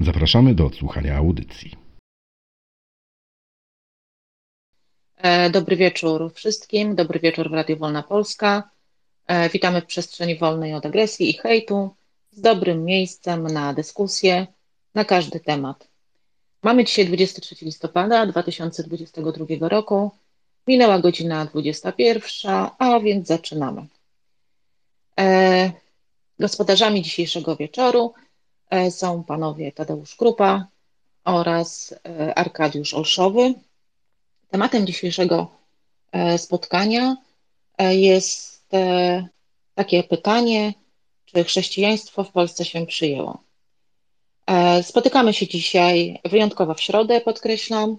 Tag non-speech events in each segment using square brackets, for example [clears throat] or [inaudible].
Zapraszamy do odsłuchania audycji. E, dobry wieczór wszystkim, dobry wieczór w Radio Wolna Polska. E, witamy w przestrzeni wolnej od agresji i hejtu, z dobrym miejscem na dyskusję na każdy temat. Mamy dzisiaj 23 listopada 2022 roku. Minęła godzina 21, a więc zaczynamy. E, gospodarzami dzisiejszego wieczoru są panowie Tadeusz Krupa oraz e, Arkadiusz Olszowy. Tematem dzisiejszego e, spotkania jest takie pytanie, czy chrześcijaństwo w Polsce się przyjęło. Spotykamy się dzisiaj wyjątkowo w środę, podkreślam.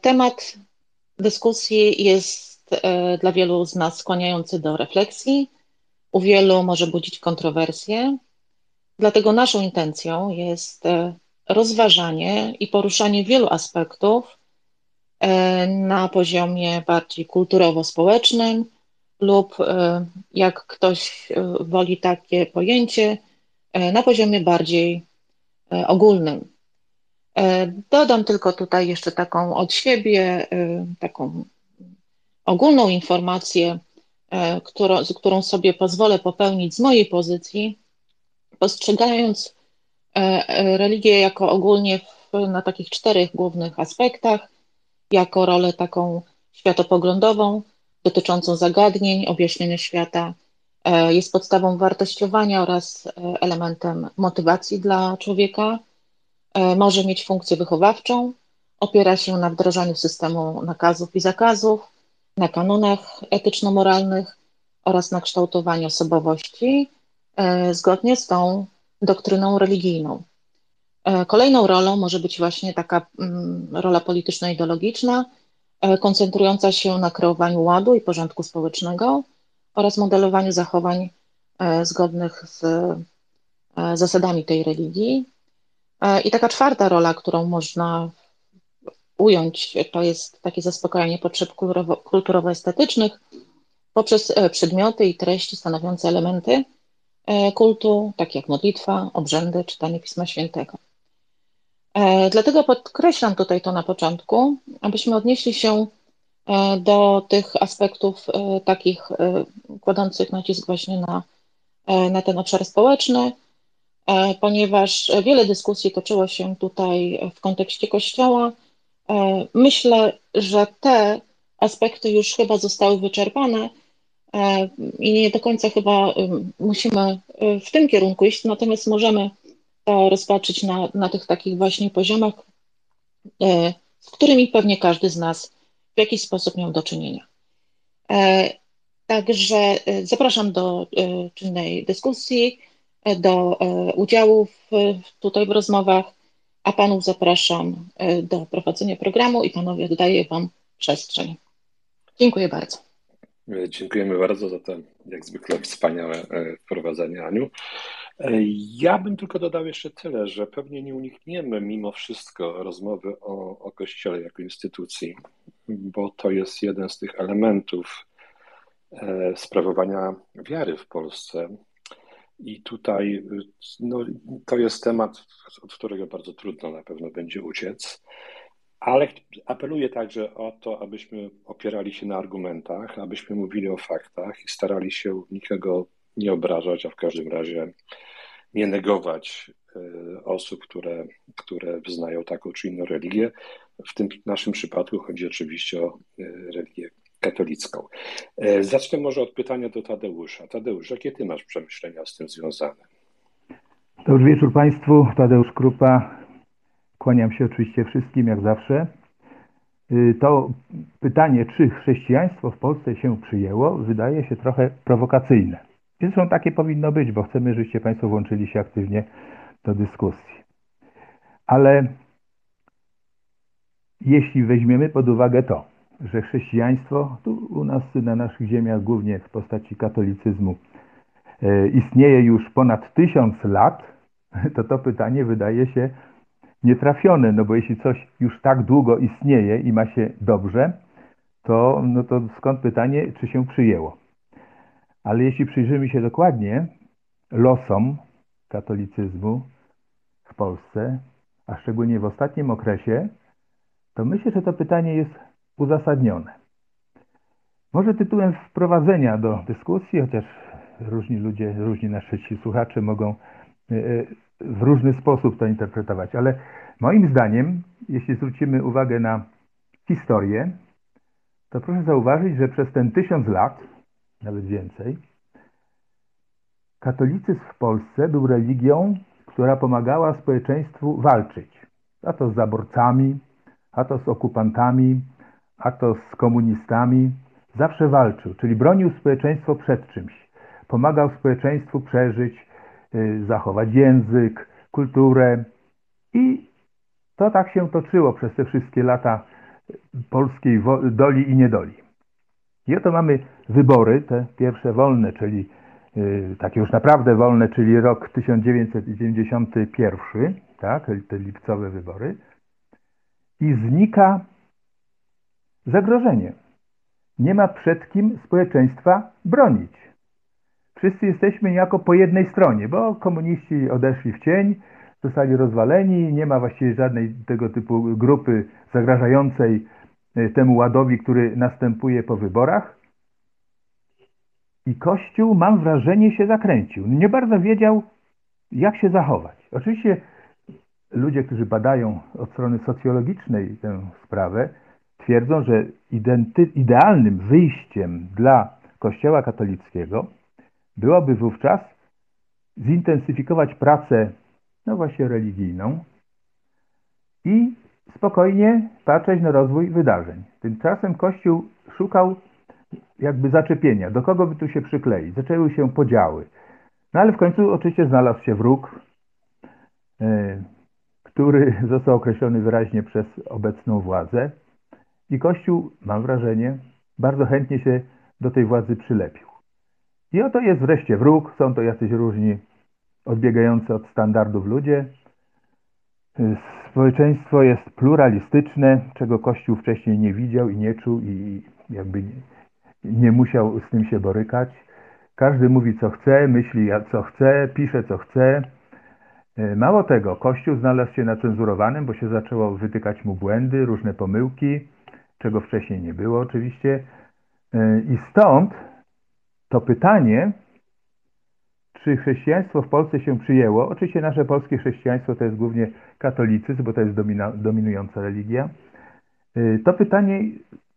Temat dyskusji jest dla wielu z nas skłaniający do refleksji, u wielu może budzić kontrowersje. Dlatego naszą intencją jest e, rozważanie i poruszanie wielu aspektów e, na poziomie bardziej kulturowo-społecznym lub, e, jak ktoś woli takie pojęcie, na poziomie bardziej ogólnym. Dodam tylko tutaj jeszcze taką od siebie, taką ogólną informację, którą, którą sobie pozwolę popełnić z mojej pozycji, postrzegając e, e, religię jako ogólnie na takich czterech głównych aspektach, jako rolę taką światopoglądową, dotyczącą zagadnień, objaśnienia świata, e, jest podstawą wartościowania oraz elementem motywacji dla człowieka, może mieć funkcję wychowawczą, opiera się na wdrażaniu systemu nakazów i zakazów, na kanonach etyczno-moralnych oraz na kształtowaniu osobowości, zgodnie z tą doktryną religijną. E, kolejną rolą może być właśnie taka mm, rola polityczno-ideologiczna, e, koncentrująca się na kreowaniu ładu i porządku społecznego oraz modelowaniu zachowań zgodnych z zasadami tej religii. I taka czwarta rola, którą można ująć, to jest takie zaspokajanie potrzeb kulturowo-estetycznych poprzez przedmioty i treści stanowiące elementy E, kultu, takie jak modlitwa, obrzędy, czytanie Pisma Świętego. E, dlatego podkreślam tutaj to na początku, abyśmy odnieśli się e, do tych aspektów takich kładących nacisk właśnie na, na ten obszar społeczny, ponieważ wiele dyskusji toczyło się tutaj w kontekście Kościoła. Myślę, że te aspekty już chyba zostały wyczerpane, E, i nie do końca chyba musimy e, w tym kierunku iść, natomiast możemy to rozpatrzyć na, na tych takich właśnie poziomach, e, z którymi pewnie każdy z nas w jakiś sposób miał do czynienia. Także zapraszam do czynnej dyskusji, do udziału w, tutaj w rozmowach, a panów zapraszam do prowadzenia programu i panowie oddaję wam przestrzeń. Dziękuję bardzo. Dziękujemy bardzo za to, jak zwykle, wspaniałe e, wprowadzenie, Aniu. E, ja bym tylko dodał jeszcze tyle, że pewnie nie unikniemy mimo wszystko rozmowy o, o Kościele jako instytucji, bo to jest jeden z tych elementów e, sprawowania wiary w Polsce. I tutaj no, to jest temat, od którego bardzo trudno na pewno będzie uciec. Ale apeluję także o to, abyśmy opierali się na argumentach, abyśmy mówili o faktach i starali się nikogo nie obrażać, a w każdym razie nie negować e, osób, które, które wyznają taką czy inną religię. W tym naszym przypadku chodzi oczywiście o e, religię katolicką. E, zacznę może od pytania do Tadeusza. Tadeusz, jakie ty masz przemyślenia z tym związane? Dobry wieczór Państwu. Tadeusz Krupa, Kłaniam się oczywiście wszystkim, jak zawsze. Y, to pytanie, czy chrześcijaństwo w Polsce się przyjęło, wydaje się trochę prowokacyjne. Zresztą takie powinno być, bo chcemy, żebyście Państwo włączyli się aktywnie do dyskusji. Ale jeśli weźmiemy pod uwagę to, że chrześcijaństwo tu u nas na naszych ziemiach, głównie w postaci katolicyzmu, e, istnieje już ponad tysiąc lat, [laughs] to to pytanie wydaje się nietrafione, no bo jeśli coś już tak długo istnieje i ma się dobrze, to, no to skąd pytanie, czy się przyjęło. Ale jeśli przyjrzymy się dokładnie losom katolicyzmu w Polsce, a szczególnie w ostatnim okresie, to myślę, że to pytanie jest uzasadnione. Może tytułem wprowadzenia do dyskusji, chociaż różni ludzie, różni nasi słuchacze mogą e, e, w różny sposób to interpretować, ale moim zdaniem, jeśli zwrócimy uwagę na historię, to proszę zauważyć, że przez ten tysiąc lat, nawet więcej, katolicyzm w Polsce był religią, która pomagała społeczeństwu walczyć. A to z zaborcami, a to z okupantami, a to z komunistami. Zawsze walczył, czyli bronił społeczeństwo przed czymś. Pomagał społeczeństwu przeżyć, zachować język, kulturę. I to tak się toczyło przez te wszystkie lata polskiej doli i niedoli. I oto mamy wybory, te pierwsze wolne, czyli yy, takie już naprawdę wolne, czyli rok 1991, tak, te lipcowe wybory. I znika zagrożenie. Nie ma przed kim społeczeństwa bronić. Wszyscy jesteśmy niejako po jednej stronie, bo komuniści odeszli w cień, zostali rozwaleni, nie ma właściwie żadnej tego typu grupy zagrażającej e, temu ładowi, który następuje po wyborach. I Kościół, mam wrażenie, się zakręcił. Nie bardzo wiedział, jak się zachować. Oczywiście ludzie, którzy badają od strony socjologicznej tę sprawę, twierdzą, że idealnym wyjściem dla Kościoła katolickiego byłoby wówczas zintensyfikować pracę no właśnie religijną i spokojnie patrzeć na rozwój wydarzeń. Tymczasem Kościół szukał jakby zaczepienia, do kogo by tu się przykleić. Zaczęły się podziały. No ale w końcu oczywiście znalazł się wróg, yy, który [laughs] został określony wyraźnie przez obecną władzę i Kościół, mam wrażenie, bardzo chętnie się do tej władzy przylepił. I oto jest wreszcie wróg, są to jacyś różni odbiegający od standardów ludzie. Społeczeństwo jest pluralistyczne, czego Kościół wcześniej nie widział i nie czuł i jakby nie musiał z tym się borykać. Każdy mówi co chce, myśli co chce, pisze co chce. Mało tego, Kościół znalazł się na cenzurowanym, bo się zaczęło wytykać mu błędy, różne pomyłki, czego wcześniej nie było oczywiście. I stąd to pytanie, czy chrześcijaństwo w Polsce się przyjęło. Oczywiście nasze polskie chrześcijaństwo to jest głównie katolicyzm, bo to jest domina, dominująca religia. Y, to pytanie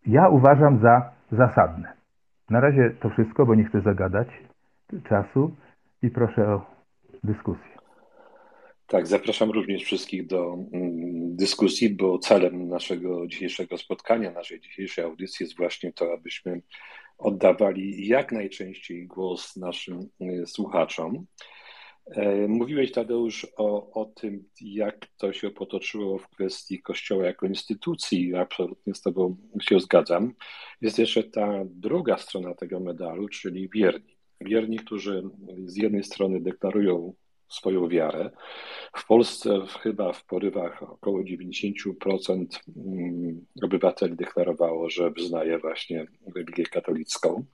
ja uważam za zasadne. Na razie to wszystko, bo nie chcę zagadać czasu i proszę o dyskusję. Tak, zapraszam również wszystkich do mm, dyskusji, bo celem naszego dzisiejszego spotkania, naszej dzisiejszej audycji jest właśnie to, abyśmy oddawali jak najczęściej głos naszym y, słuchaczom. E, mówiłeś, Tadeusz, o, o tym, jak to się potoczyło w kwestii Kościoła jako instytucji. Absolutnie z Tobą się zgadzam. Jest jeszcze ta druga strona tego medalu, czyli wierni. Wierni, którzy z jednej strony deklarują swoją wiarę. W Polsce chyba w porywach około 90% mm, obywateli deklarowało, że wyznaje właśnie religię katolicką.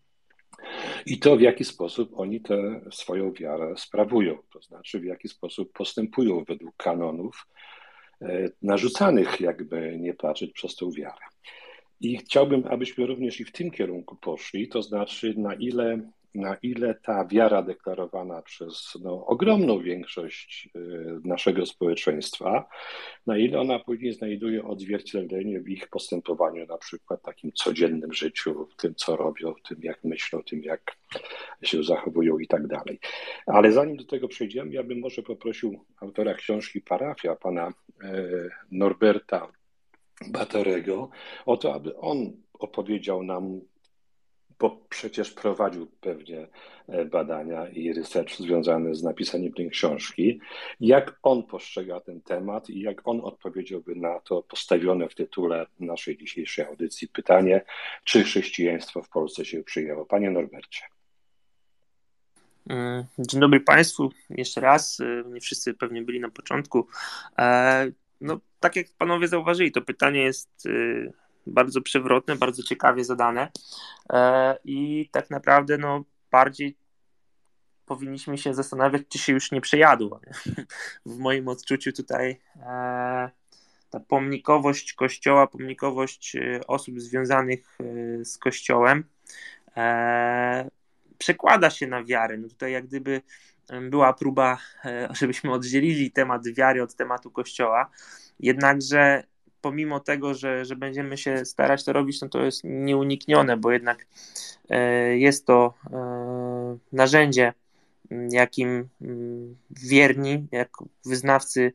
I to, w jaki sposób oni tę swoją wiarę sprawują, to znaczy w jaki sposób postępują według kanonów e, narzucanych, jakby nie patrzeć przez tą wiarę. I chciałbym, abyśmy również i w tym kierunku poszli, to znaczy na ile na ile ta wiara deklarowana przez no, ogromną większość y, naszego społeczeństwa, na ile ona później znajduje odzwierciedlenie w ich postępowaniu, na przykład takim codziennym życiu, w tym, co robią, w tym, jak myślą, tym, jak się zachowują i tak dalej. Ale zanim do tego przejdziemy, ja bym może poprosił autora książki Parafia, pana y, Norberta Batorego, o to, aby on opowiedział nam bo przecież prowadził pewnie e, badania i research związane z napisaniem tej książki. Jak on postrzega ten temat i jak on odpowiedziałby na to postawione w tytule naszej dzisiejszej audycji pytanie, czy chrześcijaństwo w Polsce się przyjęło? Panie Norbercie. Mm, dzień dobry Państwu. Jeszcze raz. Y, nie wszyscy pewnie byli na początku. E, no, tak jak panowie zauważyli, to pytanie jest bardzo przewrotne, bardzo ciekawie zadane e, i tak naprawdę no, bardziej powinniśmy się zastanawiać, czy się już nie przejadło. [laughs] W moim odczuciu tutaj e, ta pomnikowość kościoła, pomnikowość osób związanych z kościołem przekłada się na wiarę. No tutaj jak gdyby była próba, e, [laughs] żebyśmy oddzielili temat wiary od tematu Kościoła, jednakże pomimo tego, że, że będziemy się starać to robić, no to jest nieuniknione, bo jednak e, jest to e, narzędzie, jakim wierni, jak wyznawcy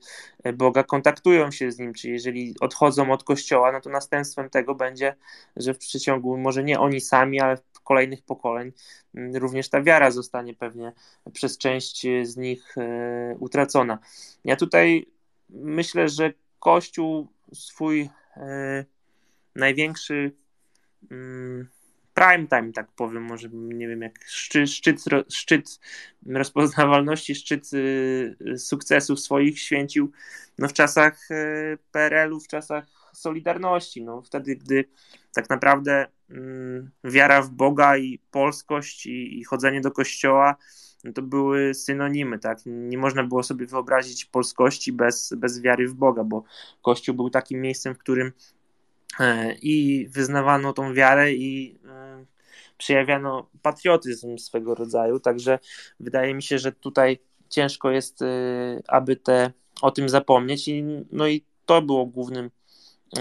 Boga kontaktują się z Nim, czy jeżeli odchodzą od Kościoła, no to następstwem tego będzie, że w przeciągu, może nie oni sami, ale kolejnych pokoleń również ta wiara zostanie pewnie przez część z nich e, utracona. Ja tutaj myślę, że Kościół swój e, największy mm, prime time, tak powiem, może nie wiem, jak szczyt, szczyt, szczyt rozpoznawalności, szczyt e, sukcesów swoich święcił no, w czasach PRL-u, w czasach Solidarności. No, wtedy, gdy tak naprawdę mm, wiara w Boga i polskość i, i chodzenie do kościoła no to były synonimy, tak? Nie można było sobie wyobrazić polskości bez, bez wiary w Boga, bo Kościół był takim miejscem, w którym e, i wyznawano tą wiarę i e, przejawiano patriotyzm swego rodzaju, także wydaje mi się, że tutaj ciężko jest, e, aby te, o tym zapomnieć i no i to było głównym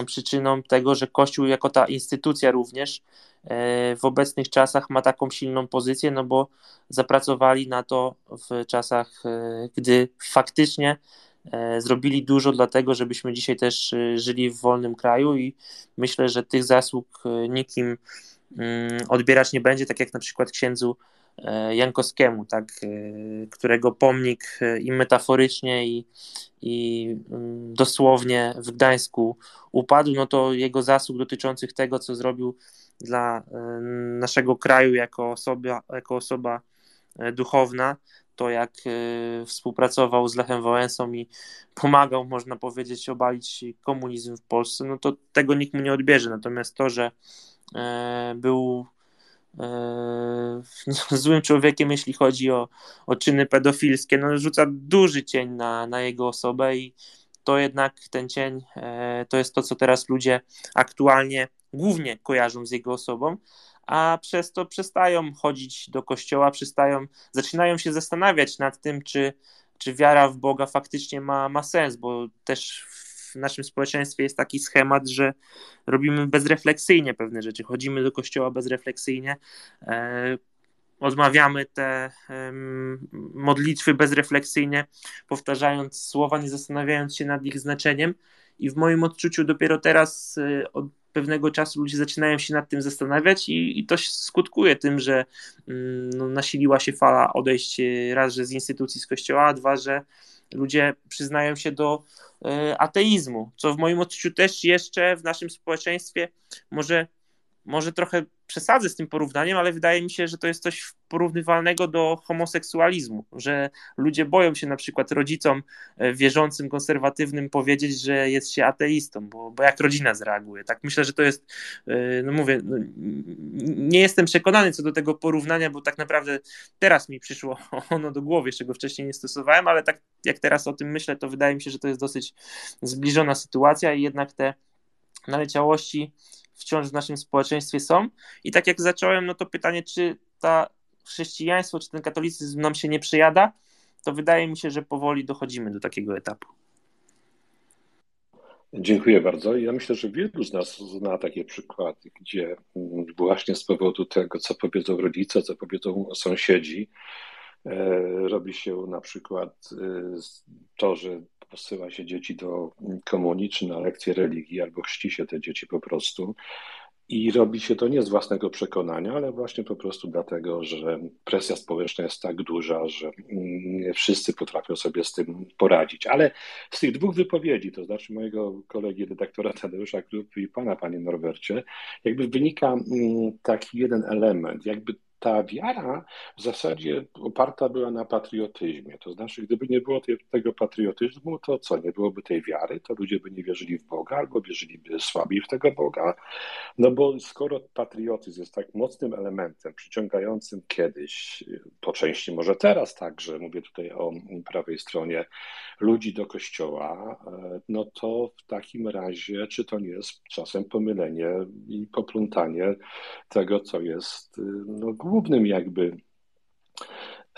przyczyną tego, że Kościół jako ta instytucja również e, w obecnych czasach ma taką silną pozycję, no bo zapracowali na to w czasach, e, gdy faktycznie e, zrobili dużo dlatego, żebyśmy dzisiaj też żyli w wolnym kraju i myślę, że tych zasług nikim mm, odbierać nie będzie, tak jak na przykład księdzu Jankowskiemu, tak, którego pomnik i metaforycznie i, i mm, dosłownie w Gdańsku upadł, no to jego zasług dotyczących tego, co zrobił dla e, naszego kraju jako osoba, jako osoba e, duchowna, to jak e, współpracował z Lechem Wałęsą i pomagał, można powiedzieć, obalić komunizm w Polsce, no to tego nikt mu nie odbierze. Natomiast to, że był [laughs] złym człowiekiem, jeśli chodzi o, o czyny pedofilskie, no rzuca duży cień na, na jego osobę i to jednak ten cień e, to jest to, co teraz ludzie aktualnie głównie kojarzą z jego osobą, a przez to przestają chodzić do kościoła, przestają, zaczynają się zastanawiać nad tym, czy, czy wiara w Boga faktycznie ma, ma sens, bo też w naszym społeczeństwie jest taki schemat, że robimy bezrefleksyjnie pewne rzeczy, chodzimy do kościoła bezrefleksyjnie, e, odmawiamy te modlitwy bezrefleksyjnie, powtarzając słowa, nie zastanawiając się nad ich znaczeniem. I w moim odczuciu dopiero teraz e, od pewnego czasu ludzie zaczynają się nad tym zastanawiać i, i to skutkuje tym, że mm, no, nasiliła się fala odejść e, raz, że z instytucji z kościoła, a dwa, że ludzie przyznają się do e, ateizmu, co w moim odczuciu też jeszcze w naszym społeczeństwie może, może trochę przesadzę z tym porównaniem, ale wydaje mi się, że to jest coś porównywalnego do homoseksualizmu, że ludzie boją się na przykład rodzicom e, wierzącym, konserwatywnym powiedzieć, że jest się ateistą, bo, bo jak rodzina zareaguje. Tak myślę, że to jest, e, no mówię, no, nie jestem przekonany co do tego porównania, bo tak naprawdę teraz mi przyszło [laughs] ono do głowy, czego wcześniej nie stosowałem, ale tak jak teraz o tym myślę, to wydaje mi się, że to jest dosyć zbliżona sytuacja i jednak te naleciałości wciąż w naszym społeczeństwie są. I tak jak zacząłem, no to pytanie, czy ta chrześcijaństwo, czy ten katolicyzm nam się nie przyjada, to wydaje mi się, że powoli dochodzimy do takiego etapu. Dziękuję bardzo. Ja myślę, że wielu z nas zna takie przykłady, gdzie właśnie z powodu tego, co powiedzą rodzice, co powiedzą sąsiedzi, e, robi się na przykład e, to, że posyła się dzieci do komunii czy na lekcje religii, albo chrzci się te dzieci po prostu. I robi się to nie z własnego przekonania, ale właśnie po prostu dlatego, że presja społeczna jest tak duża, że nie wszyscy potrafią sobie z tym poradzić. Ale z tych dwóch wypowiedzi, to znaczy mojego kolegi redaktora Tadeusza Krupy i pana, panie Norbercie, jakby wynika taki jeden element, jakby ta wiara w zasadzie oparta była na patriotyzmie. To znaczy, gdyby nie było tego patriotyzmu, to co? Nie byłoby tej wiary, to ludzie by nie wierzyli w Boga albo wierzyliby słabiej w tego Boga. No bo skoro patriotyzm jest tak mocnym elementem przyciągającym kiedyś, po części może teraz także, mówię tutaj o prawej stronie, ludzi do kościoła, no to w takim razie, czy to nie jest czasem pomylenie i poplątanie tego, co jest no, głównym jakby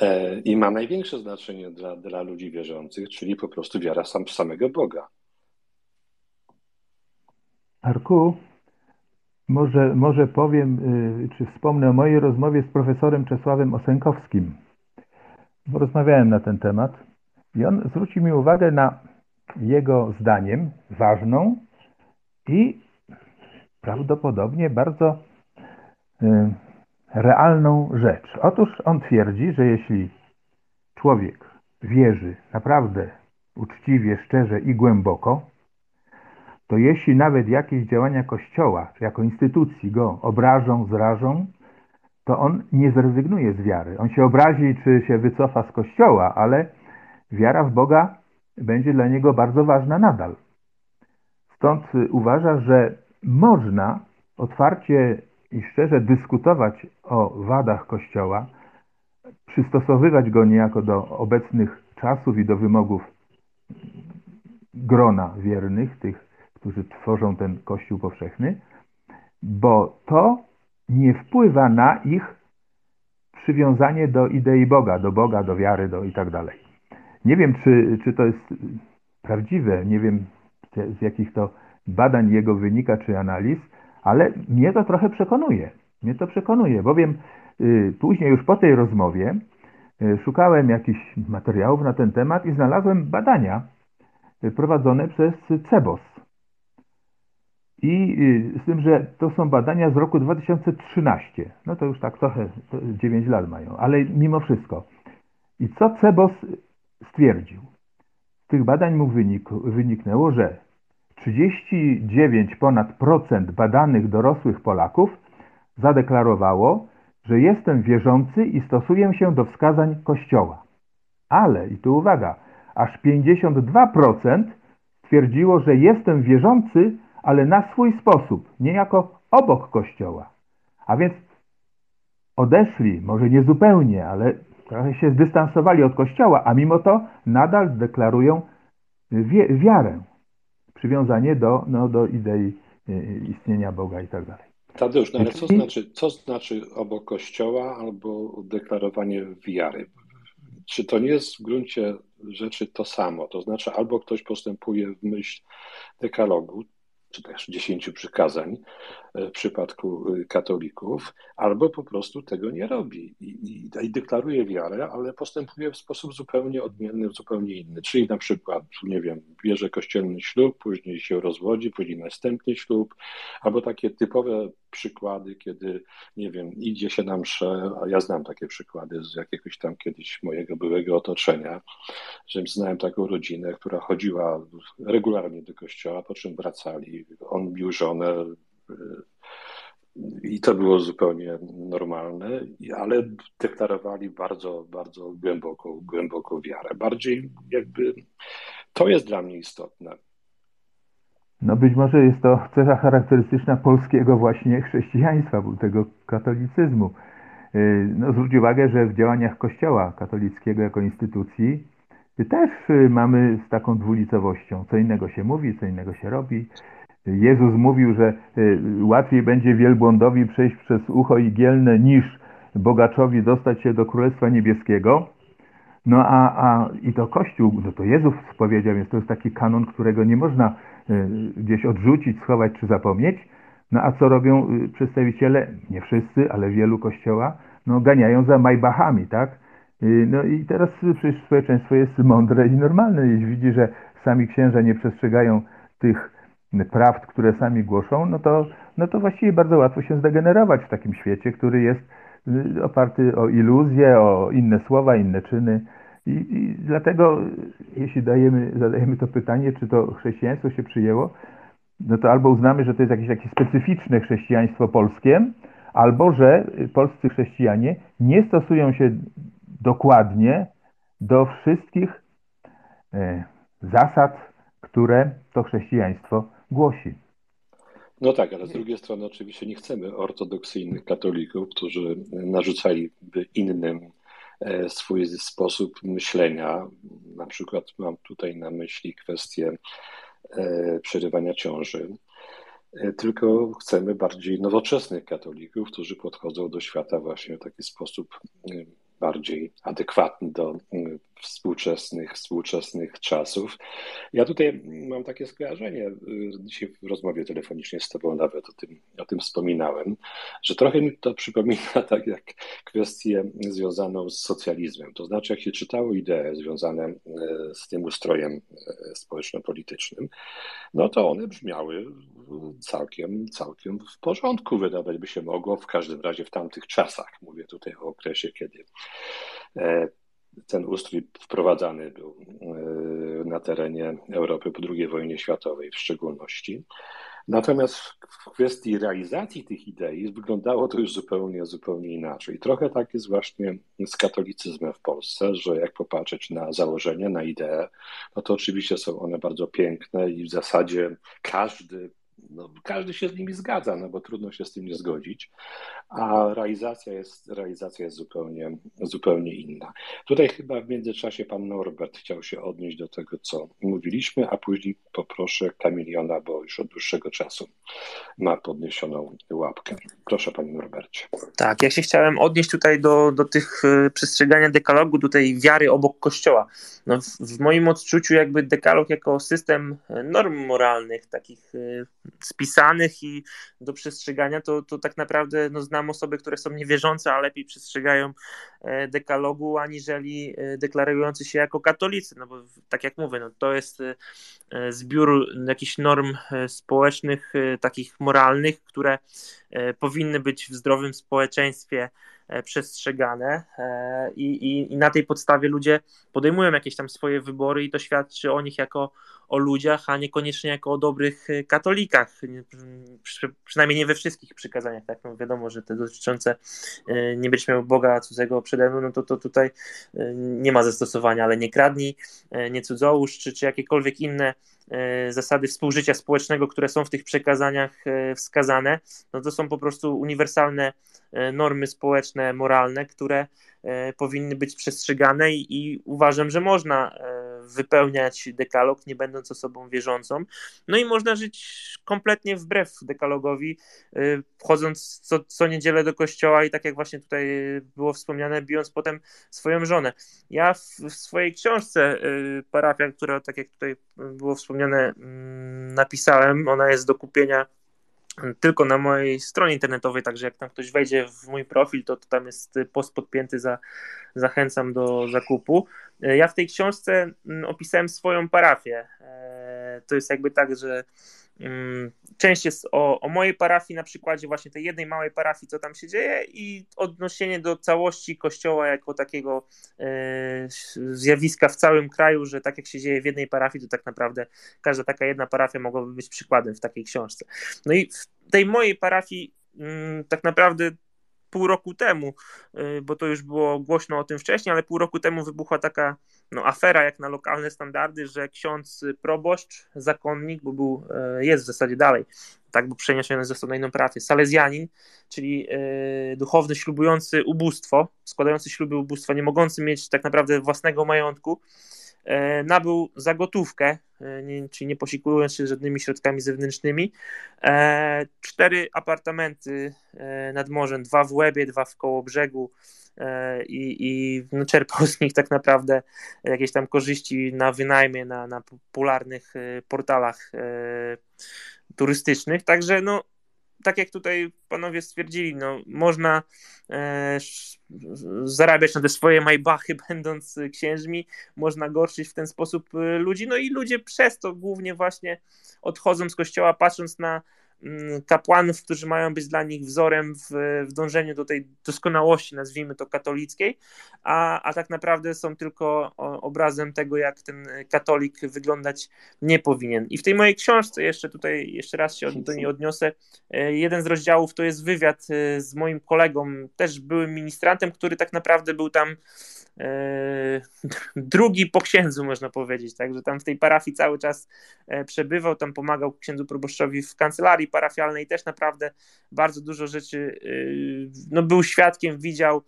e, i ma największe znaczenie dla, dla ludzi wierzących, czyli po prostu wiara sam samego Boga. Arku, może, może powiem, y, czy wspomnę o mojej rozmowie z profesorem Czesławem Osenkowskim, bo rozmawiałem na ten temat i on zwrócił mi uwagę na jego zdaniem ważną i prawdopodobnie bardzo y, realną rzecz. Otóż on twierdzi, że jeśli człowiek wierzy naprawdę uczciwie, szczerze i głęboko, to jeśli nawet jakieś działania Kościoła, czy jako instytucji go obrażą, zrażą, to on nie zrezygnuje z wiary. On się obrazi, czy się wycofa z Kościoła, ale wiara w Boga będzie dla niego bardzo ważna nadal. Stąd uważa, że można otwarcie i szczerze dyskutować o wadach Kościoła, przystosowywać go niejako do obecnych czasów i do wymogów grona wiernych, tych, którzy tworzą ten Kościół powszechny, bo to nie wpływa na ich przywiązanie do idei Boga, do Boga, do wiary, do i tak dalej. Nie wiem, czy, czy to jest prawdziwe, nie wiem z jakich to badań jego wynika, czy analiz, ale mnie to trochę przekonuje. Mnie to przekonuje, bowiem y, później już po tej rozmowie y, szukałem jakichś materiałów na ten temat i znalazłem badania y, prowadzone przez CEBOS. I z tym, że to są badania z roku 2013. No to już tak trochę, 9 lat mają, ale mimo wszystko. I co CEBOS stwierdził? Z tych badań mu wynik, wyniknęło, że 39 ponad procent badanych dorosłych Polaków zadeklarowało, że jestem wierzący i stosuję się do wskazań Kościoła. Ale, i tu uwaga, aż 52% stwierdziło, że jestem wierzący, ale na swój sposób, niejako obok Kościoła. A więc odeszli, może nie zupełnie, ale trochę się zdystansowali od Kościoła, a mimo to nadal deklarują wiarę przywiązanie do, no, do idei y, istnienia Boga i tak dalej. Tadeusz, no ale co znaczy, co znaczy obok Kościoła albo deklarowanie wiary? Czy to nie jest w gruncie rzeczy to samo? To znaczy albo ktoś postępuje w myśl dekalogu, czy też dziesięciu przykazań e, w przypadku e, katolików, albo po prostu tego nie robi i, i, i, deklaruje wiarę, ale postępuje w sposób zupełnie odmienny, zupełnie inny. Czyli na przykład, nie wiem, bierze kościelny ślub, później się rozwodzi, później następny ślub, albo takie typowe przykłady, kiedy, nie wiem, idzie się na mszę, a ja znam takie przykłady z jakiegoś tam kiedyś mojego byłego otoczenia, że znałem taką rodzinę, która chodziła regularnie do kościoła, po czym wracali, on bił żonę i to było zupełnie normalne, ale deklarowali bardzo, bardzo głęboką, głęboką wiarę. Bardziej jakby to jest dla mnie istotne. No być może jest to cecha charakterystyczna polskiego właśnie chrześcijaństwa, tego katolicyzmu. Y, no, zwróć uwagę, że w działaniach Kościoła katolickiego jako instytucji też y, mamy z taką dwulicowością. Co innego się mówi, co innego się robi. Jezus mówił, że y, łatwiej będzie wielbłądowi przejść przez ucho igielne niż bogaczowi dostać się do Królestwa Niebieskiego. No a, a i to Kościół, no to Jezus powiedział, więc to jest taki kanon, którego nie można y, gdzieś odrzucić, schować czy zapomnieć. No a co robią y, przedstawiciele, nie wszyscy, ale wielu kościoła, no ganiają za majbachami, tak? No i teraz przecież społeczeństwo jest mądre i normalne, jeśli widzi, że sami księża nie przestrzegają tych prawd, które sami głoszą, no to no to właściwie bardzo łatwo się zdegenerować w takim świecie, który jest y, oparty o iluzje, o inne słowa, inne czyny. I, i dlatego, jeśli dajemy, zadajemy to pytanie, czy to chrześcijaństwo się przyjęło, no to albo uznamy, że to jest jakieś takie specyficzne chrześcijaństwo polskie, albo że polscy chrześcijanie nie stosują się dokładnie do wszystkich e, zasad, które to chrześcijaństwo głosi. No tak, ale z drugiej strony oczywiście nie chcemy ortodoksyjnych katolików, którzy narzucaliby innym e, swój sposób myślenia. Na przykład mam tutaj na myśli kwestię e, przerywania ciąży. E, tylko chcemy bardziej nowoczesnych katolików, którzy podchodzą do świata właśnie w taki sposób bardziej adekwatny do współczesnych, współczesnych czasów. Ja tutaj mam takie skojarzenie, y, dzisiaj w rozmowie telefonicznej z Tobą nawet o tym, o tym wspominałem, że trochę mi to przypomina [laughs] tak jak kwestię związaną z socjalizmem. To znaczy, jak się czytało idee związane y, z tym ustrojem y, społeczno-politycznym, no to one brzmiały całkiem, całkiem w porządku, wydawać by się mogło, w każdym razie w tamtych czasach. Mówię tutaj o okresie, kiedy e, ten ustrój wprowadzany był e, na terenie Europy po II wojnie światowej w szczególności. Natomiast w kwestii realizacji tych idei wyglądało to już zupełnie, zupełnie inaczej. Trochę tak jest właśnie z katolicyzmem w Polsce, że jak popatrzeć na założenia, na idee, no to oczywiście są one bardzo piękne i w zasadzie każdy no, każdy się z nimi zgadza, no bo trudno się z tym nie zgodzić, a realizacja jest, realizacja jest zupełnie, zupełnie inna. Tutaj chyba w międzyczasie pan Norbert chciał się odnieść do tego, co mówiliśmy, a później poproszę Kamiliona, bo już od dłuższego czasu ma podniesioną łapkę. Proszę panie Norbercie. Tak, ja się chciałem odnieść tutaj do, do tych e, przestrzegania dekalogu, tej wiary obok kościoła. No, w, w moim odczuciu jakby dekalog jako system norm moralnych, takich e, spisanych i do przestrzegania, to, to tak naprawdę no, znam osoby, które są niewierzące, a lepiej przestrzegają e, dekalogu, aniżeli e, deklarujący się jako katolicy, no bo tak jak mówię, no, to jest e, zbiór jakichś norm społecznych, takich moralnych, które powinny być w zdrowym społeczeństwie przestrzegane i, i, i, na tej podstawie ludzie podejmują jakieś tam swoje wybory i to świadczy o nich jako o ludziach, a niekoniecznie jako o dobrych e, katolikach, przynajmniej nie we wszystkich przykazaniach, tak, no wiadomo, że te dotyczące nie będziesz miał Boga cudzego przede mną, no to, to tutaj nie ma zastosowania, ale nie kradnij, nie cudzołóż, czy, czy jakiekolwiek inne zasady współżycia społecznego, które są w tych przekazaniach wskazane, no to są po prostu uniwersalne E, normy społeczne, moralne, które e, powinny być przestrzegane i, uważam, że można e, wypełniać dekalog, nie będąc osobą wierzącą. No i można żyć kompletnie wbrew dekalogowi, wchodząc co, co niedzielę do kościoła i tak jak właśnie tutaj było wspomniane, bijąc potem swoją żonę. Ja w, w swojej książce Parafia, która tak jak tutaj było wspomniane, mm, napisałem, ona jest do kupienia tylko na mojej stronie internetowej, także jak tam ktoś wejdzie w mój profil, to, to tam jest post podpięty, za, zachęcam do zakupu. Ja w tej książce mm, opisałem swoją parafię. E, to jest jakby tak, że część jest o, o mojej parafii, na przykładzie właśnie tej jednej małej parafii, co tam się dzieje, i odnoszenie do całości kościoła jako takiego e, zjawiska w całym kraju, że tak jak się dzieje w jednej parafii, to tak naprawdę każda taka jedna parafia mogłaby być przykładem w takiej książce. No i w tej mojej parafii mm, tak naprawdę pół roku temu, y, bo to już było głośno o tym wcześniej, ale pół roku temu wybuchła taka no, afera jak na lokalne standardy, że ksiądz proboszcz, zakonnik, bo był, y, jest w zasadzie dalej, tak był przeniesiony został na inną parafię, salezjanin, czyli y, duchowny ślubujący ubóstwo, składający śluby ubóstwa, nie mogący mieć tak naprawdę własnego majątku, E, nabył za gotówkę, e, nie, czyli nie posikując się żadnymi środkami zewnętrznymi, e, cztery apartamenty nad morzem, dwa w Łebie, dwa w Kołobrzegu i, i no, czerpał z nich tak naprawdę jakieś tam korzyści na wynajmie na, na popularnych portalach turystycznych, także no tak jak tutaj panowie stwierdzili, no, można e, zarabiać na te swoje majbachy, [laughs] będąc księżmi, można gorszyć w ten sposób e, ludzi, no i ludzie przez to głównie właśnie odchodzą z kościoła, patrząc na kapłanów, którzy mają być dla nich wzorem w, w dążeniu do tej doskonałości, nazwijmy to katolickiej, a, a tak naprawdę są tylko obrazem tego, jak ten katolik wyglądać nie powinien. I w tej mojej książce, jeszcze tutaj, jeszcze raz się do niej odniosę, e, jeden z rozdziałów to jest wywiad e, z moim kolegą, też byłym ministrantem, który tak naprawdę był tam [laughs] drugi po księdzu, można powiedzieć, także tam w tej parafii cały czas e, przebywał, tam pomagał księdzu proboszczowi w kancelarii parafialnej, też naprawdę bardzo dużo rzeczy, e, no był świadkiem, widział,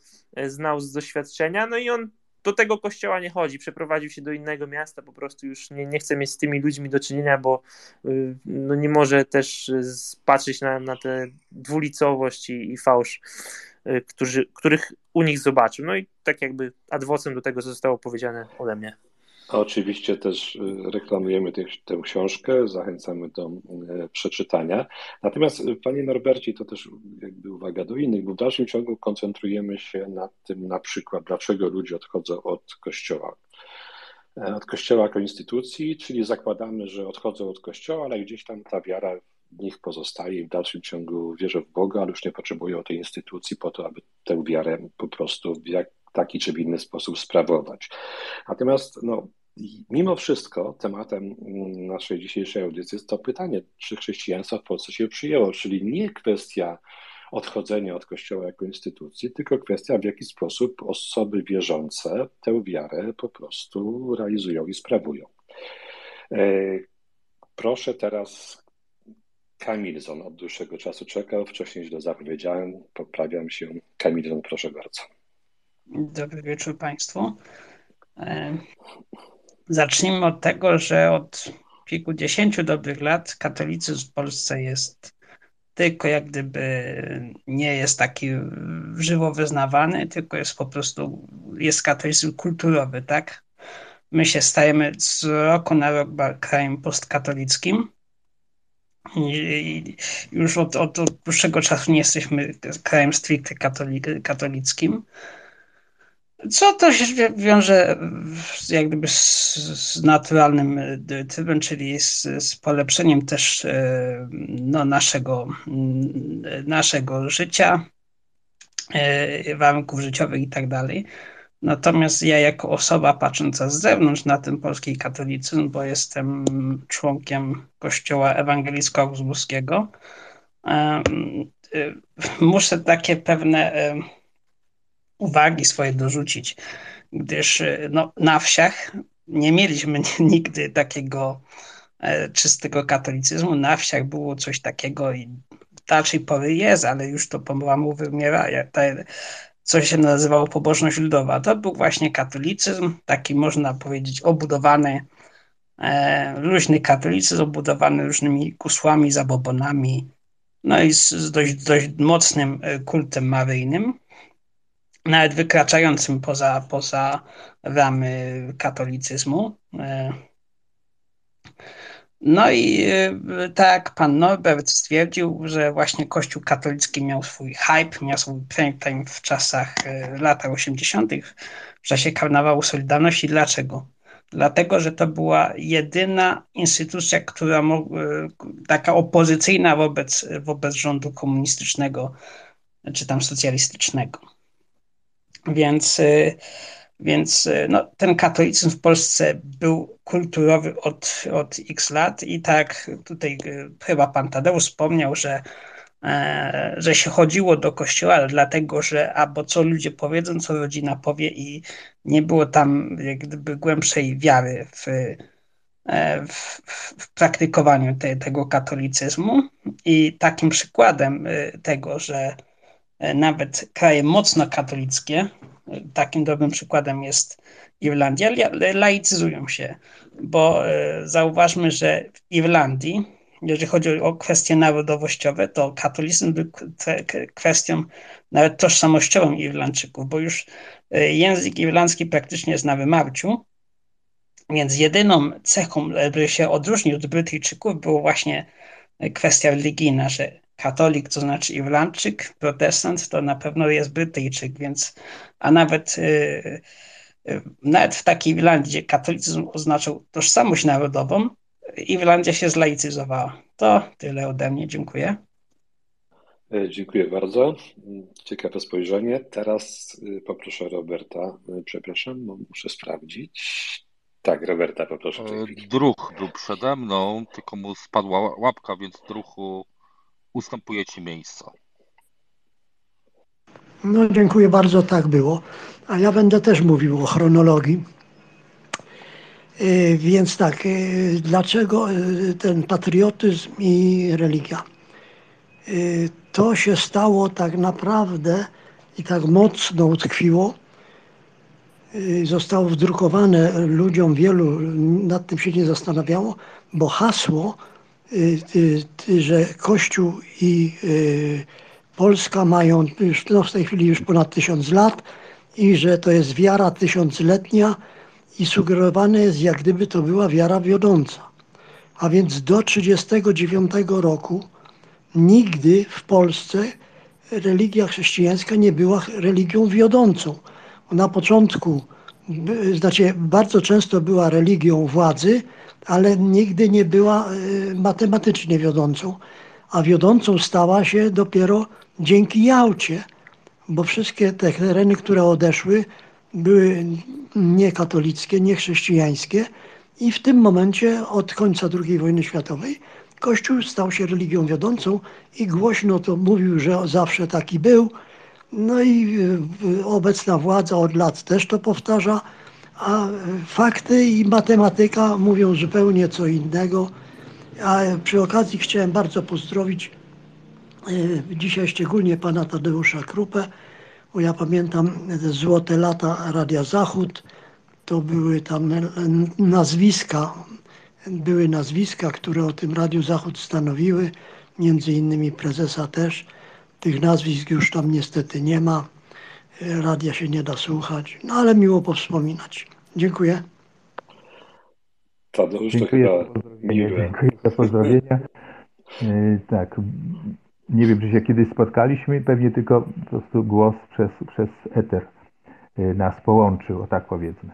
znał z doświadczenia, no i on do tego kościoła nie chodzi, przeprowadził się do innego miasta, po prostu już nie, nie chce mieć z tymi ludźmi do czynienia, bo no nie może też patrzeć na, na tę dwulicowość i, i fałsz którzy, których u nich zobaczył. No i tak jakby adwocem do tego, co zostało powiedziane ode mnie. Oczywiście też y, reklamujemy tę, tę książkę, zachęcamy do y, przeczytania. Natomiast, Panie Norbercie, to też jakby uwaga do innych, bo w dalszym ciągu koncentrujemy się na tym na przykład, dlaczego ludzie odchodzą od Kościoła. E, od Kościoła jako instytucji, czyli zakładamy, że odchodzą od Kościoła, ale gdzieś tam ta wiara nich pozostaje i w dalszym ciągu wierzę w Boga, ale już nie potrzebują tej instytucji po to, aby tę wiarę po prostu w jak, taki czy w inny sposób sprawować. Natomiast no, mimo wszystko tematem naszej dzisiejszej audycji jest to pytanie, czy chrześcijaństwo w Polsce się przyjęło, czyli nie kwestia odchodzenia od Kościoła jako instytucji, tylko kwestia, w jaki sposób osoby wierzące tę wiarę po prostu realizują i sprawują. E, proszę teraz Kamilzon od dłuższego czasu czekał, wcześniej źle zapowiedziałem, poprawiam się. Kamilzon, proszę bardzo. Dobry wieczór Państwu. E, zacznijmy od tego, że od kilkudziesięciu dobrych lat katolicyzm w Polsce jest tylko jak gdyby nie jest taki żywo wyznawany, tylko jest po prostu, jest katolicyzm kulturowy, tak? My się stajemy z roku na rok krajem postkatolickim już od, od, od dłuższego czasu nie jesteśmy krajem stricte katolickim. Co to się wiąże jak gdyby z, z naturalnym trybem, czyli z, z polepszeniem też e, no, naszego, naszego życia, e, warunków życiowych i tak dalej. Natomiast ja jako osoba patrząca z zewnątrz na ten polski katolicyzm, bo jestem członkiem Kościoła Ewangelicko-Augsburskiego, muszę takie pewne uwagi swoje dorzucić, gdyż y, no, na wsiach nie mieliśmy [laughs] nigdy takiego e, czystego katolicyzmu. Na wsiach było coś takiego i dalszej pory jest, ale już to pomału wymiera co się nazywało pobożność ludowa. To był właśnie katolicyzm, taki można powiedzieć obudowany, e, luźny katolicyzm obudowany różnymi kusłami, zabobonami, no i z, z dość, dość mocnym e, kultem maryjnym, nawet wykraczającym poza, poza ramy katolicyzmu. E, no i y, tak pan Norbert stwierdził, że właśnie Kościół katolicki miał swój hype, miał swój prime time w czasach y, lat 80., w czasie karnawału Solidarności. Dlaczego? Dlatego, że to była jedyna instytucja, która y, taka opozycyjna wobec, wobec rządu komunistycznego czy tam socjalistycznego. Więc więc e, no, ten katolicyzm w Polsce był kulturowy od, od x lat i tak tutaj e, chyba pan Tadeusz wspomniał, że, e, że się chodziło do kościoła, dlatego że albo co ludzie powiedzą, co rodzina powie i nie było tam jak gdyby głębszej wiary w, w, w praktykowaniu te, tego katolicyzmu. I takim przykładem tego, że nawet kraje mocno katolickie, takim dobrym przykładem jest Irlandia, laicyzują się, bo e, zauważmy, że w Irlandii, jeżeli chodzi o kwestie narodowościowe, to katolicyzm był kwestią nawet tożsamościową Irlandczyków, bo już e, język irlandzki praktycznie jest na wymarciu, więc jedyną cechą, żeby się odróżnił od Brytyjczyków, było właśnie kwestia religijna, że katolik to znaczy Irlandczyk, protestant to na pewno jest Brytyjczyk, więc a nawet, y, y, nawet w takiej Irlandii, gdzie katolicyzm oznaczał tożsamość narodową, Irlandia się zlaicyzowała. To tyle ode mnie, dziękuję. E, dziękuję bardzo. Ciekawe spojrzenie. Teraz y, poproszę Roberta. Y, Przepraszam, bo muszę sprawdzić. Tak, Roberta poproszę E. Druh był przede mną, tylko mu spadła ła- łapka, więc druhu ustępuje ci miejsce. No, dziękuję bardzo, tak było. A ja będę też mówił o chronologii. E, Więc tak, e, dlaczego e, ten patriotyzm i religia? To się stało tak naprawdę i tak mocno utkwiło. Zostało wdrukowane ludziom, wielu nad tym się nie zastanawiało, bo hasło, że Kościół i e, Polska mają już no w tej chwili już ponad tysiąc lat i że to jest wiara tysiącletnia i sugerowane jest, jak gdyby to była wiara wiodąca. A więc do 1939 roku nigdy w Polsce religia chrześcijańska nie była religią wiodącą. Na początku, znaczy bardzo często była religią władzy, ale nigdy nie była e, matematycznie wiodącą. A wiodącą stała się dopiero dzięki Jałcie, bo wszystkie te tereny, które odeszły, były niekatolickie, niechrześcijańskie i w tym momencie od końca II wojny światowej Kościół stał się religią wiodącą i głośno to mówił, że zawsze taki był. No i y, obecna władza od lat też to powtarza, a y, fakty i matematyka mówią zupełnie co innego. A przy okazji chciałem bardzo pozdrowić y, dzisiaj szczególnie pana Tadeusza Krupę, bo ja pamiętam te złote lata Radia Zachód, to były tam e, nazwiska, były nazwiska, które o tym Radiu Zachód stanowiły, między innymi prezesa też. Tych nazwisk już tam niestety nie ma, e, radia się nie da słuchać, no ale miło powspominać. Dziękuję. Tadeusz, to Dziękuję chyba za pozdrowienia. miłe. Dziękuję za pozdrowienia. E, Tak, nie wiem, czy się kiedyś spotkaliśmy, pewnie tylko po prostu głos przez, przez eter e, nas połączył, o tak powiedzmy.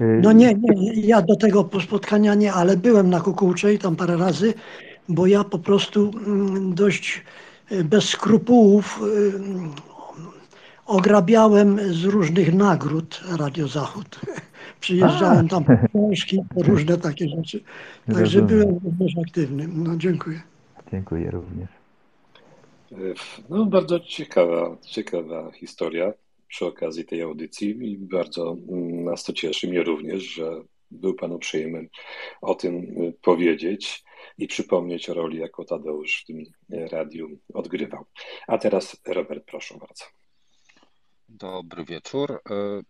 E, No nie, nie, ja do tego spotkania nie, ale byłem na Kukułczej tam parę razy, bo ja po prostu mm, dość bez skrupułów ograbiałem z różnych nagród Radio Zachód. [laughs] Przyjeżdżałem tam po książki, po różne takie rzeczy. Także Rozumiem. byłem również aktywnym. No dziękuję. Dziękuję również. No, bardzo ciekawa, ciekawa historia przy okazji tej audycji i bardzo mm, nas to cieszy, mnie również, że był Pan uprzejmy o tym y, powiedzieć i przypomnieć o roli, jaką Tadeusz w tym y, radiu odgrywał. A teraz Robert, proszę bardzo. Dobry wieczór. E,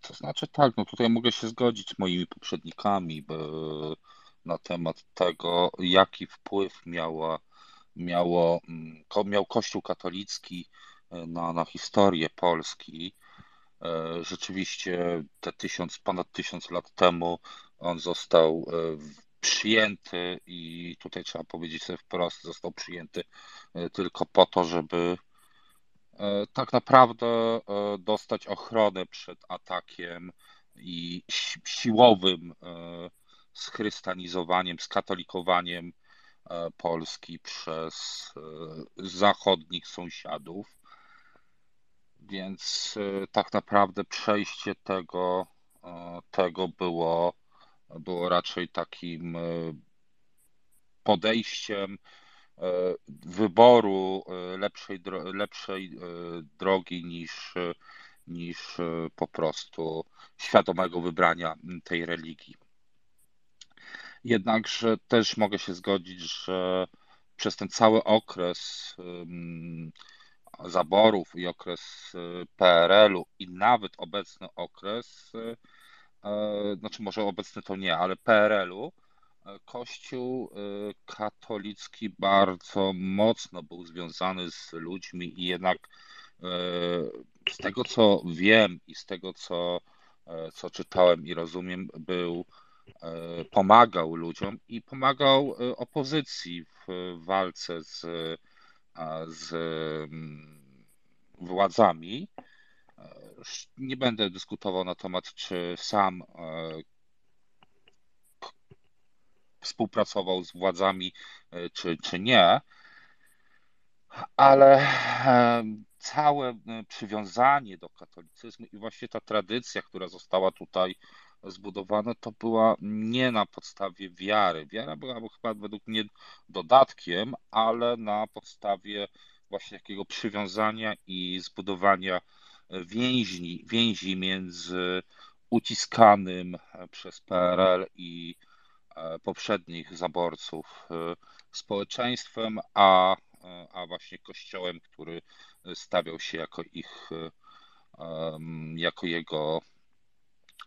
To znaczy tak, no tutaj mogę się zgodzić z moimi poprzednikami na temat tego, jaki wpływ miała, miało, mm, miał Kościół katolicki e, na, na historię Polski. E, Rzeczywiście te tysiąc, ponad tysiąc lat temu on został przyjęty i tutaj trzeba powiedzieć sobie wprost, został przyjęty tylko po to, żeby tak naprawdę e, dostać ochronę przed atakiem i si- siłowym e, schrystianizowaniem, skatolikowaniem e, Polski przez e, zachodnich sąsiadów. Więc e, tak naprawdę przejście tego, e, tego było, było raczej takim e, podejściem e, wyboru e, lepszej, lepszej e, drogi niż, e, niż e, po prostu świadomego wybrania tej religii. Jednakże też mogę się zgodzić, że przez ten cały okres zaborów i okres PRL-u i nawet obecny okres, e, znaczy może obecny to nie, ale PRL-u, e, Kościół y, katolicki bardzo mocno był związany z ludźmi i jednak e, z tego co wiem i z tego co, e, co czytałem i rozumiem, był pomagał ludziom i pomagał opozycji w walce z, z mm, władzami. Nie będę dyskutował na temat, czy sam współpracował z władzami, czy, czy nie. Ale całe przywiązanie do katolicyzmu i właśnie ta tradycja, która została tutaj zbudowana, to była nie na podstawie wiary. Wiara była chyba według mnie dodatkiem, ale na podstawie właśnie takiego przywiązania i zbudowania więzi, więzi między uciskanym przez PRL i poprzednich zaborców społeczeństwem, a, a właśnie kościołem, który stawiał się jako ich, jako jego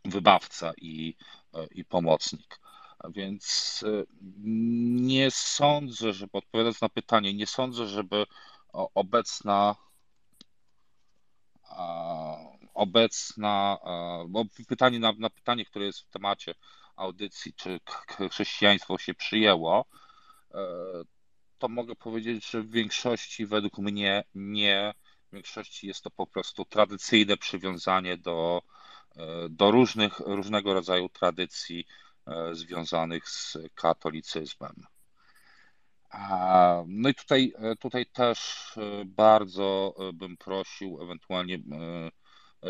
wybawca i, i pomocnik. Więc nie sądzę, żeby odpowiadając na pytanie, nie sądzę, żeby obecna obecna, bo pytanie na, na pytanie, które jest w temacie audycji, czy chrześcijaństwo się przyjęło, to mogę powiedzieć, że w większości według mnie nie. W większości jest to po prostu tradycyjne przywiązanie do, do różnych, różnego rodzaju tradycji związanych z katolicyzmem. No i tutaj, tutaj też bardzo bym prosił, ewentualnie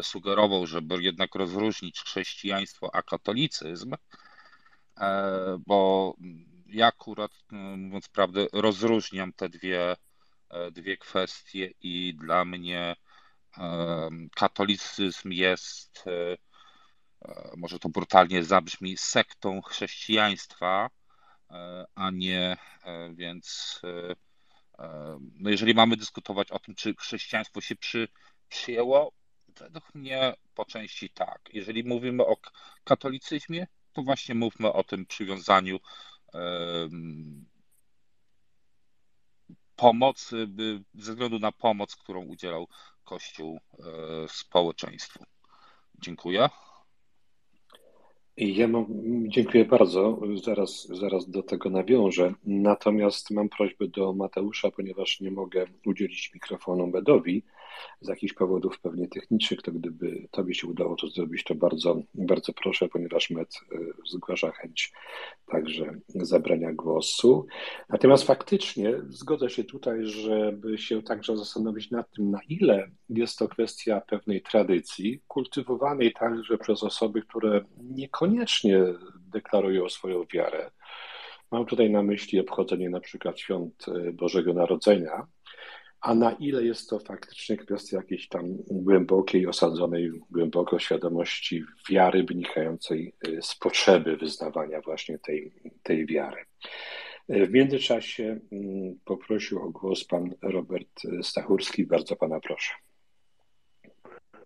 sugerował, żeby jednak rozróżnić chrześcijaństwo a katolicyzm, bo ja akurat, mówiąc prawdę, rozróżniam te dwie, dwie kwestie i dla mnie katolicyzm jest, może to brutalnie zabrzmi, sektą chrześcijaństwa, a nie, więc no jeżeli mamy dyskutować o tym, czy chrześcijaństwo się przy, przyjęło, według mnie po części tak. Jeżeli mówimy o katolicyzmie, to właśnie mówmy o tym przywiązaniu pomocy, ze względu na pomoc, którą udzielał Kościół społeczeństwu. Dziękuję. Ja mam, dziękuję bardzo, zaraz, zaraz do tego nawiążę. Natomiast mam prośbę do Mateusza, ponieważ nie mogę udzielić mikrofonu Bedowi z jakichś powodów pewnie technicznych, to gdyby Tobie się udało to zrobić, to bardzo, bardzo proszę, ponieważ Med zgłasza chęć także zabrania głosu. Natomiast faktycznie zgodzę się tutaj, żeby się także zastanowić nad tym, na ile jest to kwestia pewnej tradycji, kultywowanej także przez osoby, które niekoniecznie deklarują swoją wiarę. Mam tutaj na myśli obchodzenie na przykład świąt Bożego Narodzenia, a na ile jest to faktycznie kwestia jakiejś tam głębokiej, osadzonej głęboko świadomości wiary wynikającej z potrzeby wyznawania właśnie tej, tej wiary. W międzyczasie poprosił o głos pan Robert Stachurski. Bardzo pana proszę.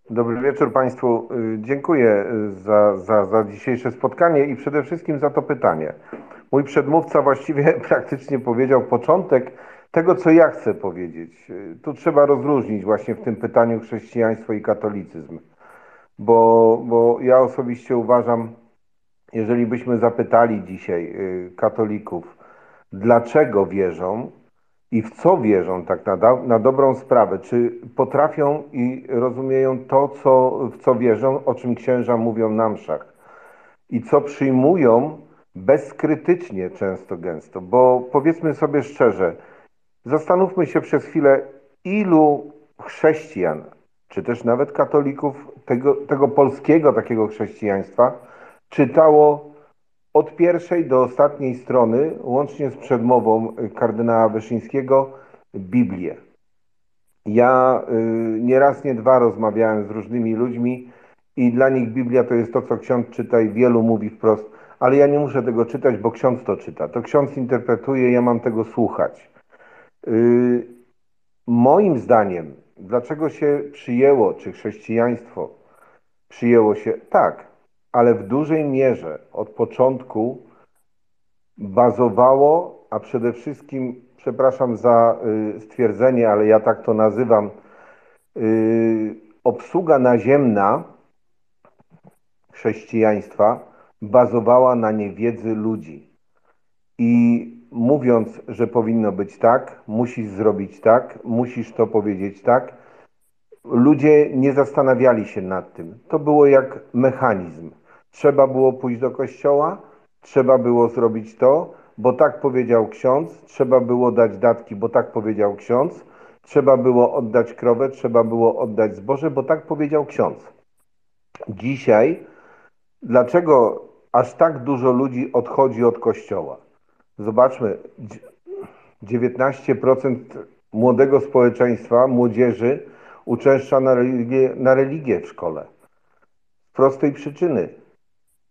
Dobry wieczór Państwu. Dziękuję za, za, za dzisiejsze spotkanie i przede wszystkim za to pytanie. Mój przedmówca właściwie [laughs] praktycznie powiedział początek tego, co ja chcę powiedzieć. Tu trzeba rozróżnić właśnie w tym pytaniu chrześcijaństwo i katolicyzm. Bo, bo ja osobiście uważam, jeżeli byśmy zapytali dzisiaj katolików, dlaczego wierzą i w co wierzą tak na, na dobrą sprawę, czy potrafią i rozumieją to, co, w co wierzą, o czym księża mówią na mszach i co przyjmują bezkrytycznie często gęsto, bo powiedzmy sobie szczerze, Zastanówmy się przez chwilę, ilu chrześcijan, czy też nawet katolików tego, tego polskiego takiego chrześcijaństwa czytało od pierwszej do ostatniej strony, łącznie z przedmową kardynała Wyszyńskiego, Biblię. Ja y, nie raz, nie dwa rozmawiałem z różnymi ludźmi i dla nich Biblia to jest to, co ksiądz czyta i wielu mówi wprost, ale ja nie muszę tego czytać, bo ksiądz to czyta. To ksiądz interpretuje, ja mam tego słuchać. Moim zdaniem, dlaczego się przyjęło, czy chrześcijaństwo przyjęło się tak, ale w dużej mierze od początku bazowało, a przede wszystkim, przepraszam za stwierdzenie, ale ja tak to nazywam, obsługa naziemna chrześcijaństwa bazowała na niewiedzy ludzi. I mówiąc, że powinno być tak, musisz zrobić tak, musisz to powiedzieć tak, ludzie nie zastanawiali się nad tym. To było jak mechanizm. Trzeba było pójść do kościoła, trzeba było zrobić to, bo tak powiedział ksiądz, trzeba było dać datki, bo tak powiedział ksiądz, trzeba było oddać krowę, trzeba było oddać zboże, bo tak powiedział ksiądz. Dzisiaj, dlaczego aż tak dużo ludzi odchodzi od kościoła? Zobaczmy, 19% młodego społeczeństwa, młodzieży uczęszcza na religię, na religię w szkole. Z prostej przyczyny.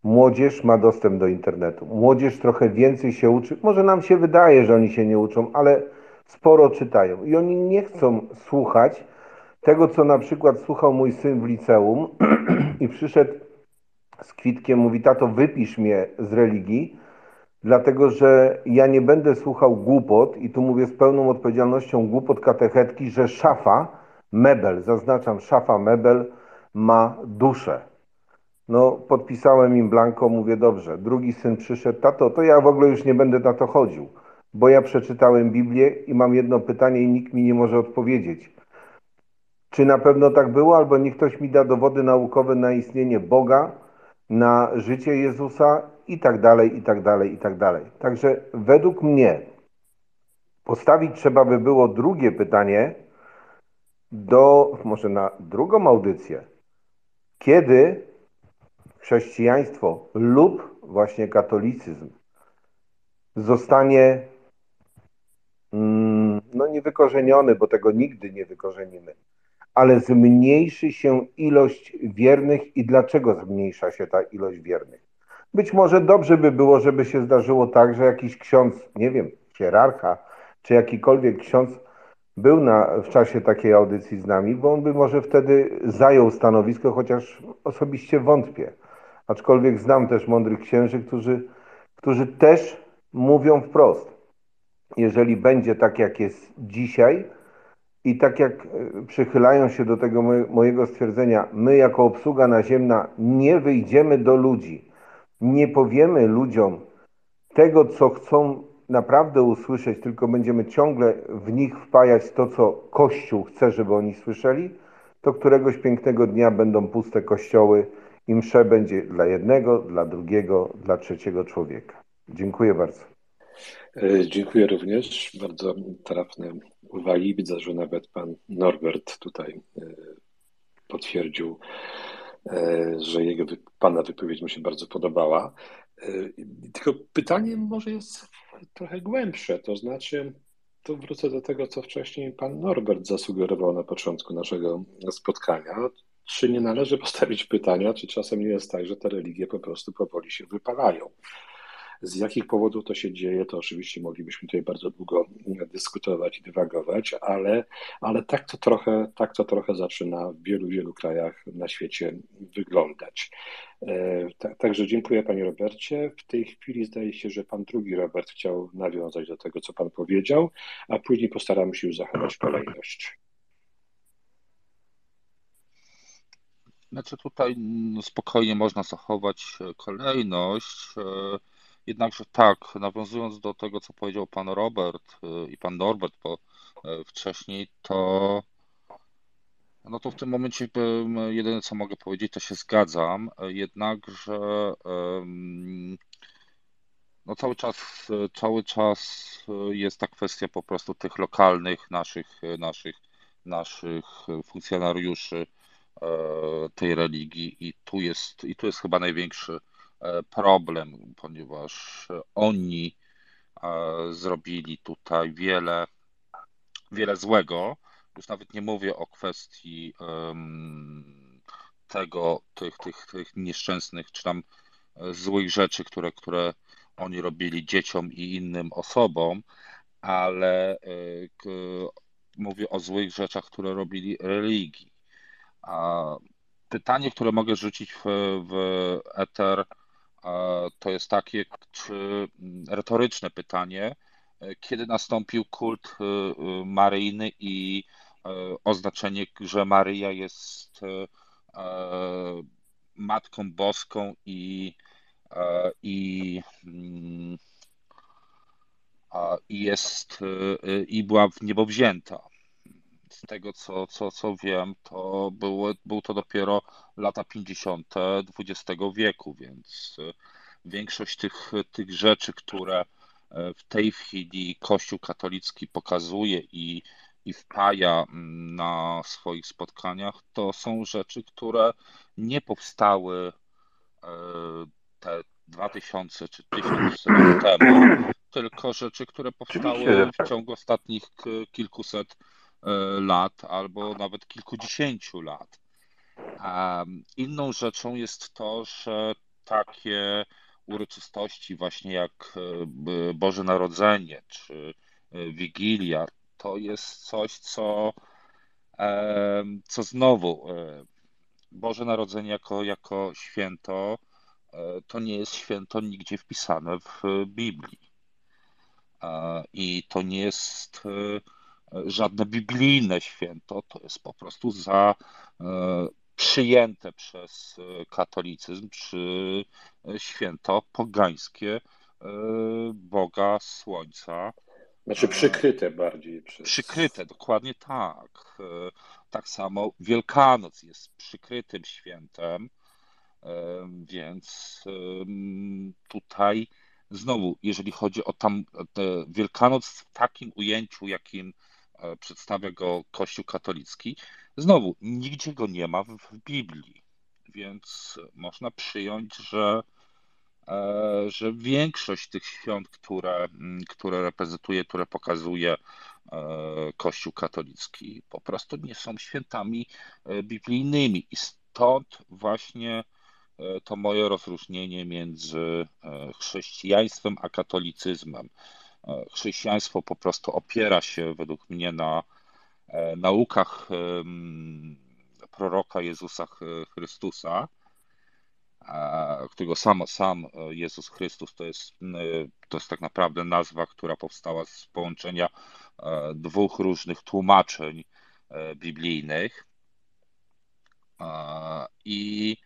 Młodzież ma dostęp do internetu. Młodzież trochę więcej się uczy. Może nam się wydaje, że oni się nie uczą, ale sporo czytają. I oni nie chcą słuchać tego, co na przykład słuchał mój syn w liceum [clears throat] i przyszedł z kwitkiem, mówi, tato, wypisz mnie z religii, dlatego że ja nie będę słuchał głupot, i tu mówię z pełną odpowiedzialnością głupot katechetki, że szafa, mebel, zaznaczam, szafa, mebel ma duszę. No, podpisałem im blanko, mówię, dobrze. Drugi syn przyszedł, tato, to ja w ogóle już nie będę na to chodził, bo ja przeczytałem Biblię i mam jedno pytanie i nikt mi nie może odpowiedzieć. Czy na pewno tak było, albo niech ktoś mi da dowody naukowe na istnienie Boga, na życie Jezusa i tak dalej, i tak dalej, i tak dalej. Także według mnie postawić trzeba by było drugie pytanie do, może na drugą audycję. Kiedy chrześcijaństwo lub właśnie katolicyzm zostanie mm, no niewykorzeniony, bo tego nigdy nie wykorzenimy, ale zmniejszy się ilość wiernych i dlaczego zmniejsza się ta ilość wiernych? Być może dobrze by było, żeby się zdarzyło tak, że jakiś ksiądz, nie wiem, hierarcha, czy jakikolwiek ksiądz był na, w czasie takiej audycji z nami, bo on by może wtedy zajął stanowisko, chociaż osobiście wątpię. Aczkolwiek znam też mądrych księży, którzy, którzy też mówią wprost. Jeżeli będzie tak, jak jest dzisiaj, i tak jak e, przychylają się do tego mojego stwierdzenia, my jako obsługa naziemna nie wyjdziemy do ludzi, nie powiemy ludziom tego, co chcą naprawdę usłyszeć, tylko będziemy ciągle w nich wpajać to, co Kościół chce, żeby oni słyszeli, to któregoś pięknego dnia będą puste kościoły i msze będzie dla jednego, dla drugiego, dla trzeciego człowieka. Dziękuję bardzo. E, dziękuję również. Bardzo trafne uwagi. Widzę, że nawet pan Norbert tutaj e, potwierdził, że jego, pana wypowiedź mu się bardzo podobała. Tylko pytanie może jest trochę głębsze, to znaczy, tu wrócę do tego, co wcześniej pan Norbert zasugerował na początku naszego spotkania. Czy nie należy postawić pytania, czy czasem nie jest tak, że te religie po prostu powoli się wypalają? Z jakich powodów to się dzieje, to oczywiście moglibyśmy tutaj bardzo długo dyskutować i dywagować, ale, ale tak, to trochę, tak to trochę zaczyna w wielu, wielu krajach na świecie wyglądać. E, także dziękuję Panie Robercie. W tej chwili zdaje się, że Pan drugi Robert chciał nawiązać do tego, co Pan powiedział, a później postaramy się już zachować kolejność. Znaczy tutaj spokojnie można zachować kolejność. Jednakże tak, nawiązując do tego, co powiedział pan Robert y, i pan Norbert po, y, wcześniej, to no to w tym momencie jedyne co mogę powiedzieć, to się zgadzam, jednakże no cały czas, cały czas jest ta kwestia po prostu tych lokalnych naszych, naszych, naszych funkcjonariuszy e, tej religii i tu jest, i tu jest chyba największy problem, ponieważ oni e, zrobili tutaj wiele, wiele złego. Już nawet nie mówię o kwestii tego, tych, tych, tych nieszczęsnych, czy tam e, złych rzeczy, które, które oni robili dzieciom i innym osobom, ale mówię o złych rzeczach, które robili religii. Pytanie, które mogę rzucić w, w eter, to jest takie czy, mm, retoryczne pytanie, e, kiedy nastąpił kult e, e, Maryjny i oznaczenie, że Maryja jest Matką Boską i, i, mm, i jest i była w niebo wzięta z tego co, co, co wiem, to było, był to dopiero lata 50. XX wieku, więc e, większość tych, tych rzeczy, które w tej chwili Kościół katolicki pokazuje i, i wpaja na swoich spotkaniach, to są rzeczy, które nie powstały te 2000 czy 1000 lat temu, tylko rzeczy, które powstały w ciągu ostatnich kilkuset lat albo nawet kilkudziesięciu lat. Inną rzeczą jest to, że takie uroczystości, właśnie jak Boże Narodzenie czy Wigilia, to jest coś, co, co znowu Boże Narodzenie jako, jako święto to nie jest święto nigdzie wpisane w Biblii. I to nie jest żadne biblijne święto, to jest po prostu za przyjęte przez katolicyzm czy święto pogańskie Boga Słońca. Znaczy przykryte bardziej przez. Przykryte, dokładnie tak. Tak samo Wielkanoc jest przykrytym świętem, więc tutaj znowu, jeżeli chodzi o tam Wielkanoc w takim ujęciu, jakim przedstawia go Kościół katolicki, znowu nigdzie go nie ma w Biblii, więc można przyjąć, że, że większość tych świąt, które, które reprezentuje, które pokazuje Kościół katolicki, po prostu nie są świętami biblijnymi i stąd właśnie to moje rozróżnienie między chrześcijaństwem a katolicyzmem. Chrześcijaństwo po prostu opiera się według mnie na naukach proroka Jezusa Chrystusa, którego sam, sam Jezus Chrystus to jest, to jest tak naprawdę nazwa, która powstała z połączenia dwóch różnych tłumaczeń biblijnych. I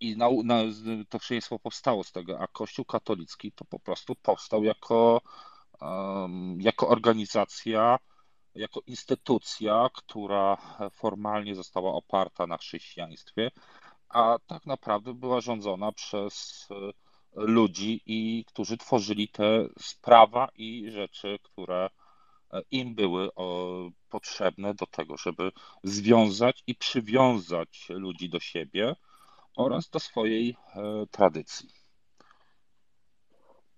i na, na, to chrześcijaństwo powstało z tego, a Kościół katolicki to po prostu powstał jako, um, jako organizacja, jako instytucja, która formalnie została oparta na chrześcijaństwie, a tak naprawdę była rządzona przez ludzi, i, którzy tworzyli te sprawa i rzeczy, które im były potrzebne do tego, żeby związać i przywiązać ludzi do siebie oraz do swojej tradycji.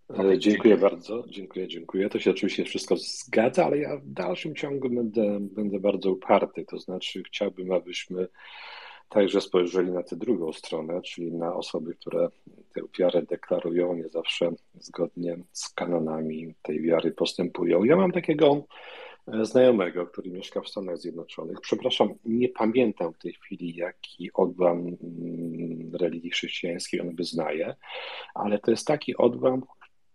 Okay, dziękuję bardzo, dziękuję, dziękuję. To się oczywiście wszystko zgadza, ale ja w dalszym ciągu będę, będę bardzo uparty. To znaczy, chciałbym, abyśmy także spojrzeli na tę drugą stronę, czyli na osoby, które tę wiarę deklarują, nie zawsze zgodnie z kanonami tej wiary postępują. Ja mam takiego znajomego, który mieszka w Stanach Zjednoczonych. Przepraszam, nie pamiętam w tej chwili, jaki odłam religii chrześcijańskiej on wyznaje, ale to jest taki odłam,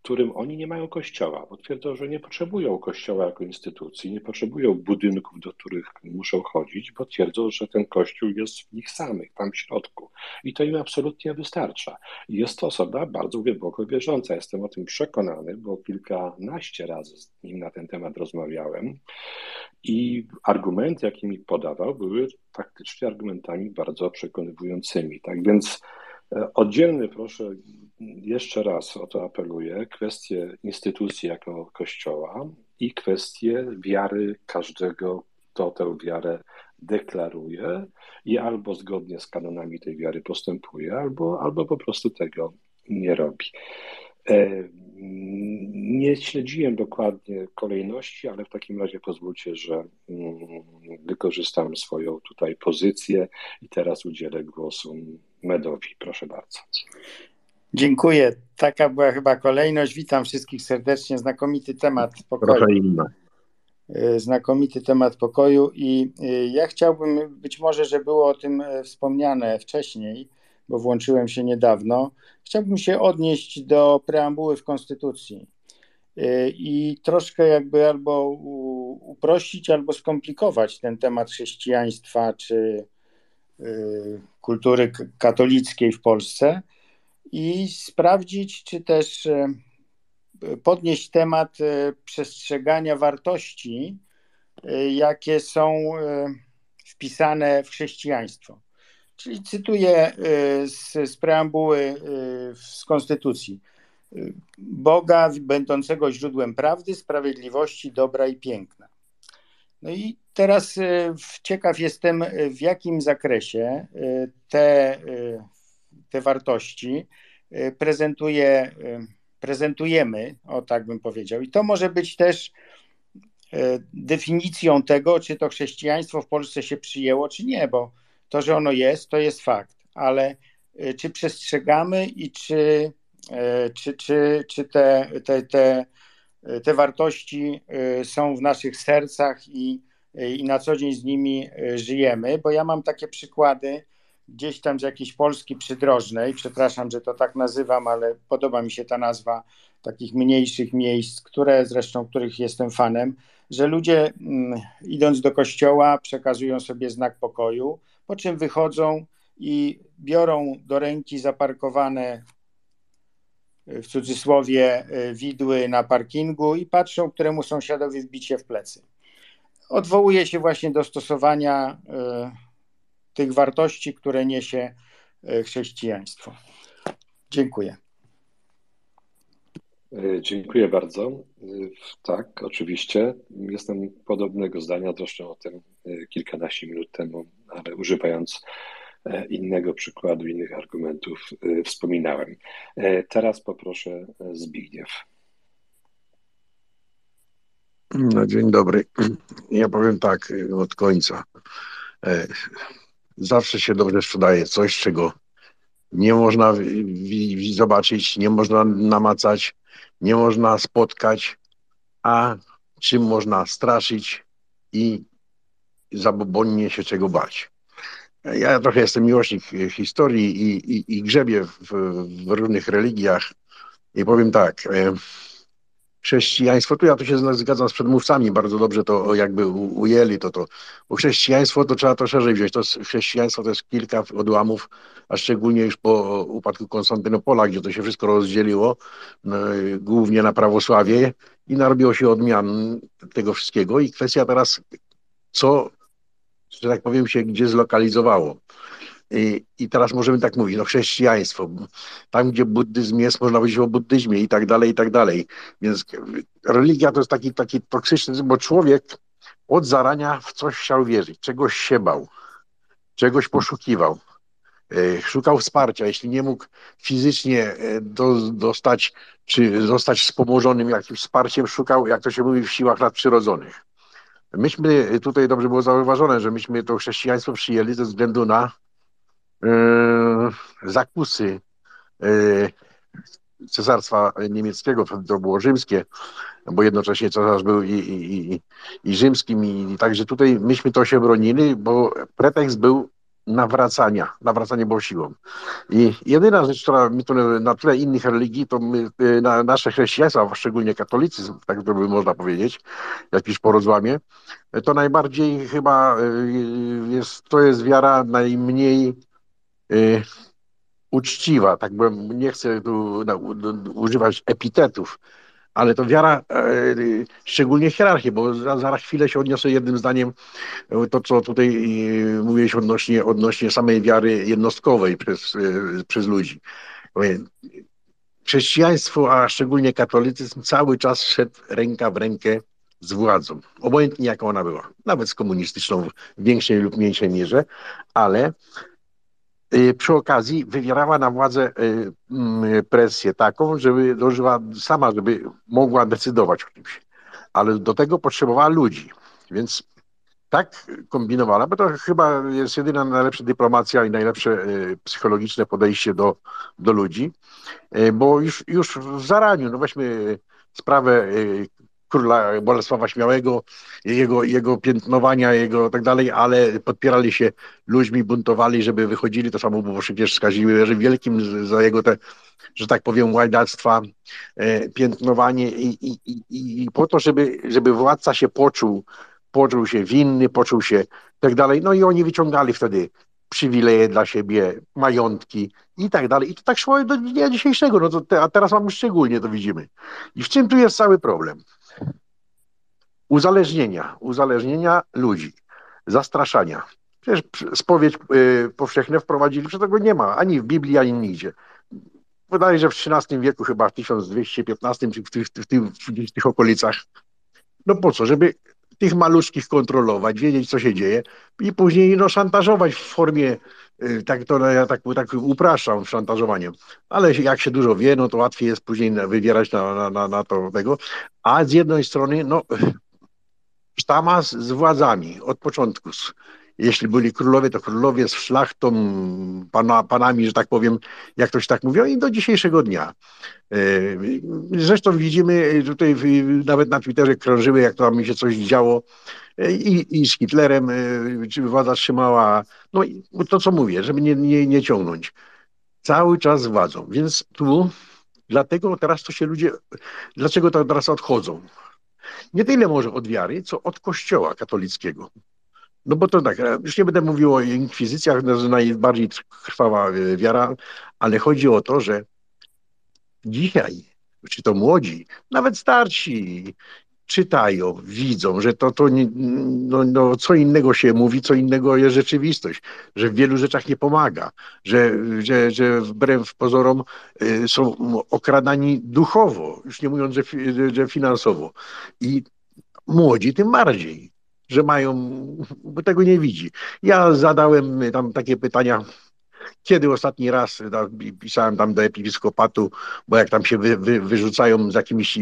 którym oni nie mają kościoła, bo twierdzą, że nie potrzebują kościoła jako instytucji, nie potrzebują budynków, do których muszą chodzić, bo twierdzą, że ten kościół jest w nich samych, tam w środku. I to im absolutnie wystarcza. Jest to osoba bardzo głęboko wierząca. Jestem o tym przekonany, bo kilkanaście razy z nim na ten temat rozmawiałem. I argumenty, jakie mi podawał, były faktycznie argumentami bardzo przekonywującymi. Tak więc Oddzielny, proszę, jeszcze raz o to apeluję, kwestię instytucji jako Kościoła i kwestię wiary każdego, kto tę wiarę deklaruje i albo zgodnie z kanonami tej wiary postępuje, albo, albo po prostu tego nie robi. Nie śledziłem dokładnie kolejności, ale w takim razie pozwólcie, że wykorzystam swoją tutaj pozycję i teraz udzielę głosu Medowi. Proszę bardzo. Dziękuję. Taka była chyba kolejność. Witam wszystkich serdecznie. Znakomity temat pokoju. Trochę inna. Znakomity temat pokoju i ja chciałbym, być może, że było o tym wspomniane wcześniej, bo włączyłem się niedawno. Chciałbym się odnieść do preambuły w Konstytucji i troszkę jakby albo uprościć, albo skomplikować ten temat chrześcijaństwa czy kultury katolickiej w Polsce i sprawdzić, czy też podnieść temat przestrzegania wartości, jakie są wpisane w chrześcijaństwo. Czyli cytuję z, z preambuły z Konstytucji. Boga będącego źródłem prawdy, sprawiedliwości, dobra i piękna. No i teraz ciekaw jestem, w jakim zakresie te, te wartości prezentuje, prezentujemy, o tak bym powiedział. I to może być też definicją tego, czy to chrześcijaństwo w Polsce się przyjęło, czy nie, bo to, że ono jest, to jest fakt, ale czy przestrzegamy i czy czy, czy, czy te, te, te, te wartości są w naszych sercach i, i na co dzień z nimi e, żyjemy, bo ja mam takie przykłady gdzieś tam z jakiejś Polski przydrożnej, przepraszam, że to tak nazywam, ale podoba mi się ta nazwa takich mniejszych miejsc, które zresztą których jestem fanem, że ludzie mm, idąc do kościoła przekazują sobie znak pokoju, po czym wychodzą i biorą do ręki zaparkowane w cudzysłowie e, widły na parkingu i patrzą, któremu sąsiadowi wbić się w plecy. Odwołuje się właśnie do stosowania e, tych wartości, które niesie e, chrześcijaństwo. Dziękuję. Dziękuję bardzo. Tak, oczywiście. Jestem podobnego zdania, zresztą o tym kilkanaście minut temu, ale używając E, innego przykładu, innych argumentów e, wspominałem. E, teraz poproszę Zbigniew. No, dzień dobry. Ja powiem tak od końca. Zawsze się dobrze sprzedaje coś, czego nie można zobaczyć, nie można namacać, nie można spotkać, a czym można straszyć i zabobonnie się czego bać. Ja trochę jestem miłośnik historii i, i, i grzebię w, w, różnych religiach i powiem tak, e, chrześcijaństwo, tu ja tu się zgadzam z przedmówcami, bardzo dobrze to jakby ujęli to, to bo chrześcijaństwo to trzeba to szerzej wziąć, to chrześcijaństwo to jest kilka odłamów, a szczególnie już po upadku Konstantynopola, gdzie to się wszystko rozdzieliło, no, głównie na prawosławie i narobiło się odmian tego wszystkiego i kwestia teraz, co że tak powiem, się gdzie zlokalizowało. I, I teraz możemy tak mówić, no chrześcijaństwo, tam gdzie buddyzm jest, można powiedzieć o buddyzmie i tak dalej, i tak dalej. Więc religia to jest taki, taki toksyczny, bo człowiek od zarania w coś chciał wierzyć, czegoś się bał, czegoś poszukiwał, e, szukał wsparcia, jeśli nie mógł fizycznie e, do, dostać, czy zostać wspomożonym jakimś wsparciem, szukał, jak to się mówi, w siłach nadprzyrodzonych. Myśmy, tutaj dobrze było zauważone, że myśmy to chrześcijaństwo przyjęli ze względu na zakusy e, cesarstwa niemieckiego, to było rzymskie, bo jednocześnie cesarz był i, i, i, i rzymskim, i, i także tutaj myśmy to się bronili, bo pretekst był nawracania, nawracanie było siłą. I jedyna rzecz, która mi tu na tle innych religii, to my, y, na nasze chrześcijaństwo, szczególnie katolicyzm, tak to by można powiedzieć, jakiś po rozłamie, to najbardziej chyba jest, to jest wiara najmniej y, uczciwa, tak bym, nie chcę tu no, używać epitetów, ale to wiara, e, szczególnie hierarchii, bo za, chwilę się odniosę jednym zdaniem e, to, co tutaj mówiłeś odnośnie, odnośnie samej wiary jednostkowej przez, przez ludzi. Chrześcijaństwo, a szczególnie katolicyzm cały czas szedł ręka w rękę z władzą, obojętnie jaka ona była, nawet z komunistyczną w większej lub mniejszej mierze, ale Y, przy okazji wywierała na władzę y, mm, presję taką, żeby dożyła sama, żeby mogła decydować o czymś. Ale do tego potrzebowała ludzi. Więc tak kombinowała, bo to chyba jest jedyna najlepsza dyplomacja i najlepsze y, psychologiczne podejście do, do ludzi, bo już, już w zaraniu, no weźmy sprawę króla Bolesława Śmiałego, jego, jego piętnowania, jego tak dalej, ale podpierali się ludźmi, buntowali, żeby wychodzili. To samo było przecież z Kazimierzem Wielkim za jego te, że tak powiem, łajdactwa, e, piętnowanie i, i, i, i po to, żeby, żeby władca się poczuł, poczuł się winny, poczuł się tak dalej. No i oni wyciągali wtedy przywileje dla siebie, majątki i tak dalej. I to tak szło do dnia dzisiejszego, no to te, a teraz mamy szczególnie to widzimy. I w czym tu jest cały problem? Uzależnienia, uzależnienia ludzi, zastraszania. Przecież spowiedź y, powszechne wprowadzili, że tego nie ma ani w Biblii, ani nigdzie. Wydaje że w XIII wieku, chyba w 1215 czy w tych, w tych, w tych okolicach. No po co? Żeby tych maluczkich kontrolować, wiedzieć, co się dzieje i później no, szantażować w formie, y, tak to ja tak, tak upraszczam szantażowaniem, ale jak się dużo wie, no to łatwiej jest później wywierać na, na, na, na to tego, a z jednej strony, no sztama z, z władzami od początku, jeśli byli królowie, to królowie z szlachtą, pana, panami, że tak powiem, jak ktoś tak mówił, i do dzisiejszego dnia. E, zresztą widzimy tutaj nawet na Twitterze krążyły, jak tam się coś działo e, i, i z Hitlerem, e, czy władza trzymała, no to co mówię, żeby nie, nie, nie ciągnąć. Cały czas z władzą, więc tu dlatego teraz to się ludzie, dlaczego to teraz odchodzą? Nie tyle może od wiary, co od kościoła katolickiego. No bo to tak, już nie będę mówił o inkwizycjach, jest najbardziej krwawa e, wiara, ale chodzi o to, że dzisiaj, czy to młodzi, nawet starsi, czytają, widzą, że to, to nie, no, no, co innego się mówi, co innego jest rzeczywistość, że w wielu rzeczach nie pomaga, że, że, że wbrew pozorom y, są okradani duchowo, już nie mówiąc, że, że finansowo. I młodzi tym bardziej że mają, bo tego nie widzi. Ja zadałem tam takie pytania, kiedy ostatni raz pisałem tam do episkopatu, bo jak tam się wy, wy, wyrzucają z jakimiś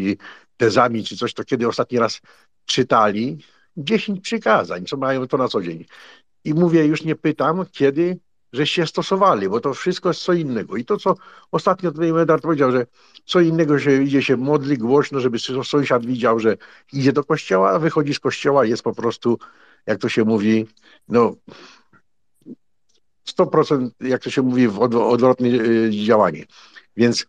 tezami czy coś, to kiedy ostatni raz czytali dziesięć przykazań, co mają to na co dzień. I mówię, już nie pytam, kiedy żeście stosowali, bo to wszystko jest co innego. I to, co ostatnio tutaj Medard powiedział, że co innego się idzie się modli głośno, żeby sąsiad widział, że idzie do kościoła, a wychodzi z kościoła jest po prostu, jak to się mówi, no 100%, jak to się mówi, w odwrotne y, działanie. Więc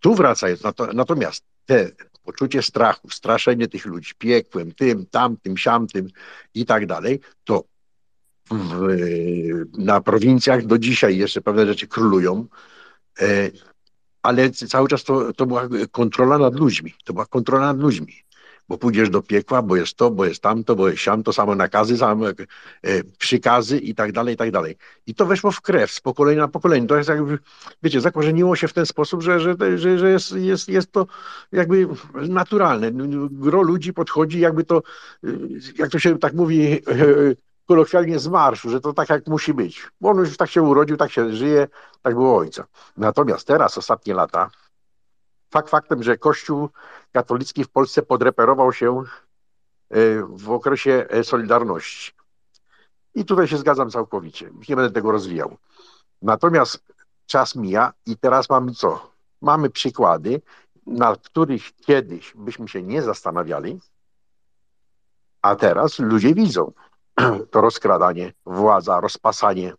tu wracając, natomiast te poczucie strachu, straszenie tych ludzi piekłem, tym, tamtym, siamtym i tak dalej, to w, na prowincjach do dzisiaj jeszcze pewne rzeczy królują, e, ale cały czas to, to była kontrola nad ludźmi. To była kontrola nad ludźmi. Bo pójdziesz do piekła, bo jest to, bo jest tamto, bo jest siam, to samo nakazy, same e, przykazy i tak dalej, i tak dalej. I to weszło w krew z pokolenia na pokolenie. To jest jakby, wiecie, zakorzeniło się w ten sposób, że, że, że, że jest, jest, jest to jakby naturalne. Gro ludzi podchodzi, jakby to, jak to się tak mówi, kolokwialnie z marszu, że to tak jak musi być. Bo on już tak się urodził, tak się żyje, tak było ojca. Natomiast teraz, ostatnie lata, fakt faktem, że Kościół katolicki w Polsce podreperował się e, w okresie e, Solidarności. I tutaj się zgadzam całkowicie. Nie będę tego rozwijał. Natomiast czas mija i teraz mamy co? Mamy przykłady, na których kiedyś byśmy się nie zastanawiali, a teraz ludzie widzą. [clears throat] to rozkradanie, władza, rozpasanie,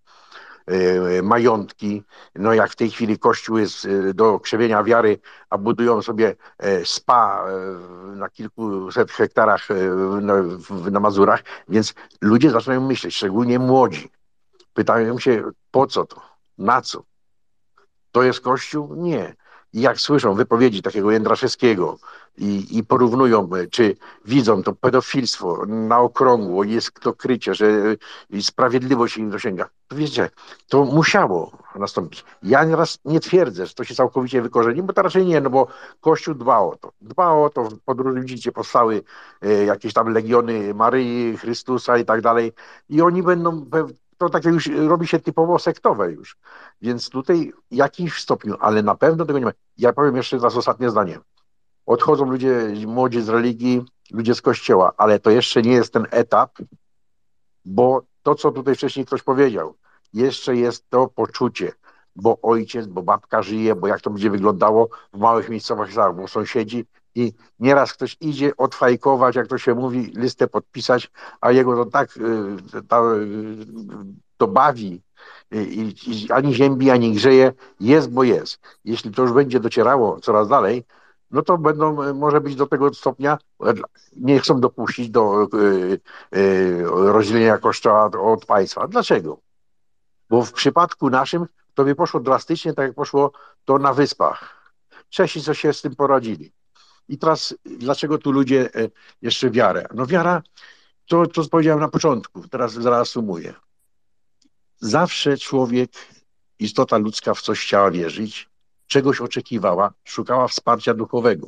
y, majątki. No jak w tej chwili Kościół jest y, do krzewienia wiary, a budują sobie e, spa e, na kilkuset hektarach e, na Mazurach, więc ludzie zaczynają myśleć, szczególnie młodzi. Pytają się, po co to? Na co? To jest Kościół? Nie. Jak słyszą wypowiedzi takiego Jędraszewskiego i, i porównują, e, czy widzą to pedofilstwo na okrągło, jest to krycie, że e, sprawiedliwość im dosięga, to wiecie, to musiało nastąpić. Ja nieraz nie twierdzę, że to się całkowicie wykorzeni, bo to raczej nie, no bo Kościół dba o to. Dba o to, podróży widzicie, powstały e, jakieś tam legiony Maryi, Chrystusa i tak dalej i oni będą to takie już robi się typowo sektowe już. Więc tutaj w jakimś stopniu, ale na pewno tego nie ma. Ja powiem jeszcze raz ostatnie zdanie. Odchodzą ludzie młodzi z religii, ludzie z kościoła, ale to jeszcze nie jest ten etap, bo to, co tutaj wcześniej ktoś powiedział, jeszcze jest to poczucie, bo ojciec, bo babka żyje, bo jak to będzie wyglądało w małych miejscowościach, bo sąsiedzi i nieraz ktoś idzie odfajkować, jak to się mówi, listę podpisać, a jego to tak y, y, to bawi i, i ani ziębi, ani grzeje, jest, bo jest. Jeśli to już będzie docierało coraz dalej, no to będą, może być do tego stopnia, nie chcą dopuścić do y, rozdzielenia kościoła od państwa. Dlaczego? Bo w przypadku naszym to by poszło drastycznie, tak jak poszło to na wyspach. Czesi co się z tym poradzili. I teraz dlaczego tu ludzie e, jeszcze wiarę? No wiara, to, to powiedziałem na początku, teraz zaraz sumuję. zawsze człowiek, istota ludzka w coś chciała wierzyć, czegoś oczekiwała, szukała wsparcia duchowego.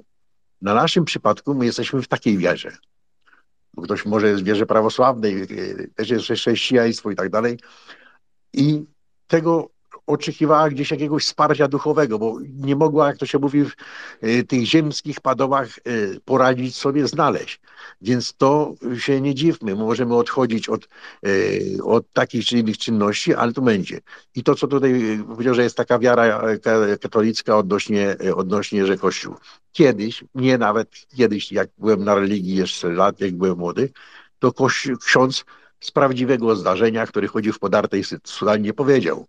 Na naszym przypadku my jesteśmy w takiej wierze. Bo ktoś może jest w wierze prawosławnej, też jest chrześcijaństwo i tak dalej. I tego oczekiwała gdzieś jakiegoś wsparcia duchowego, bo nie mogła, jak to się mówi, w y, tych ziemskich padowach y, poradzić sobie, znaleźć. Więc to się nie dziwmy, możemy odchodzić od, y, od takich czy innych czynności, ale to będzie. I to, co tutaj powiedział, że jest taka wiara katolicka odnośnie, odnośnie że Kościół. Kiedyś, nie nawet kiedyś, jak byłem na religii jeszcze lat, jak byłem młody, to kościół, ksiądz z prawdziwego zdarzenia, który chodził w podartej nie powiedział.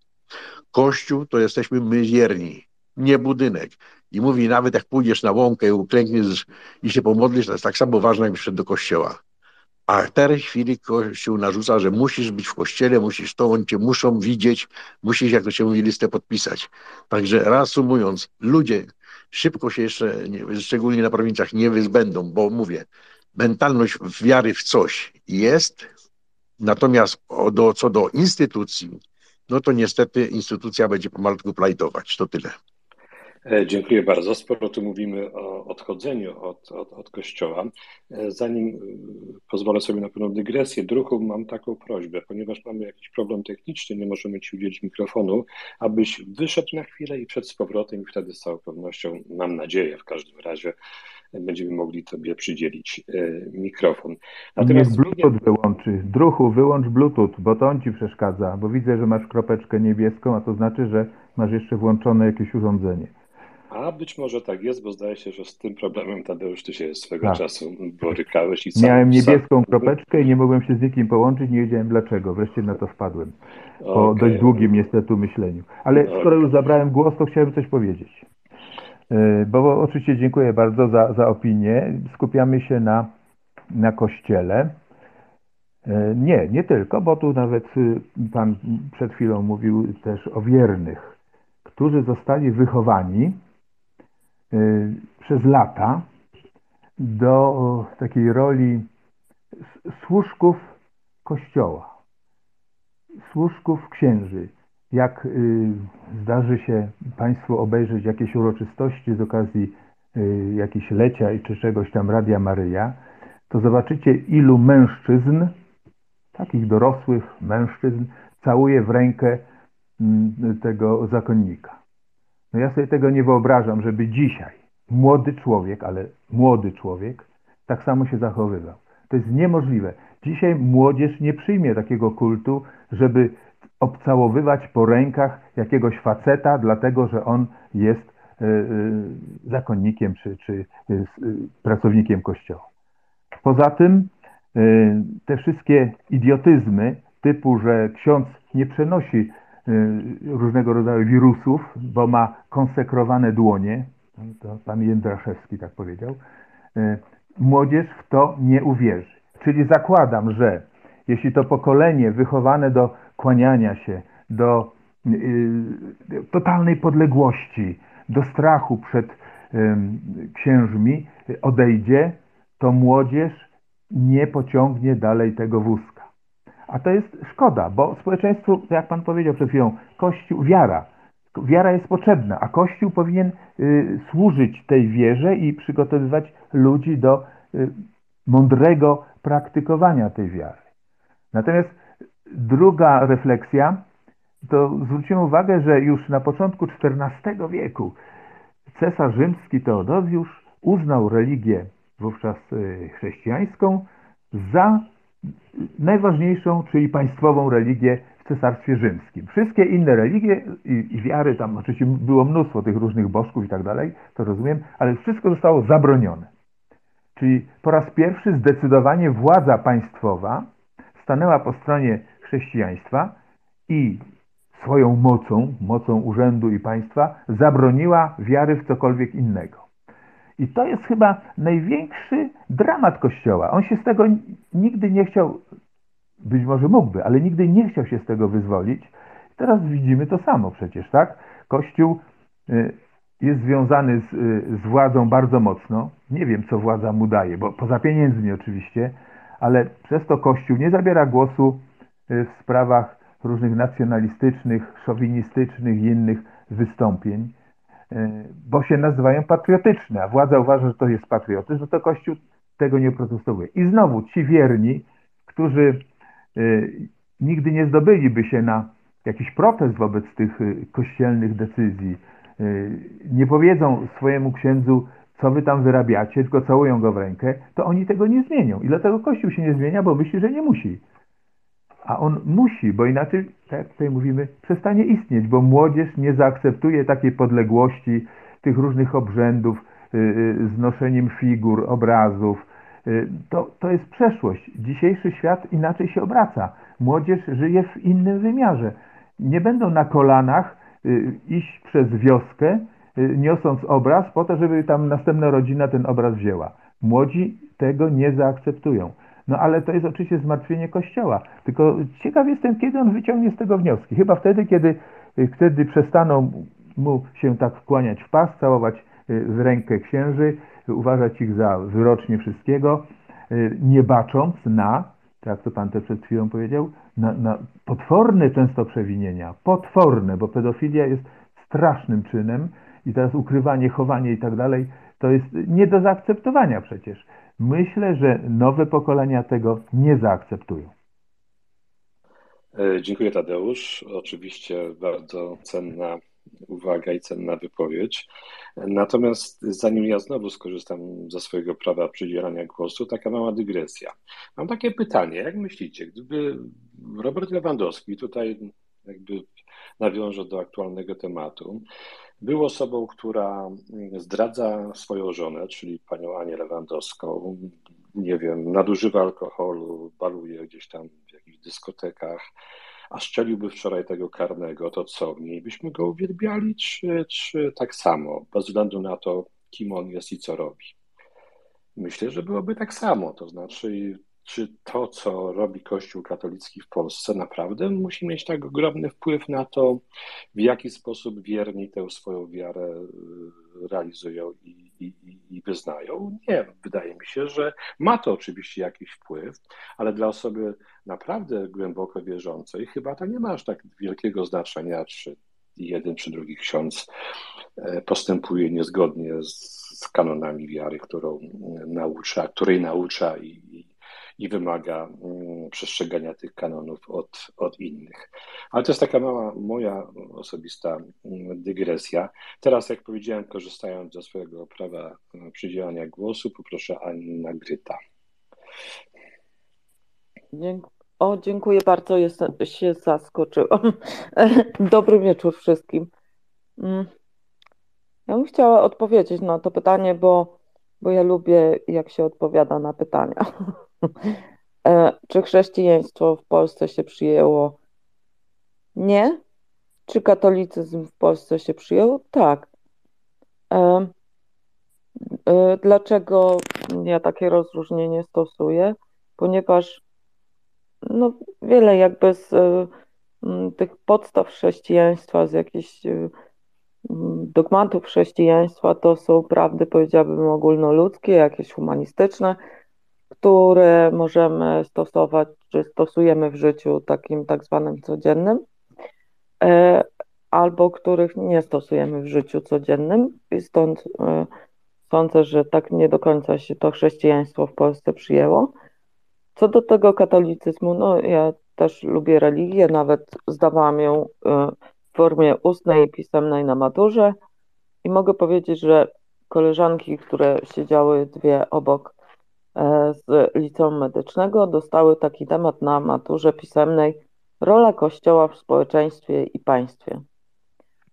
Kościół to jesteśmy my wierni, nie budynek. I mówi, nawet jak pójdziesz na łąkę i uklękniesz i się pomodlisz, to jest tak samo ważne, jak wszedł do kościoła. A w tej chwili Kościół narzuca, że musisz być w kościele, musisz to, oni cię muszą widzieć, musisz, jak to się mówi, listę podpisać. Także reasumując, ludzie szybko się jeszcze, szczególnie na prowincjach, nie wyzbędą, bo mówię, mentalność wiary w coś jest, natomiast do, co do instytucji, no to niestety instytucja będzie pomalutku plajtować. To tyle. E, dziękuję bardzo. Sporo tu mówimy o odchodzeniu od, od, od kościoła. E, zanim e, pozwolę sobie na pewną dygresję, druhu, mam taką prośbę, ponieważ mamy jakiś problem techniczny, nie możemy Ci udzielić mikrofonu, abyś wyszedł na chwilę i przed z powrotem i wtedy z całą pewnością, mam nadzieję w każdym razie, będziemy mogli Tobie przydzielić mikrofon. Natomiast Niech Bluetooth wyłączy. Druhu, wyłącz Bluetooth, bo to on Ci przeszkadza, bo widzę, że masz kropeczkę niebieską, a to znaczy, że masz jeszcze włączone jakieś urządzenie. A być może tak jest, bo zdaje się, że z tym problemem Tadeusz ty się swego tak. czasu borykałeś. I sam, Miałem niebieską sam... kropeczkę i nie mogłem się z nikim połączyć, nie wiedziałem dlaczego. Wreszcie na to wpadłem. Po okay. dość długim niestety myśleniu. Ale okay. skoro już zabrałem głos, to chciałem coś powiedzieć. E, bo oczywiście dziękuję bardzo za, za opinię. Skupiamy się na, na kościele. E, nie, nie tylko, bo tu nawet y, Pan przed chwilą mówił też o wiernych, którzy zostali wychowani Y, przez lata do takiej roli służków Kościoła, służków księży. Jak y, zdarzy się Państwu obejrzeć jakieś uroczystości z okazji y, jakichś lecia czy czegoś tam Radia Maryja, to zobaczycie ilu mężczyzn, takich dorosłych mężczyzn, całuje w rękę mm, tego zakonnika. No ja sobie tego nie wyobrażam, żeby dzisiaj młody człowiek, ale młody człowiek, tak samo się zachowywał. To jest niemożliwe. Dzisiaj młodzież nie przyjmie takiego kultu, żeby obcałowywać po rękach jakiegoś faceta, dlatego że on jest y, y, zakonnikiem czy, czy y, pracownikiem kościoła. Poza tym te wszystkie idiotyzmy typu, że ksiądz nie przenosi różnego rodzaju wirusów, bo ma konsekrowane dłonie, to pan Jędraszewski tak powiedział, młodzież w to nie uwierzy. Czyli zakładam, że jeśli to pokolenie wychowane do kłaniania się, do y, totalnej podległości, do strachu przed księżmi odejdzie, to młodzież nie pociągnie dalej tego wózka. A to jest szkoda, bo społeczeństwu, jak Pan powiedział przed chwilą, Kościół, wiara. Wiara jest potrzebna, a Kościół powinien y, służyć tej wierze i przygotowywać ludzi do y, mądrego praktykowania tej wiary. Natomiast druga refleksja, to zwróciłem uwagę, że już na początku XIV wieku cesarz rzymski Teodozjusz uznał religię wówczas y, chrześcijańską za najważniejszą, czyli państwową religię w Cesarstwie Rzymskim. Wszystkie inne religie i, i wiary, tam oczywiście było mnóstwo tych różnych bożków i tak dalej, to rozumiem, ale wszystko zostało zabronione. Czyli po raz pierwszy zdecydowanie władza państwowa stanęła po stronie chrześcijaństwa i swoją mocą, mocą urzędu i państwa, zabroniła wiary w cokolwiek innego. I to jest chyba największy dramat Kościoła. On się z tego nigdy nie chciał, być może mógłby, ale nigdy nie chciał się z tego wyzwolić. Teraz widzimy to samo przecież, tak? Kościół y, jest związany z, y, z władzą bardzo mocno. Nie wiem, co władza mu daje, bo poza pieniędzmi oczywiście, ale przez to Kościół nie zabiera głosu y, w sprawach różnych nacjonalistycznych, szowinistycznych i innych wystąpień, bo się nazywają patriotyczne, a władza uważa, że to jest patriotyzm, no to Kościół tego nie protestuje. I znowu ci wierni, którzy nigdy nie zdobyliby się na jakiś protest wobec tych kościelnych decyzji, nie powiedzą swojemu księdzu, co wy tam wyrabiacie, tylko całują go w rękę, to oni tego nie zmienią. I dlatego Kościół się nie zmienia, bo myśli, że nie musi. A on musi, bo inaczej, tak jak tutaj mówimy, przestanie istnieć, bo młodzież nie zaakceptuje takiej podległości, tych różnych obrzędów, z noszeniem figur, obrazów. To, to jest przeszłość. Dzisiejszy świat inaczej się obraca. Młodzież żyje w innym wymiarze. Nie będą na kolanach iść przez wioskę, niosąc obraz po to, żeby tam następna rodzina ten obraz wzięła. Młodzi tego nie zaakceptują. No ale to jest oczywiście zmartwienie Kościoła. Tylko ciekaw jestem, kiedy on wyciągnie z tego wnioski. Chyba wtedy, kiedy wtedy przestaną mu się tak wkłaniać w pas, całować w rękę księży, uważać ich za wyrocznie wszystkiego, nie bacząc na, tak to Pan też przed chwilą powiedział, na, na potworne często przewinienia. Potworne, bo pedofilia jest strasznym czynem i teraz ukrywanie, chowanie i tak dalej, to jest nie do zaakceptowania przecież. Myślę, że nowe pokolenia tego nie zaakceptują. Dziękuję Tadeusz. Oczywiście bardzo cenna uwaga i cenna wypowiedź. Natomiast zanim ja znowu skorzystam ze swojego prawa przydzielania głosu, taka mała dygresja. Mam takie pytanie, jak myślicie, gdyby Robert Lewandowski, tutaj jakby nawiążę do aktualnego tematu, był osobą, która zdradza swoją żonę, czyli panią Anię Lewandowską, nie wiem, nadużywa alkoholu, baluje gdzieś tam w jakichś dyskotekach, a szczeliłby wczoraj tego karnego, to co, mniej byśmy go uwielbiali, czy, czy tak samo, bez względu na to, kim on jest i co robi? Myślę, że byłoby tak samo, to znaczy, czy to, co robi Kościół katolicki w Polsce, naprawdę musi mieć tak ogromny wpływ na to, w jaki sposób wierni tę swoją wiarę realizują i, i, i wyznają? Nie, wydaje mi się, że ma to oczywiście jakiś wpływ, ale dla osoby naprawdę głęboko wierzącej chyba to nie ma aż tak wielkiego znaczenia, czy jeden czy drugi ksiądz postępuje niezgodnie z, z kanonami wiary, którą naucza, której naucza i, i wymaga przestrzegania tych kanonów od, od innych. Ale to jest taka mała moja osobista dygresja. Teraz, jak powiedziałem, korzystając ze swojego prawa przydzielania głosu, poproszę Anna Gryta. O, dziękuję bardzo, jestem, się zaskoczyłam. [laughs] Dobry wieczór wszystkim. Ja bym chciała odpowiedzieć na to pytanie, bo, bo ja lubię, jak się odpowiada na pytania. [laughs] Czy chrześcijaństwo w Polsce się przyjęło? Nie. Czy katolicyzm w Polsce się przyjął? Tak. Dlaczego ja takie rozróżnienie stosuję? Ponieważ no, wiele jakby z tych podstaw chrześcijaństwa, z jakichś dogmatów chrześcijaństwa, to są prawdy, powiedziałabym, ogólnoludzkie, jakieś humanistyczne, które możemy stosować, czy stosujemy w życiu takim tak zwanym codziennym, albo których nie stosujemy w życiu codziennym i stąd sądzę, że tak nie do końca się to chrześcijaństwo w Polsce przyjęło. Co do tego katolicyzmu, no ja też lubię religię, nawet zdawałam ją w formie ustnej i pisemnej na maturze i mogę powiedzieć, że koleżanki, które siedziały dwie obok z liceum medycznego dostały taki temat na maturze pisemnej rola Kościoła w społeczeństwie i państwie.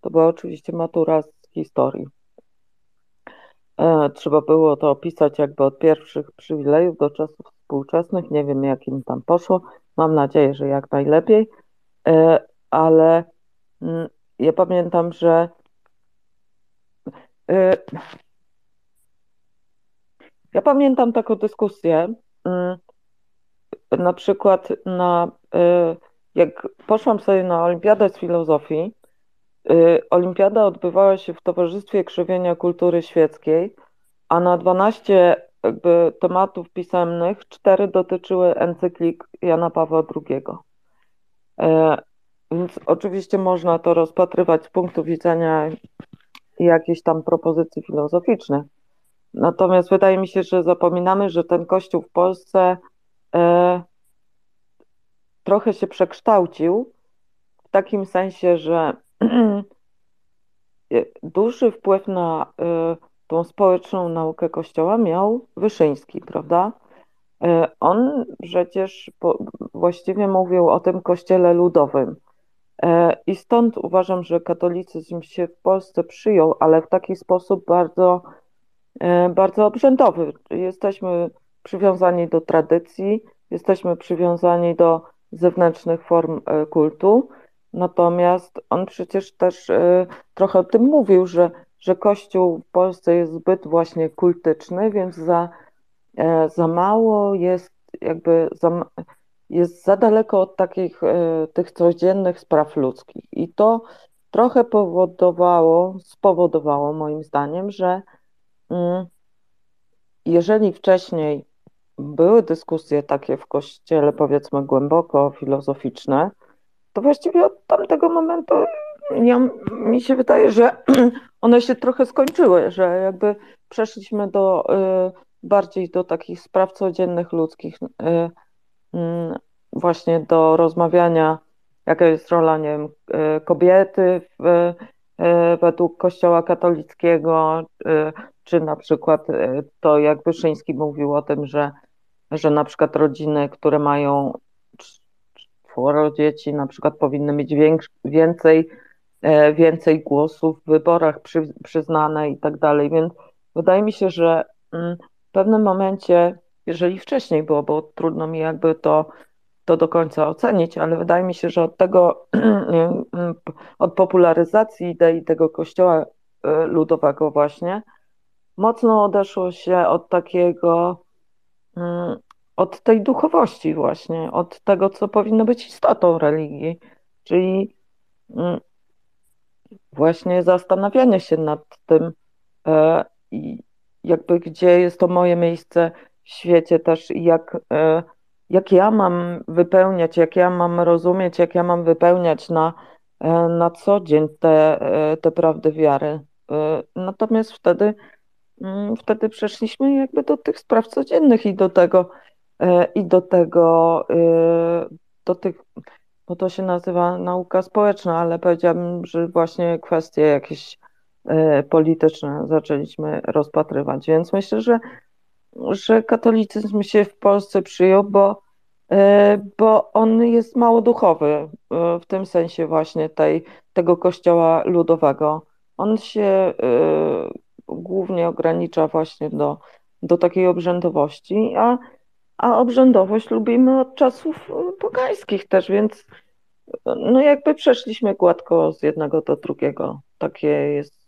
To była oczywiście matura z historii. Trzeba było to opisać jakby od pierwszych przywilejów do czasów współczesnych. Nie wiem, jak im tam poszło. Mam nadzieję, że jak najlepiej. Ale ja pamiętam, że ja pamiętam taką dyskusję, na przykład na, jak poszłam sobie na olimpiadę z filozofii, olimpiada odbywała się w Towarzystwie Krzywienia Kultury Świeckiej, a na 12 jakby tematów pisemnych, cztery dotyczyły encyklik Jana Pawła II. Więc oczywiście można to rozpatrywać z punktu widzenia jakichś tam propozycji filozoficznych. Natomiast wydaje mi się, że zapominamy, że ten kościół w Polsce e, trochę się przekształcił w takim sensie, że [clears throat] duży wpływ na e, tą społeczną naukę Kościoła miał Wyszyński, prawda? E, on przecież po, właściwie mówił o tym kościele ludowym. E, I stąd uważam, że katolicyzm się w Polsce przyjął, ale w taki sposób bardzo, e, bardzo obrzędowy. Jesteśmy przywiązani do tradycji, jesteśmy przywiązani do zewnętrznych form kultu. Natomiast on przecież też trochę o tym mówił, że, że Kościół w Polsce jest zbyt właśnie kultyczny, więc za E, za mało jest jakby za, jest za daleko od takich e, tych codziennych spraw ludzkich. I to trochę powodowało, spowodowało moim zdaniem, że mm, jeżeli wcześniej były dyskusje takie w kościele, powiedzmy głęboko filozoficzne, to właściwie od tamtego momentu ja, mi się wydaje, że [clears throat] one się trochę skończyły, że jakby przeszliśmy do y, bardziej do takich spraw codziennych ludzkich, y, właśnie do rozmawiania, jaka jest rola nie wiem, y, kobiety w, y, według Kościoła katolickiego, czy na przykład to, jak Wyszyński mówił o tym, że, że na przykład rodziny, które mają czworo dzieci, na przykład powinny mieć więcej, więcej głosów w wyborach przy, przyznane i tak dalej. Więc wydaje mi się, że mm, w pewnym momencie, jeżeli wcześniej było, bo trudno mi jakby to, to do końca ocenić, ale wydaje mi się, że od tego, [clears throat] od popularyzacji idei tego kościoła e, ludowego właśnie, mocno odeszło się od takiego, mm, od tej duchowości właśnie, od tego, co powinno być istotą religii, czyli mm, właśnie zastanawianie się nad tym, e, jakby gdzie jest to moje miejsce w świecie też jak, e, jak ja mam wypełniać, jak ja mam rozumieć, jak ja mam wypełniać na, e, na co dzień te, e, te prawdy wiary. Natomiast wtedy, mm, wtedy przeszliśmy jakby do tych spraw codziennych i do tego, i do tego, do tych, bo to się nazywa nauka społeczna, ale powiedziałabym, że właśnie kwestie jakieś polityczne zaczęliśmy rozpatrywać. Więc myślę, że, że katolicyzm się w Polsce przyjął, bo, e, bo on jest mało duchowy e, w tym sensie właśnie tej, tego kościoła ludowego. On się głównie ogranicza właśnie do, do takiej obrzędowości, a, a obrzędowość lubimy od czasów pogańskich też, więc no jakby przeszliśmy gładko z jednego do drugiego. Takie jest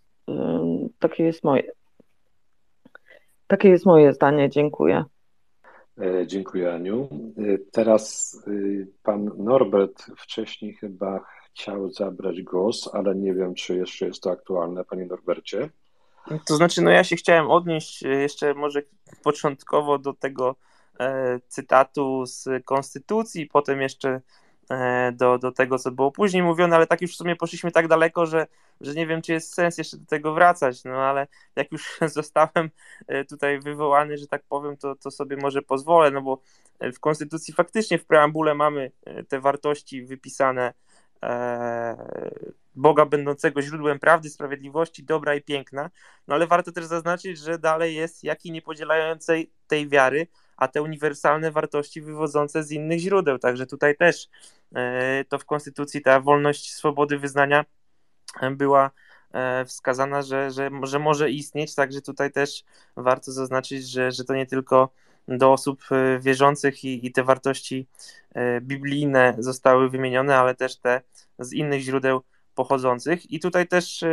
takie jest moje. Takie jest moje zdanie. Dziękuję. E, dziękuję, Aniu. E, teraz e, pan Norbert wcześniej chyba chciał zabrać głos, ale nie wiem, czy jeszcze jest to aktualne, panie Norbercie. To znaczy, no ja się chciałem odnieść jeszcze może początkowo do tego cytatu z Konstytucji, potem jeszcze do, do tego, co było później mówione, ale tak już w sumie poszliśmy tak daleko, że, że nie wiem, czy jest sens jeszcze do tego wracać, no ale jak już [laughs] zostałem e, tutaj wywołany, że tak powiem, to, to sobie może pozwolę, no bo w Konstytucji faktycznie w preambule mamy e, te wartości wypisane Boga będącego źródłem prawdy, sprawiedliwości, dobra i piękna, no ale warto też zaznaczyć, że dalej jest jak i niepodzielającej tej wiary, a te uniwersalne wartości wywodzące z innych źródeł. Także tutaj też e, to w Konstytucji ta wolność swobody wyznania była e, wskazana, że, że, że może istnieć, także tutaj też warto zaznaczyć, że, że to nie tylko do osób e, wierzących i, i te wartości biblijne zostały wymienione, ale też te z innych źródeł pochodzących. I tutaj też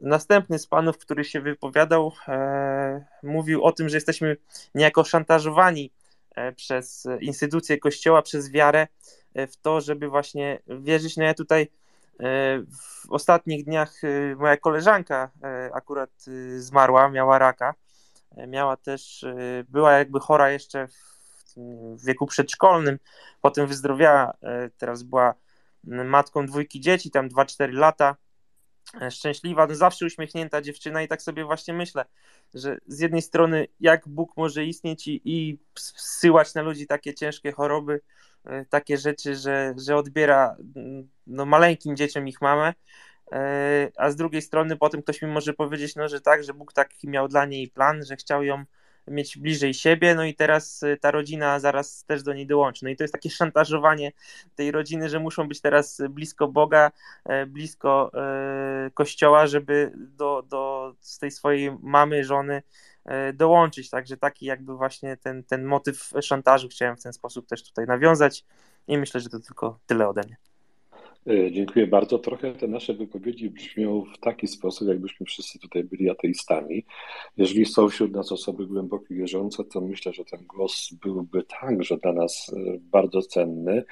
Następny z panów, który się wypowiadał, e, mówił o tym, że jesteśmy niejako szantażowani e, przez instytucje Kościoła, przez wiarę e, w to, żeby właśnie wierzyć. No ja tutaj w ostatnich dniach moja koleżanka akurat zmarła, miała raka. Miała też, była jakby chora jeszcze w wieku przedszkolnym, potem wyzdrowiała, teraz była matką dwójki dzieci, tam 2-4 lata, szczęśliwa, no zawsze uśmiechnięta dziewczyna i tak sobie właśnie myślę, że z jednej strony jak Bóg może istnieć i, i na ludzi takie ciężkie choroby, takie rzeczy, że, że odbiera no, maleńkim dzieciom ich mamę, a z drugiej strony potem ktoś mi może powiedzieć, no, że tak, że Bóg taki miał dla niej plan, że chciał ją mieć bliżej siebie, no i teraz y, ta rodzina zaraz też do niej dołączy. No i to jest takie [laughs] szantażowanie tej rodziny, że muszą być teraz blisko Boga, e, blisko e, Kościoła, żeby do, do z tej swojej mamy, żony e, dołączyć. Także taki jakby właśnie ten, ten motyw szantażu chciałem w ten sposób też tutaj nawiązać i myślę, że to tylko tyle ode mnie. E, dziękuję bardzo. Trochę te nasze wypowiedzi brzmią w taki sposób, jakbyśmy wszyscy tutaj byli ateistami. Jeżeli są wśród nas osoby głęboko wierzące, to myślę, że ten głos byłby także dla nas e, bardzo cenny.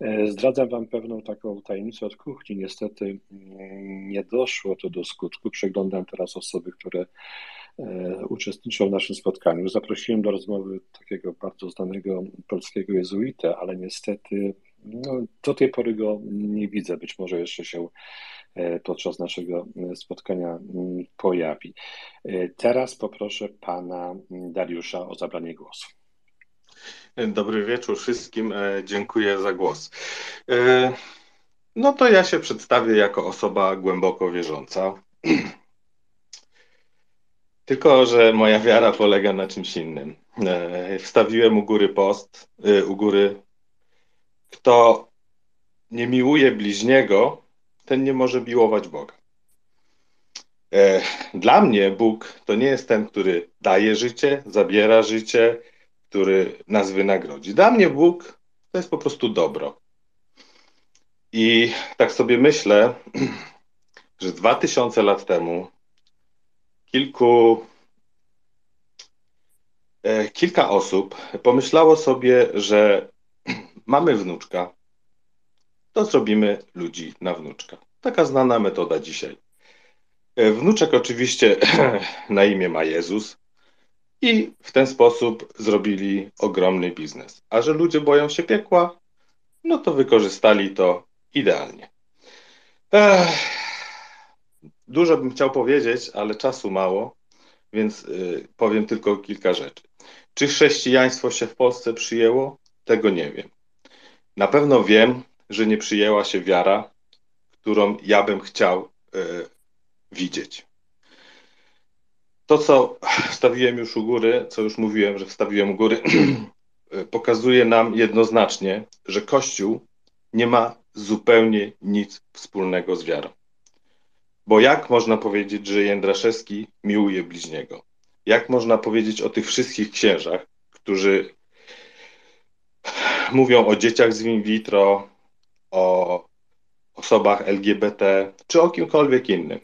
E, zdradzam Wam pewną taką tajemnicę od kuchni. Niestety mm, nie doszło to do skutku. Przeglądam teraz osoby, które uczestniczą w naszym spotkaniu. Zaprosiłem do rozmowy takiego bardzo znanego polskiego jezuitę, ale niestety no, do tej pory go nie widzę. Być może jeszcze się e, podczas naszego e, spotkania mm, pojawi. E, teraz poproszę pana Dariusza o zabranie głosu. Dobry wieczór wszystkim. Dziękuję za głos. No to ja się przedstawię jako osoba głęboko wierząca. [clears throat] Tylko, że moja wiara polega na czymś innym. Wstawiłem u góry post, u góry kto nie miłuje bliźniego, ten nie może miłować Boga. E, dla mnie Bóg to nie jest ten, który daje życie, zabiera życie, który nas wynagrodzi. Dla mnie Bóg to jest po prostu dobro. I tak sobie myślę, [clears throat] że dwa tysiące lat temu kilku, e, kilka osób pomyślało sobie, że mamy wnuczka, to zrobimy ludzi na wnuczka. Taka znana metoda dzisiaj. E, wnuczek oczywiście [clears throat] na imię ma Jezus i w ten sposób zrobili ogromny biznes. A że ludzie boją się piekła, no to wykorzystali to idealnie. Ech, dużo bym chciał powiedzieć, ale czasu mało, więc y, powiem tylko kilka rzeczy. Czy chrześcijaństwo się w Polsce przyjęło? Tego nie wiem. Na pewno wiem, że nie przyjęła się wiara, którą ja bym chciał y, widzieć. To, co wstawiłem już u góry, co już mówiłem, że wstawiłem u góry, [clears throat] pokazuje nam jednoznacznie, że Kościół nie ma zupełnie nic wspólnego z wiarą. Bo jak można powiedzieć, że Jędraszewski miłuje bliźniego? Jak można powiedzieć o tych wszystkich księżach, którzy mówią o dzieciach z in vitro, o osobach LGBT, czy o kimkolwiek innym.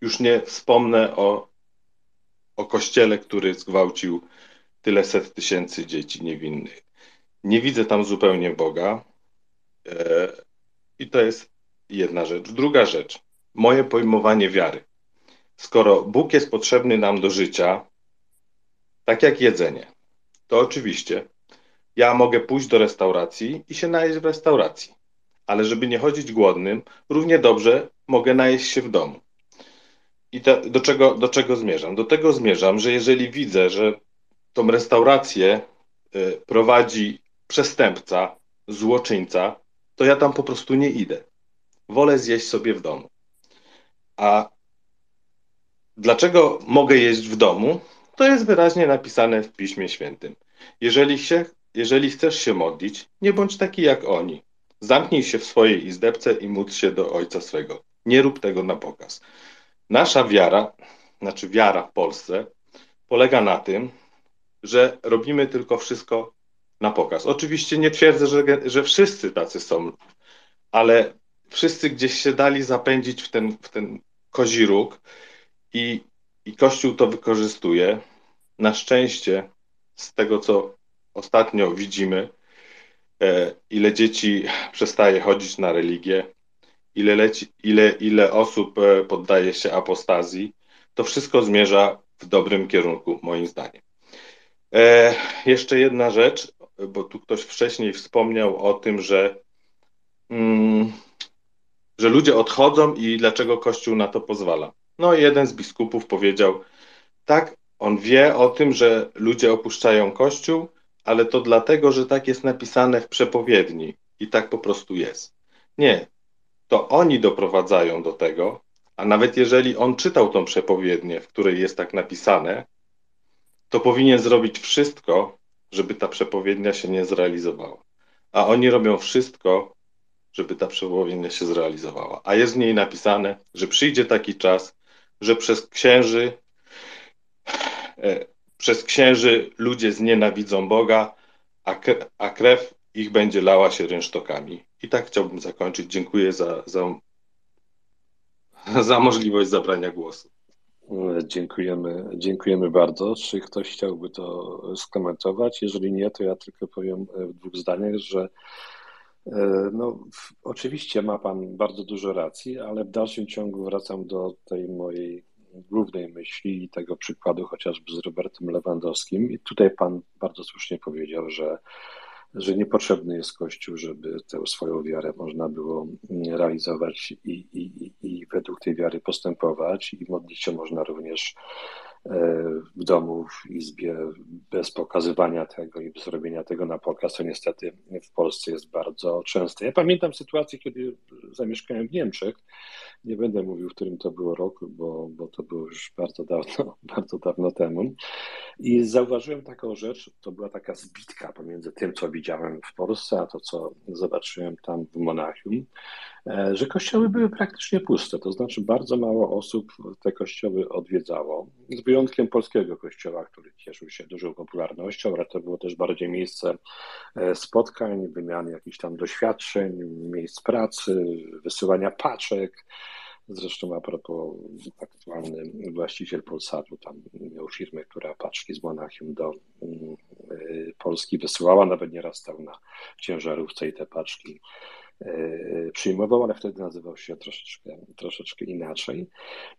Już nie wspomnę o, o kościele, który zgwałcił tyle set tysięcy dzieci niewinnych. Nie widzę tam zupełnie Boga. E, I to jest jedna rzecz. Druga rzecz, moje pojmowanie wiary. Skoro Bóg jest potrzebny nam do życia, tak jak jedzenie, to oczywiście ja mogę pójść do restauracji i się najeść w restauracji. Ale żeby nie chodzić głodnym, równie dobrze mogę najeść się w domu. I to, do, czego, do czego zmierzam? Do tego zmierzam, że jeżeli widzę, że tą restaurację y, prowadzi przestępca, złoczyńca, to ja tam po prostu nie idę. Wolę zjeść sobie w domu. A dlaczego mogę jeść w domu? To jest wyraźnie napisane w Piśmie Świętym. Jeżeli się jeżeli chcesz się modlić, nie bądź taki jak oni. Zamknij się w swojej izdebce i módl się do Ojca swego. Nie rób tego na pokaz. Nasza wiara, znaczy wiara w Polsce, polega na tym, że robimy tylko wszystko na pokaz. Oczywiście nie twierdzę, że, że wszyscy tacy są, ale wszyscy gdzieś się dali zapędzić w ten, w ten kozi róg i, i Kościół to wykorzystuje. Na szczęście, z tego co ostatnio widzimy, e, ile dzieci przestaje chodzić na religię, ile, leci, ile, ile osób e, poddaje się apostazji, to wszystko zmierza w dobrym kierunku, moim zdaniem. E, jeszcze jedna rzecz, bo tu ktoś wcześniej wspomniał o tym, że mm, że ludzie odchodzą i dlaczego Kościół na to pozwala. No jeden z biskupów powiedział, tak, on wie o tym, że ludzie opuszczają Kościół, ale to dlatego, że tak jest napisane w przepowiedni i tak po prostu jest. Nie, to oni doprowadzają do tego, a nawet jeżeli on czytał tą przepowiednię, w której jest tak napisane, to powinien zrobić wszystko, żeby ta przepowiednia się nie zrealizowała. A oni robią wszystko, żeby ta przepowiednia się zrealizowała. A jest w niej napisane, że przyjdzie taki czas, że przez księży, e, przez księży ludzie znienawidzą Boga, a, krew ich będzie lała się rynsztokami. I tak chciałbym zakończyć. Dziękuję za, za, za możliwość zabrania głosu. Dziękujemy, dziękujemy bardzo. Czy ktoś chciałby to skomentować? Jeżeli nie, to ja tylko powiem w dwóch zdaniach, że e, no, oczywiście ma Pan bardzo dużo racji, ale w dalszym ciągu wracam do tej mojej głównej myśli tego przykładu chociażby z Robertem Lewandowskim. I tutaj Pan bardzo słusznie powiedział, że że niepotrzebny jest Kościół, żeby tę swoją wiarę można było realizować i, i, i według tej wiary postępować i modlić się można również e, w domu, w izbie, bez pokazywania tego i bez robienia tego na pokaz, to niestety w Polsce jest bardzo częste. Ja pamiętam sytuację, kiedy zamieszkałem w Niemczech, nie będę mówił, w którym to było roku, bo, bo to było już bardzo dawno, [laughs] bardzo dawno temu. I zauważyłem taką rzecz, to była taka zbitka pomiędzy tym, co widziałem w Polsce, a to, co zobaczyłem tam w Monachium, że kościoły były praktycznie puste, to znaczy bardzo mało osób te kościoły odwiedzało, z wyjątkiem polskiego kościoła, który cieszył się dużą popularnością, ale to było też bardziej miejsce e, spotkań, wymiany jakichś tam doświadczeń, miejsc pracy, wysyłania paczek, Zresztą a propos aktualny właściciel Polsatu tam miał firmę, która paczki z Monachium do mm, y, Polski wysyłała, nawet nieraz stał na ciężarówce i te paczki E, przyjmował, ale wtedy nazywał się troszeczkę, troszeczkę inaczej.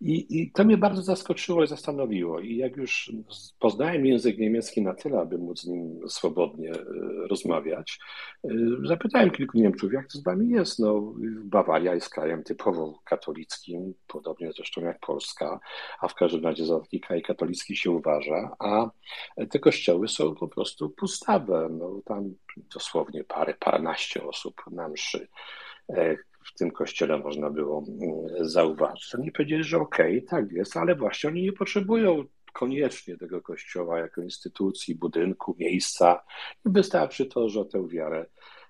I, I to mnie bardzo zaskoczyło i zastanowiło. I jak już poznałem język niemiecki na tyle, aby móc z nim swobodnie e, rozmawiać, e, zapytałem kilku Niemców, jak to z wami jest. No, Bawaria jest krajem typowo katolickim, podobnie zresztą jak Polska, a w każdym razie za taki kraj katolicki się uważa, a te kościoły są po prostu pustawe. No, tam dosłownie parę, paręnaście osób na mszy e, w tym kościele można było mm, zauważyć. Oni powiedzieli, że okej, okay, tak jest, ale właśnie oni nie potrzebują koniecznie tego kościoła jako instytucji, budynku, miejsca. Wystarczy to, że tę wiarę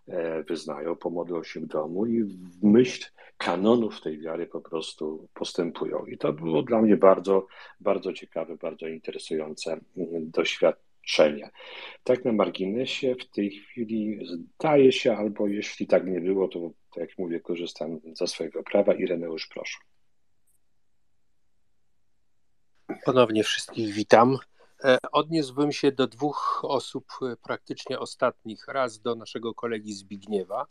e, wyznają, pomodlą się w domu i w myśl kanonów tej wiary po prostu postępują. I to było dla mnie bardzo, bardzo ciekawe, bardzo interesujące mm, tak na marginesie w tej chwili zdaje się, albo jeśli tak nie było, to tak jak mówię, korzystam ze swojego prawa. Ireneusz, proszę. Ponownie wszystkich witam. E, odniósłbym się do dwóch osób e, praktycznie ostatnich. Raz do naszego kolegi Zbigniewa,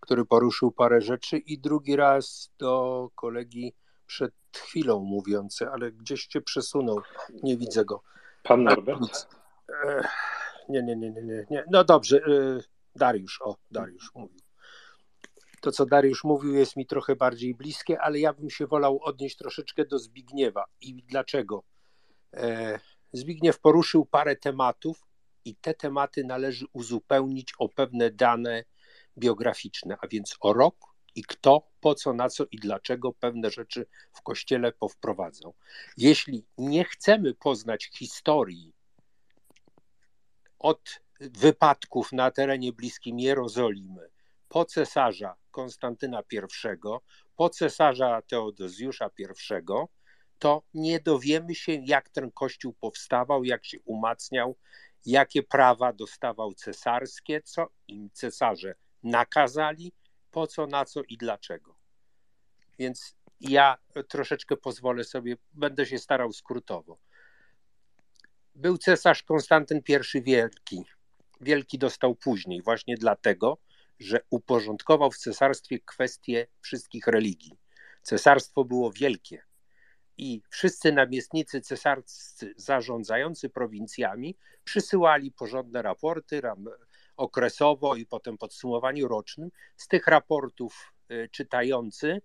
który poruszył parę rzeczy, i drugi raz do kolegi przed chwilą mówiący, ale gdzieś się przesunął. Nie widzę go. Pan Norbert? Nie, nie, nie, nie, nie. No dobrze, e, Dariusz, o, Dariusz mówił. To, co Dariusz mówił, jest mi trochę bardziej bliskie, ale ja bym się wolał odnieść troszeczkę do Zbigniewa. I dlaczego? E, Zbigniew poruszył parę tematów, i te tematy należy uzupełnić o pewne dane biograficzne, a więc o rok i kto, po co, na co i dlaczego pewne rzeczy w kościele powprowadzał. Jeśli nie chcemy poznać historii od wypadków na terenie bliskim Jerozolimy po cesarza Konstantyna I, po cesarza Teodozjusza I, to nie dowiemy się, jak ten kościół powstawał, jak się umacniał, jakie prawa dostawał cesarskie, co im cesarze nakazali, po co, na co i dlaczego. Więc ja troszeczkę pozwolę sobie, będę się starał skrótowo. Był cesarz Konstantyn I Wielki. Wielki dostał później, właśnie dlatego, że uporządkował w cesarstwie kwestie wszystkich religii. Cesarstwo było wielkie i wszyscy namiestnicy cesarscy zarządzający prowincjami przysyłali porządne raporty, okresowo i potem podsumowaniu rocznym, z tych raportów czytający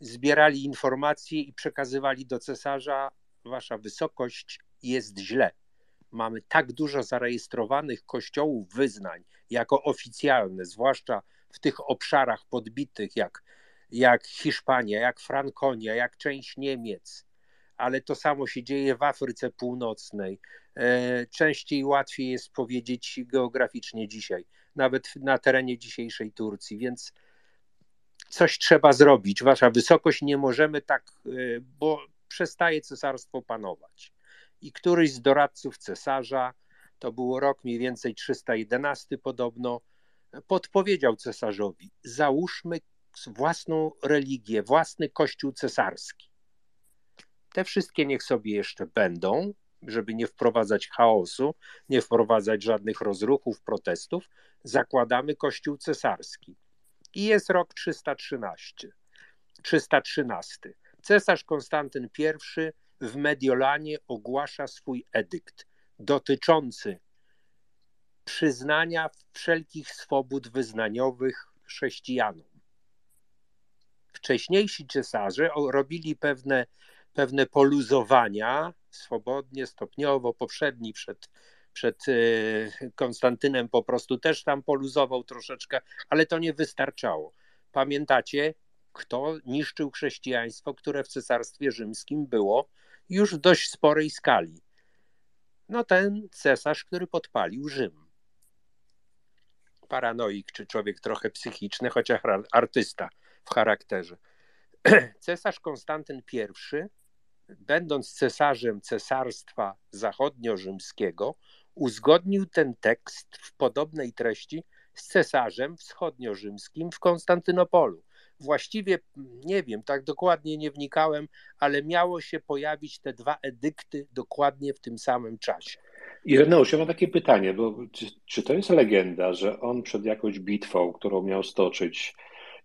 zbierali informacje i przekazywali do cesarza: Wasza wysokość jest źle. Mamy tak dużo zarejestrowanych kościołów wyznań jako oficjalne, zwłaszcza w tych obszarach podbitych jak, jak Hiszpania, jak Frankonia, jak część Niemiec, ale to samo się dzieje w Afryce Północnej. E, częściej łatwiej jest powiedzieć geograficznie dzisiaj, nawet na terenie dzisiejszej Turcji, więc coś trzeba zrobić. Wasza wysokość, nie możemy tak, e, bo przestaje cesarstwo panować. I któryś z doradców cesarza, to było rok mniej więcej 311 podobno, podpowiedział cesarzowi: załóżmy własną religię, własny kościół cesarski. Te wszystkie niech sobie jeszcze będą, żeby nie wprowadzać chaosu, nie wprowadzać żadnych rozruchów, protestów. Zakładamy kościół cesarski. I jest rok 313. 313. Cesarz Konstantyn I w Mediolanie ogłasza swój edykt dotyczący przyznania wszelkich swobód wyznaniowych chrześcijanom. Wcześniejsi cesarze robili pewne, pewne poluzowania swobodnie, stopniowo. Poprzedni przed, przed e, Konstantynem po prostu też tam poluzował troszeczkę, ale to nie wystarczało. Pamiętacie, kto niszczył chrześcijaństwo, które w Cesarstwie Rzymskim było już w dość sporej skali? No ten cesarz, który podpalił Rzym. Paranoik, czy człowiek trochę psychiczny, chociaż artysta w charakterze. [clears throat] Cesarz Konstantyn I, będąc cesarzem Cesarstwa Zachodnio-Rzymskiego, uzgodnił ten tekst w podobnej treści z cesarzem wschodnio-rzymskim w Konstantynopolu. Właściwie nie wiem, tak dokładnie nie wnikałem, ale miało się pojawić te dwa edykty dokładnie w tym samym czasie. Ireneusz, ja mam takie pytanie, bo czy, czy to jest legenda, że on przed jakąś bitwą, którą miał stoczyć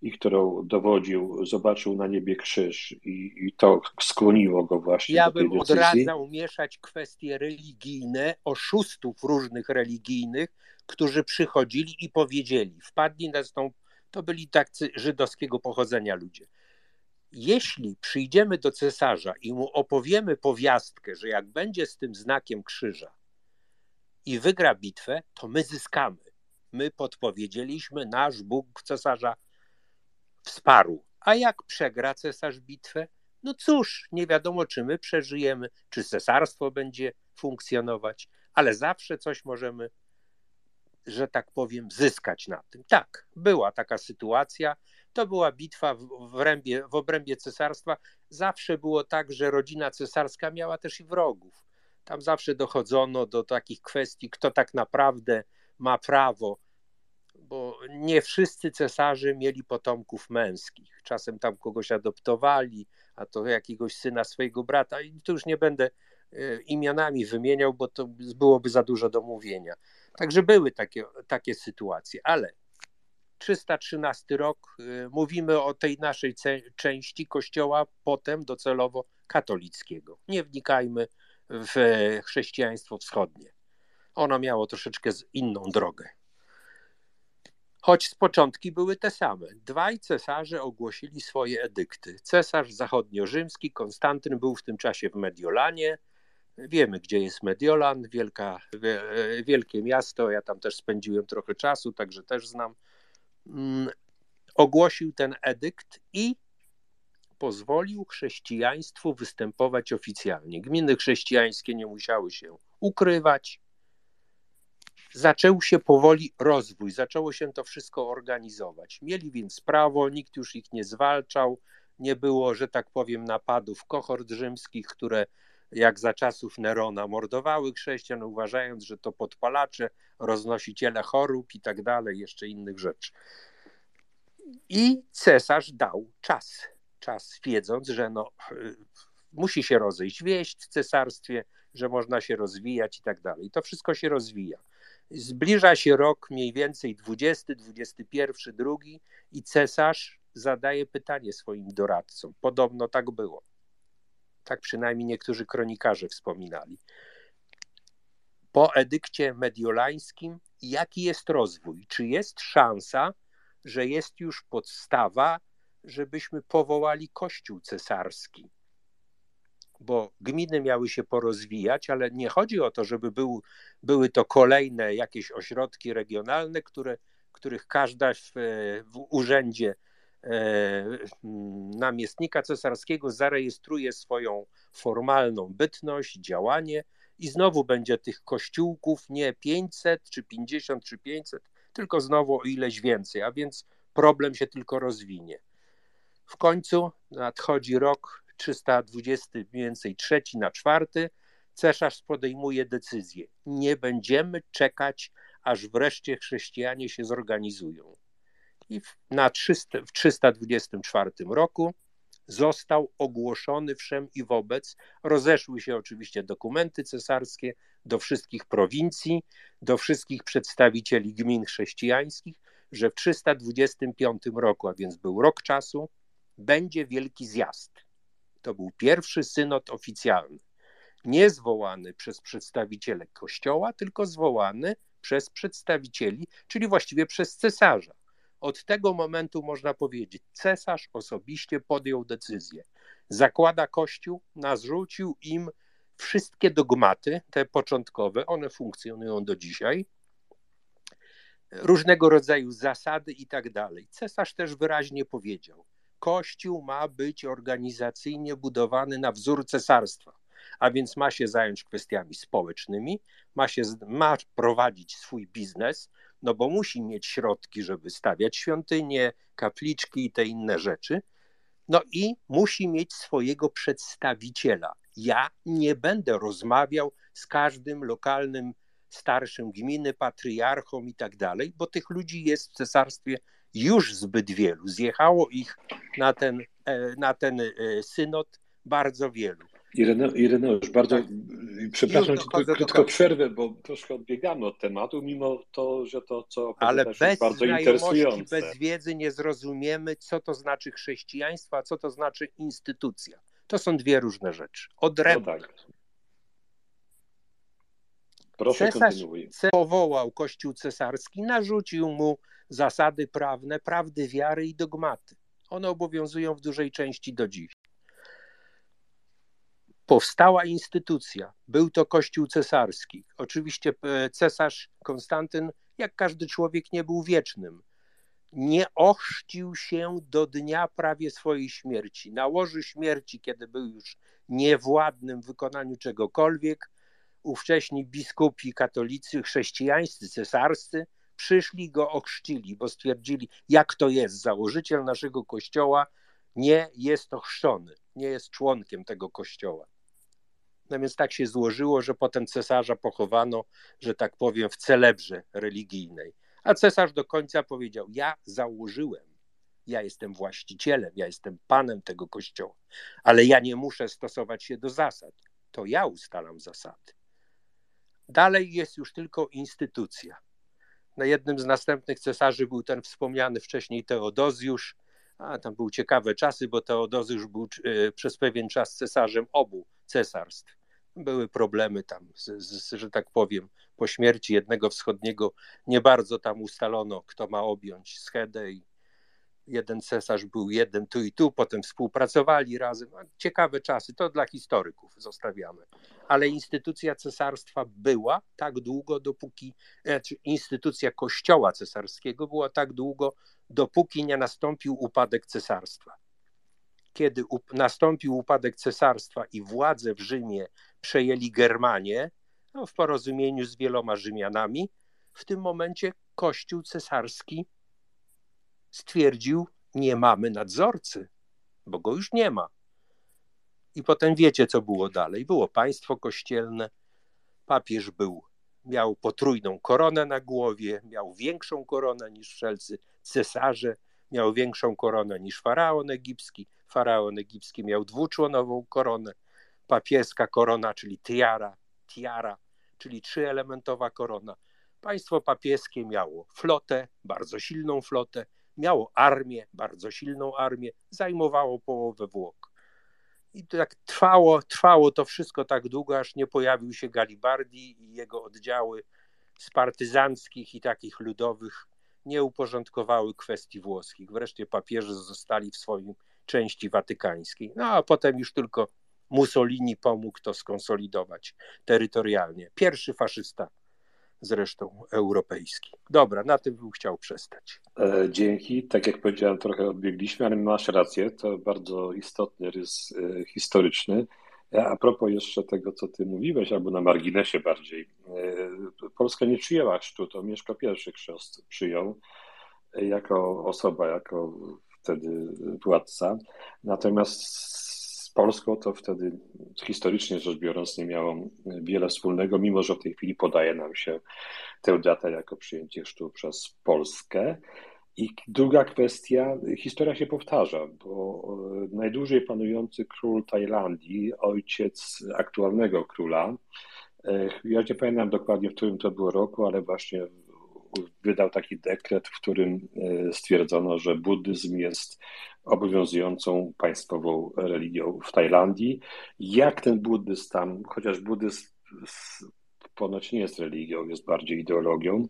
i którą dowodził, zobaczył na niebie krzyż i, i to skłoniło go właśnie ja do tej bym decyzji? odradzał mieszać kwestie religijne, oszustów różnych religijnych, którzy przychodzili i powiedzieli, wpadli na tą, to byli tacy żydowskiego pochodzenia ludzie. Jeśli przyjdziemy do cesarza i mu opowiemy powiastkę, że jak będzie z tym znakiem krzyża i wygra bitwę, to my zyskamy. My podpowiedzieliśmy, nasz Bóg cesarza wsparł. A jak przegra cesarz bitwę? No cóż, nie wiadomo, czy my przeżyjemy, czy cesarstwo będzie funkcjonować, ale zawsze coś możemy, że tak powiem, zyskać na tym. Tak, była taka sytuacja. To była bitwa w, w, w obrębie cesarstwa. Zawsze było tak, że rodzina cesarska miała też i wrogów. Tam zawsze dochodzono do takich kwestii, kto tak naprawdę ma prawo bo nie wszyscy cesarze mieli potomków męskich. Czasem tam kogoś adoptowali, a to jakiegoś syna swojego brata. I tu już nie będę e, imionami wymieniał, bo to byłoby za dużo do mówienia. Także były takie, takie sytuacje, ale 313 rok, e, mówimy o tej naszej części kościoła, potem docelowo katolickiego. Nie wnikajmy w chrześcijaństwo wschodnie. Ono miało troszeczkę inną drogę choć z początki były te same. Dwaj cesarze ogłosili swoje edykty. Cesarz zachodnio-rzymski, Konstantyn, był w tym czasie w Mediolanie. Wiemy, gdzie jest Mediolan, wielka, wielkie miasto. Ja tam też spędziłem trochę czasu, także też znam. Mm, ogłosił ten edykt i pozwolił chrześcijaństwu występować oficjalnie. Gminy chrześcijańskie nie musiały się ukrywać, zaczął się powoli rozwój, zaczęło się to wszystko organizować. Mieli więc prawo, nikt już ich nie zwalczał, nie było, że tak powiem, napadów kohort rzymskich, które jak za czasów Nerona mordowały chrześcijan, uważając, że to podpalacze, roznosiciele chorób i tak dalej, jeszcze innych rzeczy. I cesarz dał czas, czas wiedząc, że no, musi się rozejść wieść w cesarstwie, że można się rozwijać i tak dalej. To wszystko się rozwija. Zbliża się rok mniej więcej 20, 21, drugi i cesarz zadaje pytanie swoim doradcom. Podobno tak było. Tak przynajmniej niektórzy kronikarze wspominali. Po edykcie mediolańskim jaki jest rozwój, czy jest szansa, że jest już podstawa, żebyśmy powołali Kościół cesarski. Bo gminy miały się porozwijać, ale nie chodzi o to, żeby był, były to kolejne jakieś ośrodki regionalne, które, których każda w, w urzędzie namiestnika cesarskiego zarejestruje swoją formalną bytność, działanie i znowu będzie tych kościółków nie 500 czy 50 czy 500, tylko znowu o ileś więcej, a więc problem się tylko rozwinie. W końcu nadchodzi rok 320, mniej więcej trzeci na czwarty, cesarz podejmuje decyzję. Nie będziemy czekać, aż wreszcie chrześcijanie się zorganizują. I na 300, w 324 roku został ogłoszony wszem i wobec. Rozeszły się oczywiście dokumenty cesarskie do wszystkich prowincji, do wszystkich przedstawicieli gmin chrześcijańskich, że w 325 roku, a więc był rok czasu, będzie wielki zjazd. To był pierwszy synod oficjalny. Nie zwołany przez przedstawicieli kościoła, tylko zwołany przez przedstawicieli, czyli właściwie przez cesarza. Od tego momentu można powiedzieć, cesarz osobiście podjął decyzję. Zakłada kościół, narzucił im wszystkie dogmaty, te początkowe, one funkcjonują do dzisiaj, różnego rodzaju zasady i tak dalej. Cesarz też wyraźnie powiedział: Kościół ma być organizacyjnie budowany na wzór cesarstwa, a więc ma się zająć kwestiami społecznymi, ma, się, ma prowadzić swój biznes, no bo musi mieć środki, żeby stawiać świątynie, kapliczki i te inne rzeczy. No i musi mieć swojego przedstawiciela. Ja nie będę rozmawiał z każdym lokalnym starszym gminy, patriarchą i tak dalej, bo tych ludzi jest w cesarstwie już zbyt wielu. Zjechało ich na ten, e, na ten e, synod bardzo wielu. Irene, Ireneusz, bardzo tak. przepraszam cię, krótko przerwę, bo troszkę odbiegamy od tematu, mimo to, że to, co Ale bez bardzo interesujące. bez wiedzy nie zrozumiemy, co to znaczy chrześcijaństwo, a co to znaczy instytucja. To są dwie różne rzeczy. Odrębne. No tak. Proszę Cesarz powołał Kościół cesarski, narzucił mu zasady prawne, prawdy wiary i dogmaty. One obowiązują w dużej części do dziś. Powstała instytucja, był to Kościół cesarski. Oczywiście e, cesarz Konstantyn, jak każdy człowiek, nie był wiecznym. Nie ochrzcił się do dnia prawie swojej śmierci. Na łoży śmierci, kiedy był już niewładnym w wykonaniu czegokolwiek, ówcześni biskupi katolicy, chrześcijańscy, cesarscy przyszli go ochrzcili, bo stwierdzili, jak to jest, założyciel naszego kościoła nie jest ochrzczony, nie jest członkiem tego kościoła. No więc tak się złożyło, że potem cesarza pochowano, że tak powiem, w celebrze religijnej. A cesarz do końca powiedział: Ja założyłem, ja jestem właścicielem, ja jestem panem tego kościoła, ale ja nie muszę stosować się do zasad. To ja ustalam zasady. Dalej jest już tylko instytucja. Na jednym z następnych cesarzy był ten wspomniany wcześniej Teodozjusz. A tam były ciekawe czasy, bo Teodozjusz był e, przez pewien czas cesarzem obu cesarstw. Były problemy tam, z, z, że tak powiem, po śmierci jednego wschodniego nie bardzo tam ustalono, kto ma objąć schedę i jeden cesarz był jeden tu i tu, potem współpracowali razem. Ciekawe czasy, to dla historyków zostawiamy. Ale instytucja cesarstwa była tak długo, dopóki, znaczy instytucja kościoła cesarskiego była tak długo, dopóki nie nastąpił upadek cesarstwa. Kiedy nastąpił upadek cesarstwa i władzę w Rzymie przejęli Germanie, no, w porozumieniu z wieloma Rzymianami, w tym momencie kościół cesarski stwierdził, nie mamy nadzorcy, bo go już nie ma. I potem wiecie, co było dalej. Było państwo kościelne, papież był, miał potrójną koronę na głowie, miał większą koronę niż wszelcy cesarze, miał większą koronę niż faraon egipski. Faraon egipski miał dwuczłonową koronę, papieska korona, czyli tiara, tiara, czyli trzyelementowa korona. Państwo papieskie miało flotę, bardzo silną flotę, miało armię, bardzo silną armię, zajmowało połowę Włoch. I tak trwało, trwało to wszystko tak długo, aż nie pojawił się Galibardi i jego oddziały z partyzanckich i takich ludowych nie uporządkowały kwestii włoskich. Wreszcie papieże zostali w swojej części watykańskiej. No a potem już tylko Mussolini pomógł to skonsolidować terytorialnie. Pierwszy faszysta zresztą europejski. Dobra, na tym bym chciał przestać. E, dzięki. Tak jak powiedziałem, trochę odbiegliśmy, ale masz rację. To bardzo istotny rys e, historyczny. E, a propos jeszcze tego, co ty mówiłeś, albo na marginesie bardziej. Polska nie przyjęła chrztu, to Mieszko I chrzest przyjął jako osoba, jako wtedy władca. Natomiast Polską, to wtedy historycznie rzecz biorąc nie miało wiele wspólnego, mimo że w tej chwili podaje nam się tę datę jako przyjęcie chrztu przez Polskę. I druga kwestia, historia się powtarza, bo najdłużej panujący król Tajlandii, ojciec aktualnego króla, ja nie pamiętam dokładnie, w którym to było roku, ale właśnie wydał taki dekret, w którym e, stwierdzono, że buddyzm jest obowiązującą państwową religią w Tajlandii. Jak ten buddyzm tam, chociaż buddyzm ponoć nie jest religią, jest bardziej ideologią.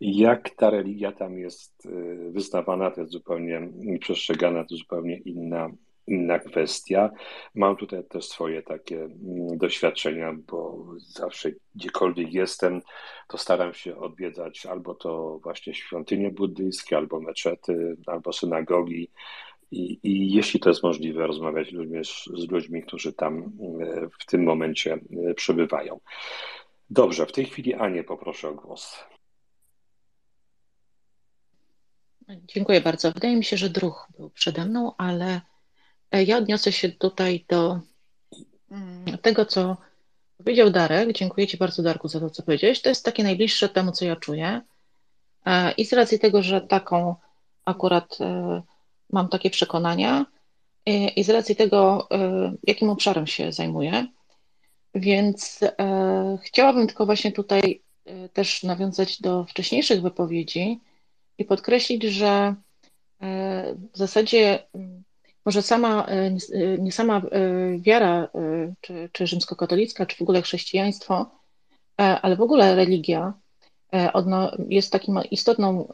Jak ta religia tam jest e, wyznawana, to jest zupełnie przestrzegana, to zupełnie inna inna kwestia. Mam tutaj też swoje takie mm, doświadczenia, bo zawsze gdziekolwiek jestem, to staram się odwiedzać albo to właśnie świątynie buddyjskie, albo meczety, albo synagogi. I, I, jeśli to jest możliwe, rozmawiać ludźmi, z ludźmi, którzy tam mm, w tym momencie mm, przebywają. Dobrze, w tej chwili Anię poproszę o głos. Dziękuję bardzo. Wydaje mi się, że druh był przede mną, ale E, ja odniosę się tutaj do tego, co powiedział Darek. Dziękuję Ci bardzo, Darku, za to, co powiedziałeś. To jest takie najbliższe temu, co ja czuję. E, I z racji tego, że taką akurat e, mam takie przekonania i z racji tego, jakim obszarem się zajmuję. Więc chciałabym tylko właśnie tutaj też nawiązać do wcześniejszych wypowiedzi i podkreślić, że w zasadzie może sama, e, e, nie sama e, wiara, czy, czy rzymskokatolicka, czy w ogóle chrześcijaństwo, ale w ogóle religia jest takim istotną,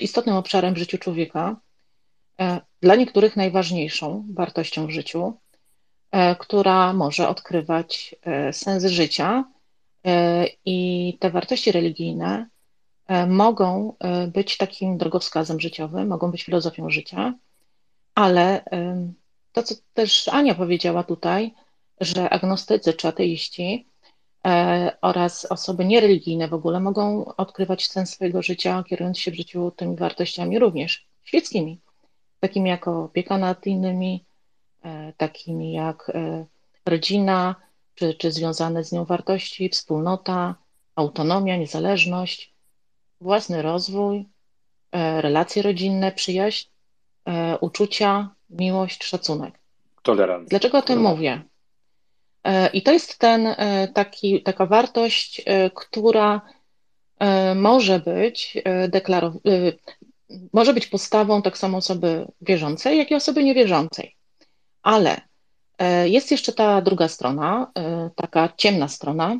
istotnym obszarem w życiu człowieka, dla niektórych najważniejszą wartością w życiu, która może odkrywać sens życia. I te wartości religijne mogą być takim drogowskazem życiowym, mogą być filozofią życia. Ale to, co też Ania powiedziała tutaj, że agnostycy czy ateiści e, oraz osoby niereligijne w ogóle mogą odkrywać sens swojego życia, kierując się w życiu tymi wartościami również świeckimi, takimi jak opieka nad innymi, e, takimi jak e, rodzina, czy, czy związane z nią wartości, wspólnota, autonomia, niezależność, własny rozwój, relacje rodzinne, przyjaźń. E, uczucia, miłość, szacunek. Tolerancja. Dlaczego o tym mówię? E, I to jest ten, e, taki, taka wartość, która może być deklarowana, może być postawą tak samo osoby wierzącej, jak i osoby niewierzącej. Ale jest jeszcze ta druga strona, taka ciemna strona,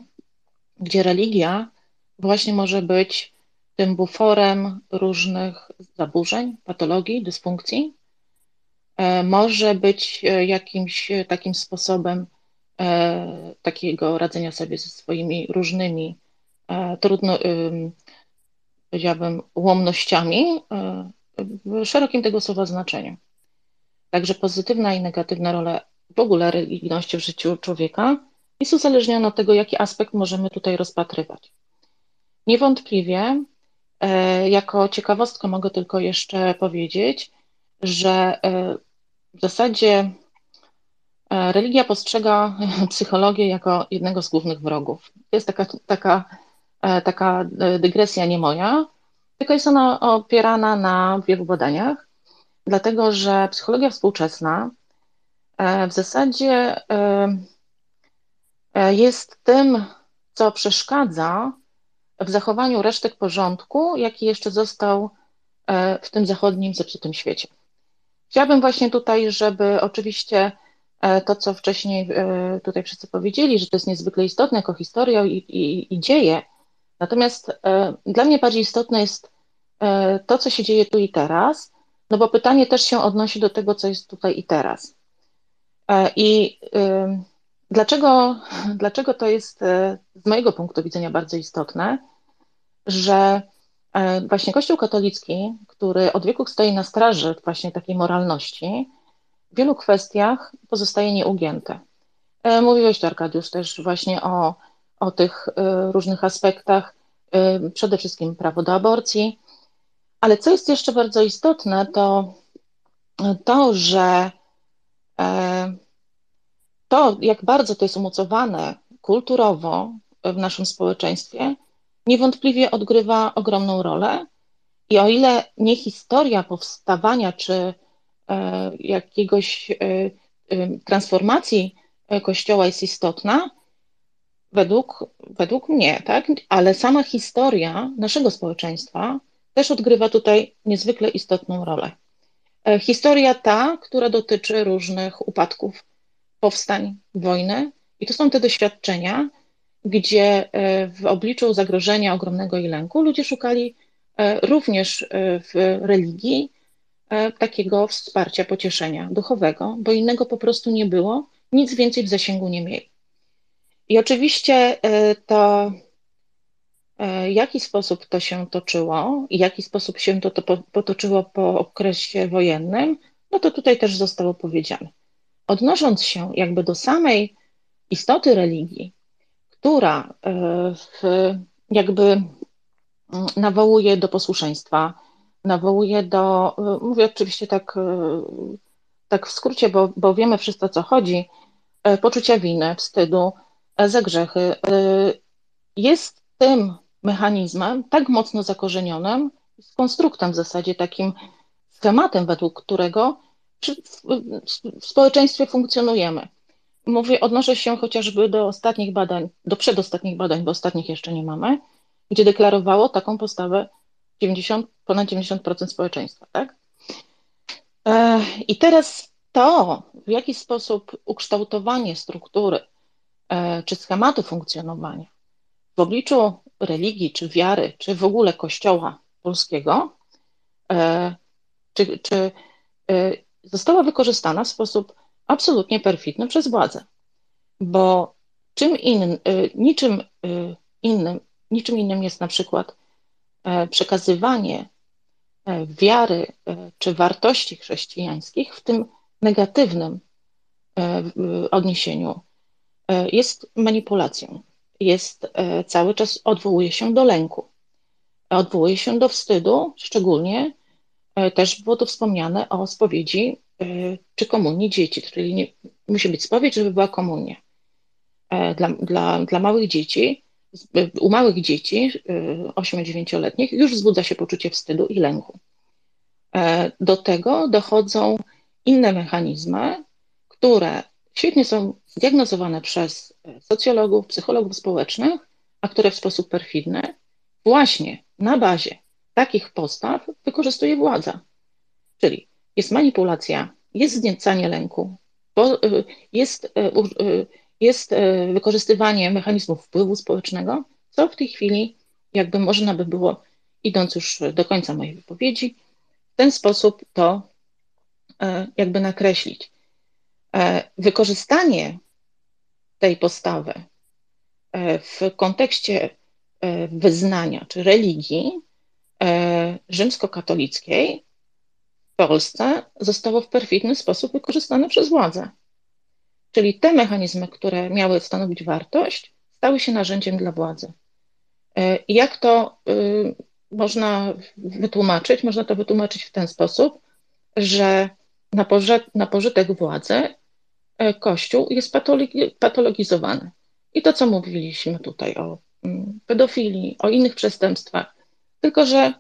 gdzie religia właśnie może być tym buforem różnych zaburzeń, patologii, dysfunkcji. E, może być e, jakimś takim sposobem e, takiego radzenia sobie ze swoimi różnymi, trudno, powiedziałabym, ułomnościami w szerokim tego słowa znaczeniu. Także pozytywna i negatywna rola w ogóle religijności w życiu człowieka jest uzależniona od tego, jaki aspekt możemy tutaj rozpatrywać. Niewątpliwie E, jako ciekawostkę mogę tylko jeszcze powiedzieć, że e, w zasadzie e, religia postrzega [laughs] psychologię jako jednego z głównych wrogów. To jest taka, taka, taka dygresja nie moja, tylko jest ona opierana na wielu badaniach, dlatego że psychologia współczesna w zasadzie jest tym, co przeszkadza w zachowaniu resztek porządku, jaki jeszcze został e, w tym zachodnim, zepsutym świecie. Chciałabym właśnie tutaj, żeby oczywiście e, to, co wcześniej e, tutaj wszyscy powiedzieli, że to jest niezwykle istotne jako historia i, i, i dzieje, Natomiast dla mnie bardziej istotne jest to, co się dzieje tu i teraz, no bo pytanie też się odnosi do tego, co jest tutaj i teraz. I dlaczego, dlaczego to jest z mojego punktu widzenia bardzo istotne, że właśnie Kościół katolicki, który od wieków stoi na straży właśnie takiej moralności, w wielu kwestiach pozostaje nieugięte. E, mówiłeś Arkadiusz, też właśnie o, o tych e, różnych aspektach, e, przede wszystkim prawo do aborcji, ale co jest jeszcze bardzo istotne, to to, że to, jak bardzo to jest umocowane kulturowo w naszym społeczeństwie, niewątpliwie odgrywa ogromną rolę. I o ile nie historia powstawania czy jakiegoś transformacji Kościoła jest istotna, według, według mnie, tak? Ale sama historia naszego społeczeństwa też odgrywa tutaj niezwykle istotną rolę. E, historia ta, która dotyczy różnych upadków, powstań, wojny, i to są te doświadczenia, gdzie e, w obliczu zagrożenia ogromnego i lęku ludzie szukali e, również w religii takiego wsparcia, pocieszenia duchowego, bo innego po prostu nie było nic więcej w zasięgu nie mieli. I oczywiście to, w jaki sposób to się toczyło i w jaki sposób się to, to potoczyło po okresie wojennym, no to tutaj też zostało powiedziane. Odnosząc się jakby do samej istoty religii, która e, w, jakby mm, nawołuje do posłuszeństwa, nawołuje do, mówię oczywiście tak tak w skrócie, bo, bo wiemy wszyscy o co chodzi, e, poczucia winy, wstydu e, za grzechy, e, jest tym mechanizmem tak mocno zakorzenionym, z konstruktem w zasadzie takim schematem, według którego w społeczeństwie funkcjonujemy. Mówię, odnoszę się chociażby do ostatnich badań, do przedostatnich badań, bo ostatnich jeszcze nie mamy, gdzie deklarowało taką postawę 90, ponad 90% społeczeństwa, tak? E, I teraz to, w jaki sposób ukształtowanie struktury e, czy schematu funkcjonowania w obliczu religii, czy wiary, czy w ogóle Kościoła polskiego, e, czy, czy została wykorzystana w sposób absolutnie perfidny przez władzę. Bo czym innym, niczym innym, niczym innym jest na przykład przekazywanie E, wiary e, czy wartości chrześcijańskich w tym negatywnym e, odniesieniu jest manipulacją. Jest cały czas odwołuje się do lęku, odwołuje się do wstydu, szczególnie też było tu wspomniane o spowiedzi czy komunii dzieci, czyli nie, musi być spowiedź, żeby była komunia. Dla, dla, dla małych dzieci u małych dzieci, 8-9-letnich, już wzbudza się poczucie wstydu i lęku. E, do tego dochodzą inne mechanizmy, które świetnie są zdiagnozowane przez socjologów, psychologów społecznych, a które w sposób perfidny właśnie na bazie takich postaw wykorzystuje władza. Czyli jest manipulacja, jest zniecanie lęku, jest e, jest e, wykorzystywanie mechanizmów wpływu społecznego, co w tej chwili jakby można by było, idąc już do końca mojej wypowiedzi, w ten sposób to e, jakby nakreślić. E, wykorzystanie tej postawy w kontekście wyznania czy religii rzymskokatolickiej w Polsce zostało w perfidny sposób wykorzystane przez władzę. Czyli te mechanizmy, które miały stanowić wartość, stały się narzędziem dla władzy. E, jak to y, można wytłumaczyć? Można to wytłumaczyć w ten sposób, że na, pożytek, władzy e, Kościół jest patologizowany. I to, co mówiliśmy tutaj o mm, pedofilii, o innych przestępstwach, tylko że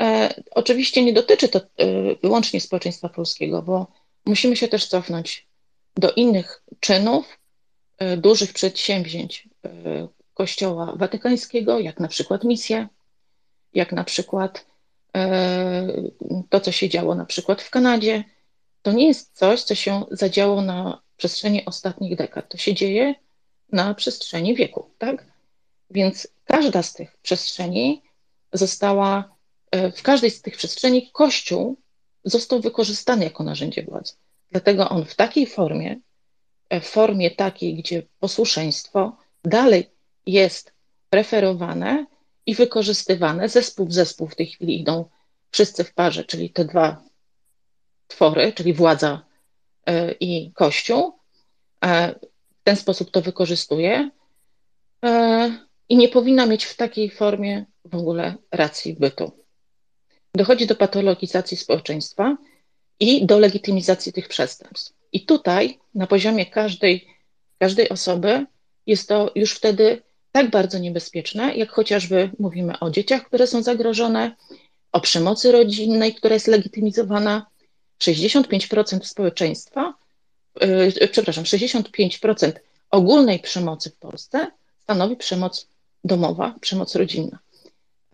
e, oczywiście nie dotyczy to e, wyłącznie społeczeństwa polskiego, bo musimy się też cofnąć do innych czynów, e, dużych przedsięwzięć e, Kościoła Watykańskiego, jak na przykład misja, jak na przykład e, to, co się działo na przykład w Kanadzie, to nie jest coś, co się zadziało na przestrzeni ostatnich dekad. To się dzieje na przestrzeni wieku, tak? Więc każda z tych przestrzeni została, w każdej z tych przestrzeni Kościół został wykorzystany jako narzędzie władzy. Dlatego on w takiej formie, w formie takiej, gdzie posłuszeństwo dalej jest preferowane i wykorzystywane, zespół w zespół w tej chwili idą wszyscy w parze, czyli te dwa twory, czyli władza e, i Kościół. E, w ten sposób to wykorzystuje e, i nie powinna mieć w takiej formie w ogóle racji bytu. Dochodzi do patologizacji społeczeństwa i do legitymizacji tych przestępstw. I tutaj, na poziomie każdej, każdej osoby, jest to już wtedy tak bardzo niebezpieczne, jak chociażby mówimy o dzieciach, które są zagrożone, o przemocy rodzinnej, która jest legitymizowana. 65% społeczeństwa, yy, przepraszam, 65% ogólnej przemocy w Polsce stanowi przemoc domowa, przemoc rodzinna.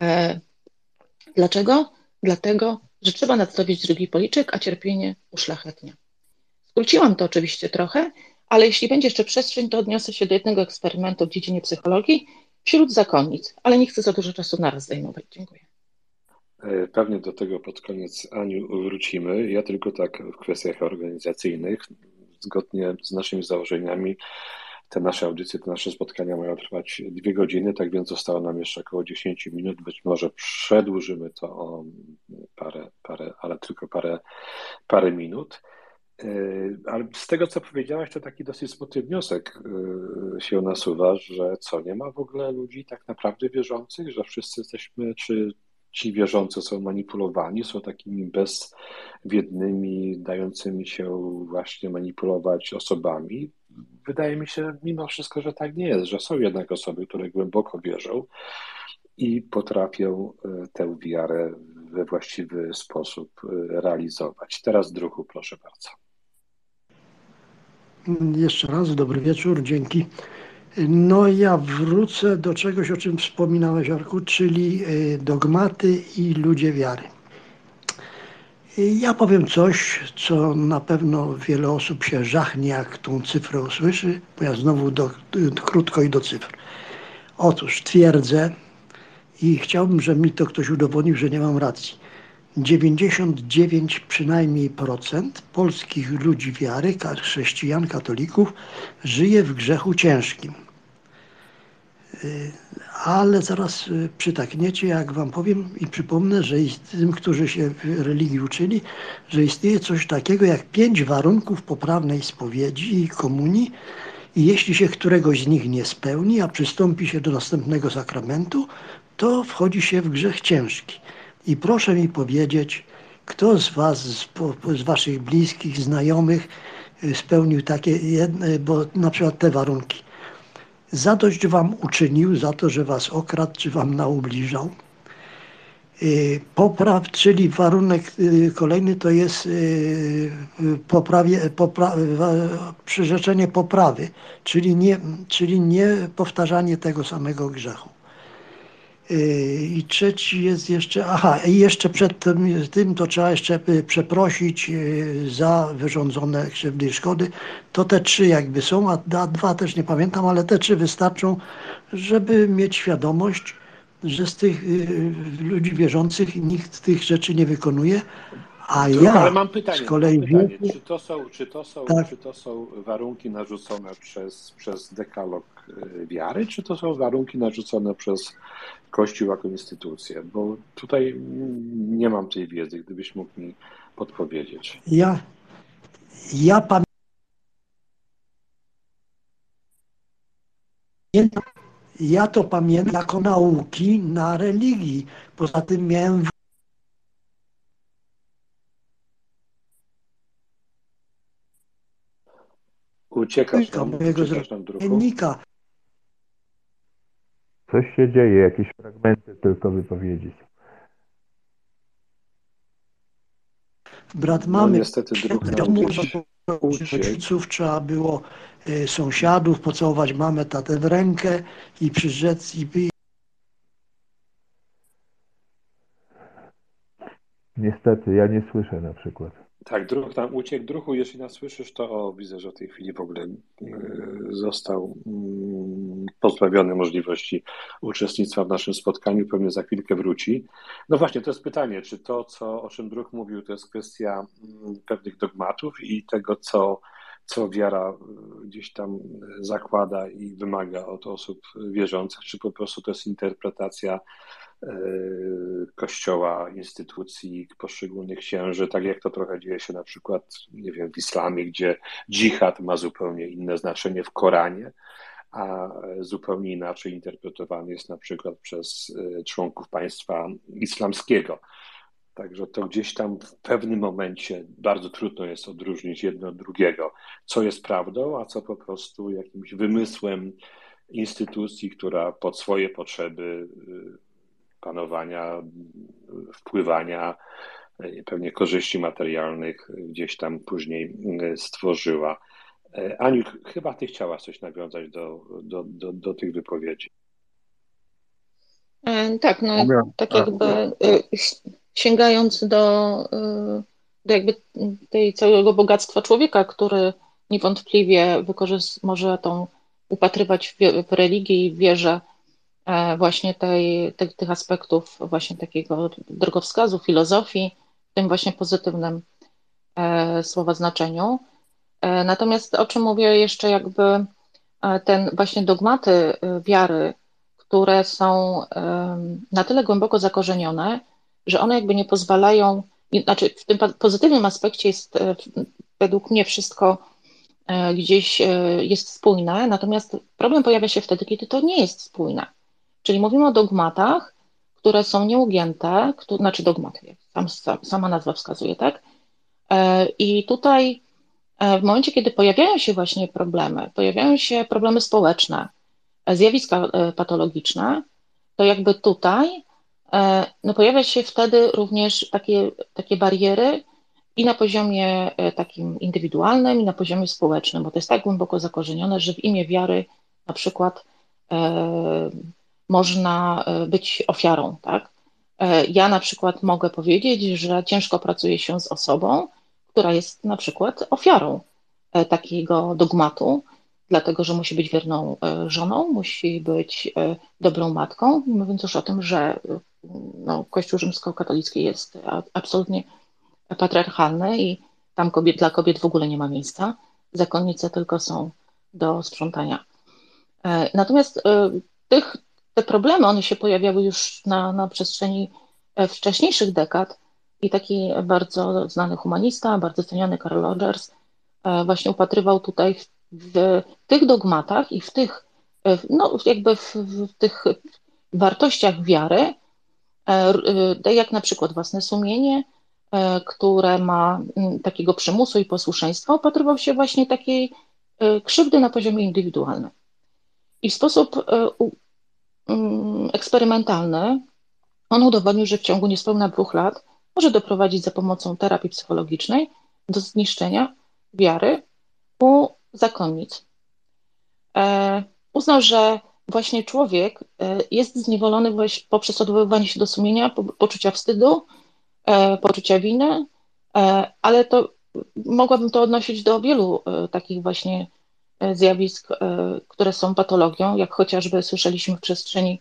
E, dlaczego? Dlatego, że trzeba nadstawić drugi policzek, a cierpienie uszlachetnia. Skróciłam to oczywiście trochę, ale jeśli będzie jeszcze przestrzeń, to odniosę się do jednego eksperymentu w dziedzinie psychologii wśród zakonnic, ale nie chcę za dużo czasu naraz zajmować. Dziękuję. E, pewnie do tego pod koniec, Aniu, wrócimy. Ja tylko tak w kwestiach organizacyjnych, zgodnie z naszymi założeniami, te nasze audycje, te nasze spotkania mają trwać dwie godziny, tak więc zostało nam jeszcze około 10 minut. Być może przedłużymy to o parę, parę ale tylko parę, parę minut. E, ale z tego, co powiedziałaś, to taki dosyć smutny wniosek e, się nasuwa, że co, nie ma w ogóle ludzi tak naprawdę wierzących, że wszyscy jesteśmy, czy ci wierzący są manipulowani, są takimi bezwiednymi, dającymi się właśnie manipulować osobami. Wydaje mi się mimo wszystko, że tak nie jest, że są jednak osoby, które głęboko wierzą i potrafią e, tę wiarę we właściwy sposób realizować. Teraz druhu, proszę bardzo. Jeszcze raz dobry wieczór, dzięki. No ja wrócę do czegoś, o czym wspominałeś, Arku, czyli e, dogmaty i ludzie wiary. Ja powiem coś, co na pewno wiele osób się żachnie, jak tą cyfrę usłyszy, bo ja znowu do, krótko i do cyfr. Otóż twierdzę i chciałbym, żeby mi to ktoś udowodnił, że nie mam racji 99 przynajmniej procent polskich ludzi wiary, chrześcijan, katolików, żyje w grzechu ciężkim. Y, ale zaraz y, przytakniecie, jak wam powiem i przypomnę, że tym, którzy się religii uczyli, że istnieje coś takiego jak pięć warunków poprawnej spowiedzi i komunii i jeśli się któregoś z nich nie spełni, a przystąpi się do następnego sakramentu, to wchodzi się w grzech ciężki. I proszę mi powiedzieć, kto z Was, z, z Waszych bliskich, znajomych y, spełnił takie jedne, bo na przykład te warunki. Zadość Wam uczynił za to, że Was okradł, czy Wam naubliżał. Y, popraw, czyli warunek y, kolejny to jest poprawie, popra, przyrzeczenie poprawy, czyli nie, czyli nie powtarzanie tego samego grzechu. I trzeci jest jeszcze, aha, i jeszcze przed tym, tym to trzeba jeszcze y, przeprosić y, za wyrządzone krzywdy i szkody. To te trzy jakby są, a dwa też nie pamiętam, ale te trzy wystarczą, żeby mieć świadomość, że z tych y, ludzi wierzących nikt tych rzeczy nie wykonuje, a ja ale mam pytanie, z kolei mam pytanie czy, to są, czy, to są, tak. czy to są warunki narzucone przez, przez dekalog wiary, czy to są warunki narzucone przez Kościół jako instytucję? Bo tutaj nie mam tej wiedzy, gdybyś mógł mi podpowiedzieć. Ja, ja pamiętam. Ja to pamiętam jako nauki na religii. Poza tym miałem Uciekasz nam, mojego uciekasz druhu. Coś się dzieje, jakieś fragmenty tylko wypowiedzieć. Brat No mamy niestety domu gdzieś uciekł. rodziców trzeba było y, sąsiadów pocałować mamę, tatę w rękę i przyrzec i by- Niestety, ja nie słyszę na przykład. Tak, druh nam uciekł. Druhu, jeśli nas słyszysz, to o, widzę, że w tej chwili w ogóle y, został mm, pozbawiony możliwości uczestnictwa w naszym spotkaniu, pewnie za chwilkę wróci. No właśnie, to jest pytanie, czy to, co, o czym Druch mówił, to jest kwestia mm, pewnych dogmatów i tego, co, co wiara y, gdzieś tam zakłada i wymaga od osób wierzących, czy po prostu to jest interpretacja y, kościoła, instytucji, poszczególnych księży, tak jak to trochę dzieje się na przykład, nie wiem, w islamie, gdzie dżihad ma zupełnie inne znaczenie w Koranie, a zupełnie inaczej interpretowany jest na przykład przez y, członków państwa islamskiego. Także to gdzieś tam w pewnym momencie bardzo trudno jest odróżnić jedno od drugiego, co jest prawdą, a co po prostu jakimś wymysłem instytucji, która pod swoje potrzeby y, panowania, wpływania, y, pewnie korzyści materialnych gdzieś tam później stworzyła. E, Aniu, chyba ty chciałaś coś nawiązać do, do, do, do tych wypowiedzi. E, tak, no tak jakby e, sięgając do, do jakby tej całego bogactwa człowieka, który niewątpliwie może tą upatrywać w, w religii i w wierze właśnie tej, te, tych aspektów właśnie takiego drogowskazu, filozofii, w tym właśnie pozytywnym słowa znaczeniu. E, natomiast o czym mówię jeszcze jakby e, ten właśnie dogmaty e, wiary, które są na tyle głęboko zakorzenione, że one jakby nie pozwalają, znaczy w tym pozytywnym aspekcie jest według mnie wszystko gdzieś jest spójne, natomiast problem pojawia się wtedy, kiedy to nie jest spójne. Czyli mówimy o dogmatach, które są nieugięte, które, znaczy dogmaty, sam, sama nazwa wskazuje, tak? I tutaj w momencie, kiedy pojawiają się właśnie problemy, pojawiają się problemy społeczne, e, zjawiska e, patologiczne, to jakby tutaj no pojawia się wtedy również takie, takie bariery i na poziomie takim indywidualnym, i na poziomie społecznym, bo to jest tak głęboko zakorzenione, że w imię wiary na przykład e, można być ofiarą, tak? Ja na przykład mogę powiedzieć, że ciężko pracuje się z osobą, która jest na przykład ofiarą e, takiego dogmatu, dlatego że musi być wierną e, żoną, musi być e, dobrą matką, mówiąc już o tym, że no, Kościół rzymskokatolicki jest absolutnie patriarchalny i tam kobiet, dla kobiet w ogóle nie ma miejsca. Zakonnice tylko są do sprzątania. Natomiast tych, te problemy, one się pojawiały już na, na przestrzeni wcześniejszych dekad, i taki bardzo znany humanista, bardzo ceniony Carl Rogers, e, właśnie upatrywał tutaj w, tych dogmatach i w tych, e, no jakby w, w tych wartościach wiary, e, jak na przykład własne sumienie, które ma takiego przymusu i posłuszeństwa, upatrywał się właśnie takiej krzywdy na poziomie indywidualnym. I w sposób eksperymentalny on udowodnił, że w ciągu niespełna dwóch lat może doprowadzić za pomocą terapii psychologicznej do zniszczenia wiary u zakonnic. E, uznał, że właśnie człowiek e, jest zniewolony poprzez odwoływanie się do sumienia, poczucia wstydu, e, poczucia winy, ale to mogłabym to odnosić do wielu takich właśnie zjawisk, które są patologią, jak chociażby słyszeliśmy w przestrzeni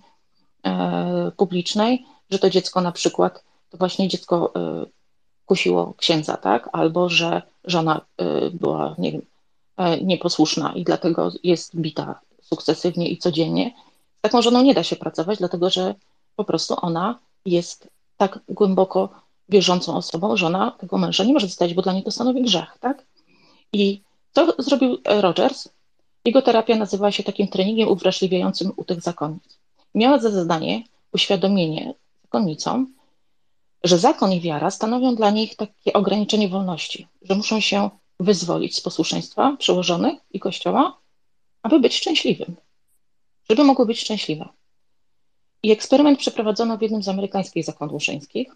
publicznej, że to dziecko na przykład to właśnie dziecko y, kusiło księdza, tak? Albo że żona y, była, nie wiem, y, nieposłuszna i dlatego jest bita sukcesywnie i codziennie. Z taką żoną nie da się pracować, dlatego że po prostu ona jest tak głęboko wierzącą osobą, że ona tego męża nie może zostawić, bo dla niej to stanowi grzech, tak? I co zrobił Rogers? Jego terapia nazywała się takim treningiem uwrażliwiającym u tych zakonnic. Miała za zadanie uświadomienie zakonnicom, że zakon i wiara stanowią dla nich takie ograniczenie wolności, że muszą się wyzwolić z posłuszeństwa przełożonych i Kościoła, aby być szczęśliwym, żeby mogły być szczęśliwe. I eksperyment przeprowadzono w jednym z amerykańskich zakładów żeńskich.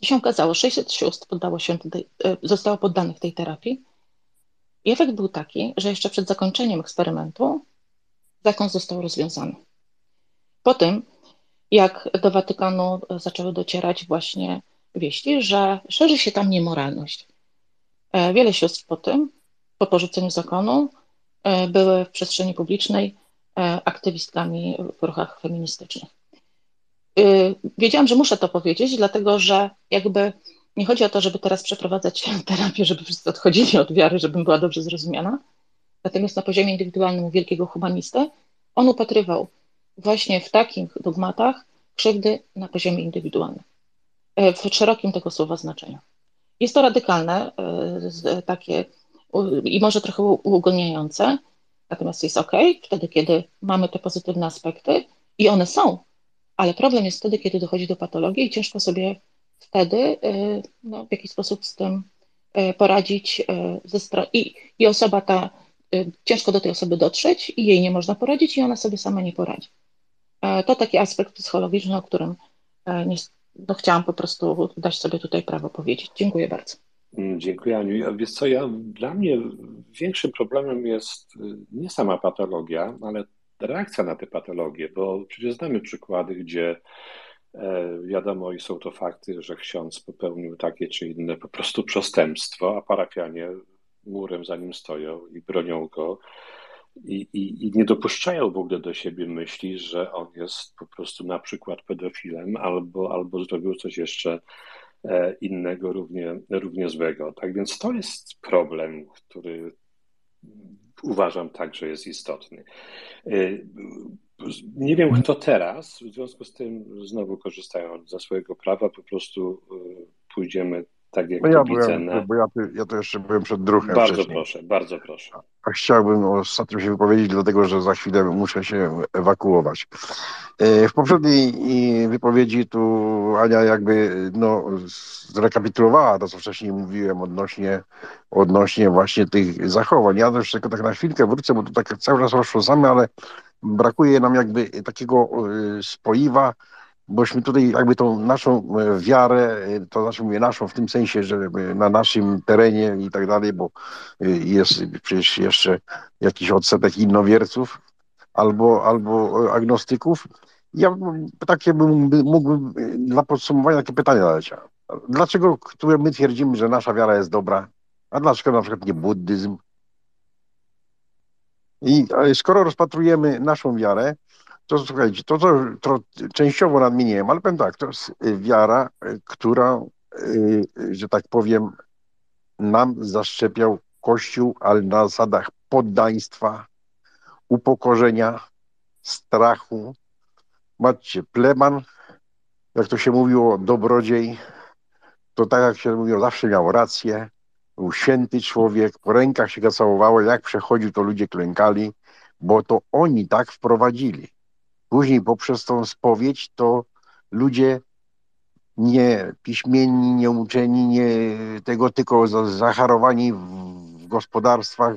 Co się okazało, 600 sióstr poddało się e, zostało poddanych tej terapii. I efekt był taki, że jeszcze przed zakończeniem eksperymentu zakon został rozwiązany. Po tym jak do Watykanu zaczęły docierać właśnie wieści, że szerzy się tam niemoralność. E, wiele sióstr po tym, po porzuceniu zakonu, e, były w przestrzeni publicznej aktywistkami w ruchach feministycznych. Wiedziałam, że muszę to powiedzieć, dlatego że jakby nie chodzi o to, żeby teraz przeprowadzać [laughs] terapię, żeby wszyscy odchodzili od wiary, żebym była dobrze zrozumiana. Natomiast na poziomie indywidualnym wielkiego humanisty on upatrywał właśnie w takich dogmatach krzywdy na poziomie indywidualnym, e, w szerokim tego słowa znaczeniu. Jest to radykalne, e, takie i może trochę uogólniające, natomiast jest ok, wtedy, kiedy mamy te pozytywne aspekty i one są, ale problem jest wtedy, kiedy dochodzi do patologii i ciężko sobie wtedy e, no, w jakiś sposób z tym poradzić ze I, i osoba ta, ciężko do tej osoby dotrzeć i jej nie można poradzić i ona sobie sama nie poradzi. E, to taki aspekt psychologiczny, o którym e, nie, no, chciałam po prostu dać sobie tutaj prawo powiedzieć. Dziękuję bardzo. Mm, dziękuję Aniu. Wiesz co, ja, dla mnie większym problemem jest y, nie sama patologia, ale reakcja na te patologie, bo przecież znamy przykłady, gdzie e, wiadomo i są to fakty, że ksiądz popełnił takie czy inne po prostu przestępstwo, a parafianie murem za nim stoją i bronią go i, i, i nie dopuszczają w ogóle do siebie myśli, że on jest po prostu na przykład pedofilem albo, albo zrobił coś jeszcze e, innego równie, równie złego. Tak więc to jest problem, który uważam także jest istotny. E, nie wiem, kto teraz, w związku z tym, znowu korzystając ze swojego prawa, po prostu e, pójdziemy tak jak no ja byłem, na... bo ja, ja to jeszcze byłem przed druhem Bardzo wcześniej. proszę, bardzo proszę. A chciałbym ostatnio się wypowiedzieć, dlatego że za chwilę muszę się ewakuować. E, W poprzedniej wypowiedzi tu Ania jakby no, zrekapitulowała to, co wcześniej mówiłem odnośnie, odnośnie właśnie tych zachowań. Ja też tylko tak na chwilkę wrócę, bo tu tak cały czas rozszerzamy, ale brakuje nam jakby takiego e, spoiwa, bośmy tutaj jakby tą naszą e, wiarę, e, to znaczy mówię naszą w tym sensie, że e, na naszym terenie i tak dalej, bo jest przecież jeszcze jakiś odsetek innowierców albo, albo agnostyków. Ja takie bym, mógłbym dla podsumowania takie pytanie zadać. Dlaczego które my twierdzimy, że nasza wiara jest dobra, a dlaczego na przykład nie buddyzm? I skoro rozpatrujemy naszą wiarę, to słuchajcie, to, to, to częściowo nadmieniłem, ale powiem tak, to jest wiara, która, że tak powiem, nam zaszczepiał Kościół, ale na zasadach poddaństwa, upokorzenia, strachu. Macie pleban, jak to się mówiło, dobrodziej, to tak jak się mówiło, zawsze miał rację, był święty człowiek, po rękach się go jak przechodził, to ludzie klękali, bo to oni tak wprowadzili. Później poprzez tą spowiedź to ludzie nie piśmienni, nie uczeni, nie tego tylko zacharowani w gospodarstwach,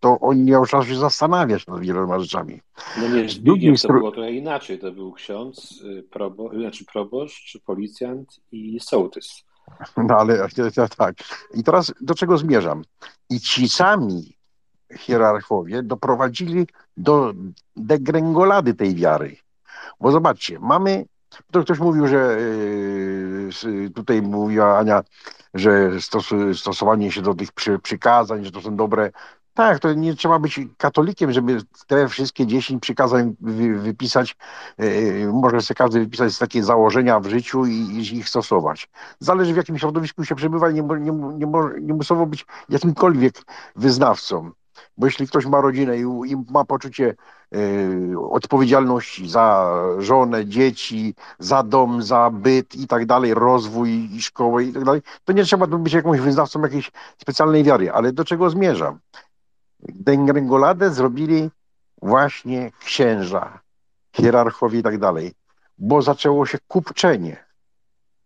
to oni nie miał czasu się zastanawiać nad wieloma rzeczami. No nie, Zbigniew to było trochę inaczej. To był ksiądz, y, probo, znaczy proboszcz, policjant i sołtys. [laughs] No ale tak. I teraz do czego zmierzam? I ci sami hierarchowie doprowadzili do degrengolady tej wiary. Bo zobaczcie, mamy, to ktoś mówił, że yy, tutaj mówiła Ania, że stosowanie się do tych przy, przykazań, że to są dobre. Tak, to nie trzeba być katolikiem, żeby te wszystkie dziesięć przykazań wy, wypisać. Yy, może sobie każdy wypisać takie założenia w życiu i, i, ich stosować. Zależy w jakim środowisku się przebywa nie, nie, nie, nie muszą być jakimkolwiek wyznawcą. Bo jeśli ktoś ma rodzinę i, i ma poczucie y, odpowiedzialności za żonę, dzieci, za dom, za byt i tak dalej, rozwój i szkołę i tak dalej, to nie trzeba być jakąś wyznawcą jakiejś specjalnej wiary. Ale do czego zmierzam? Degrengoladę zrobili właśnie księża, hierarchowie i tak dalej, bo zaczęło się kupczenie.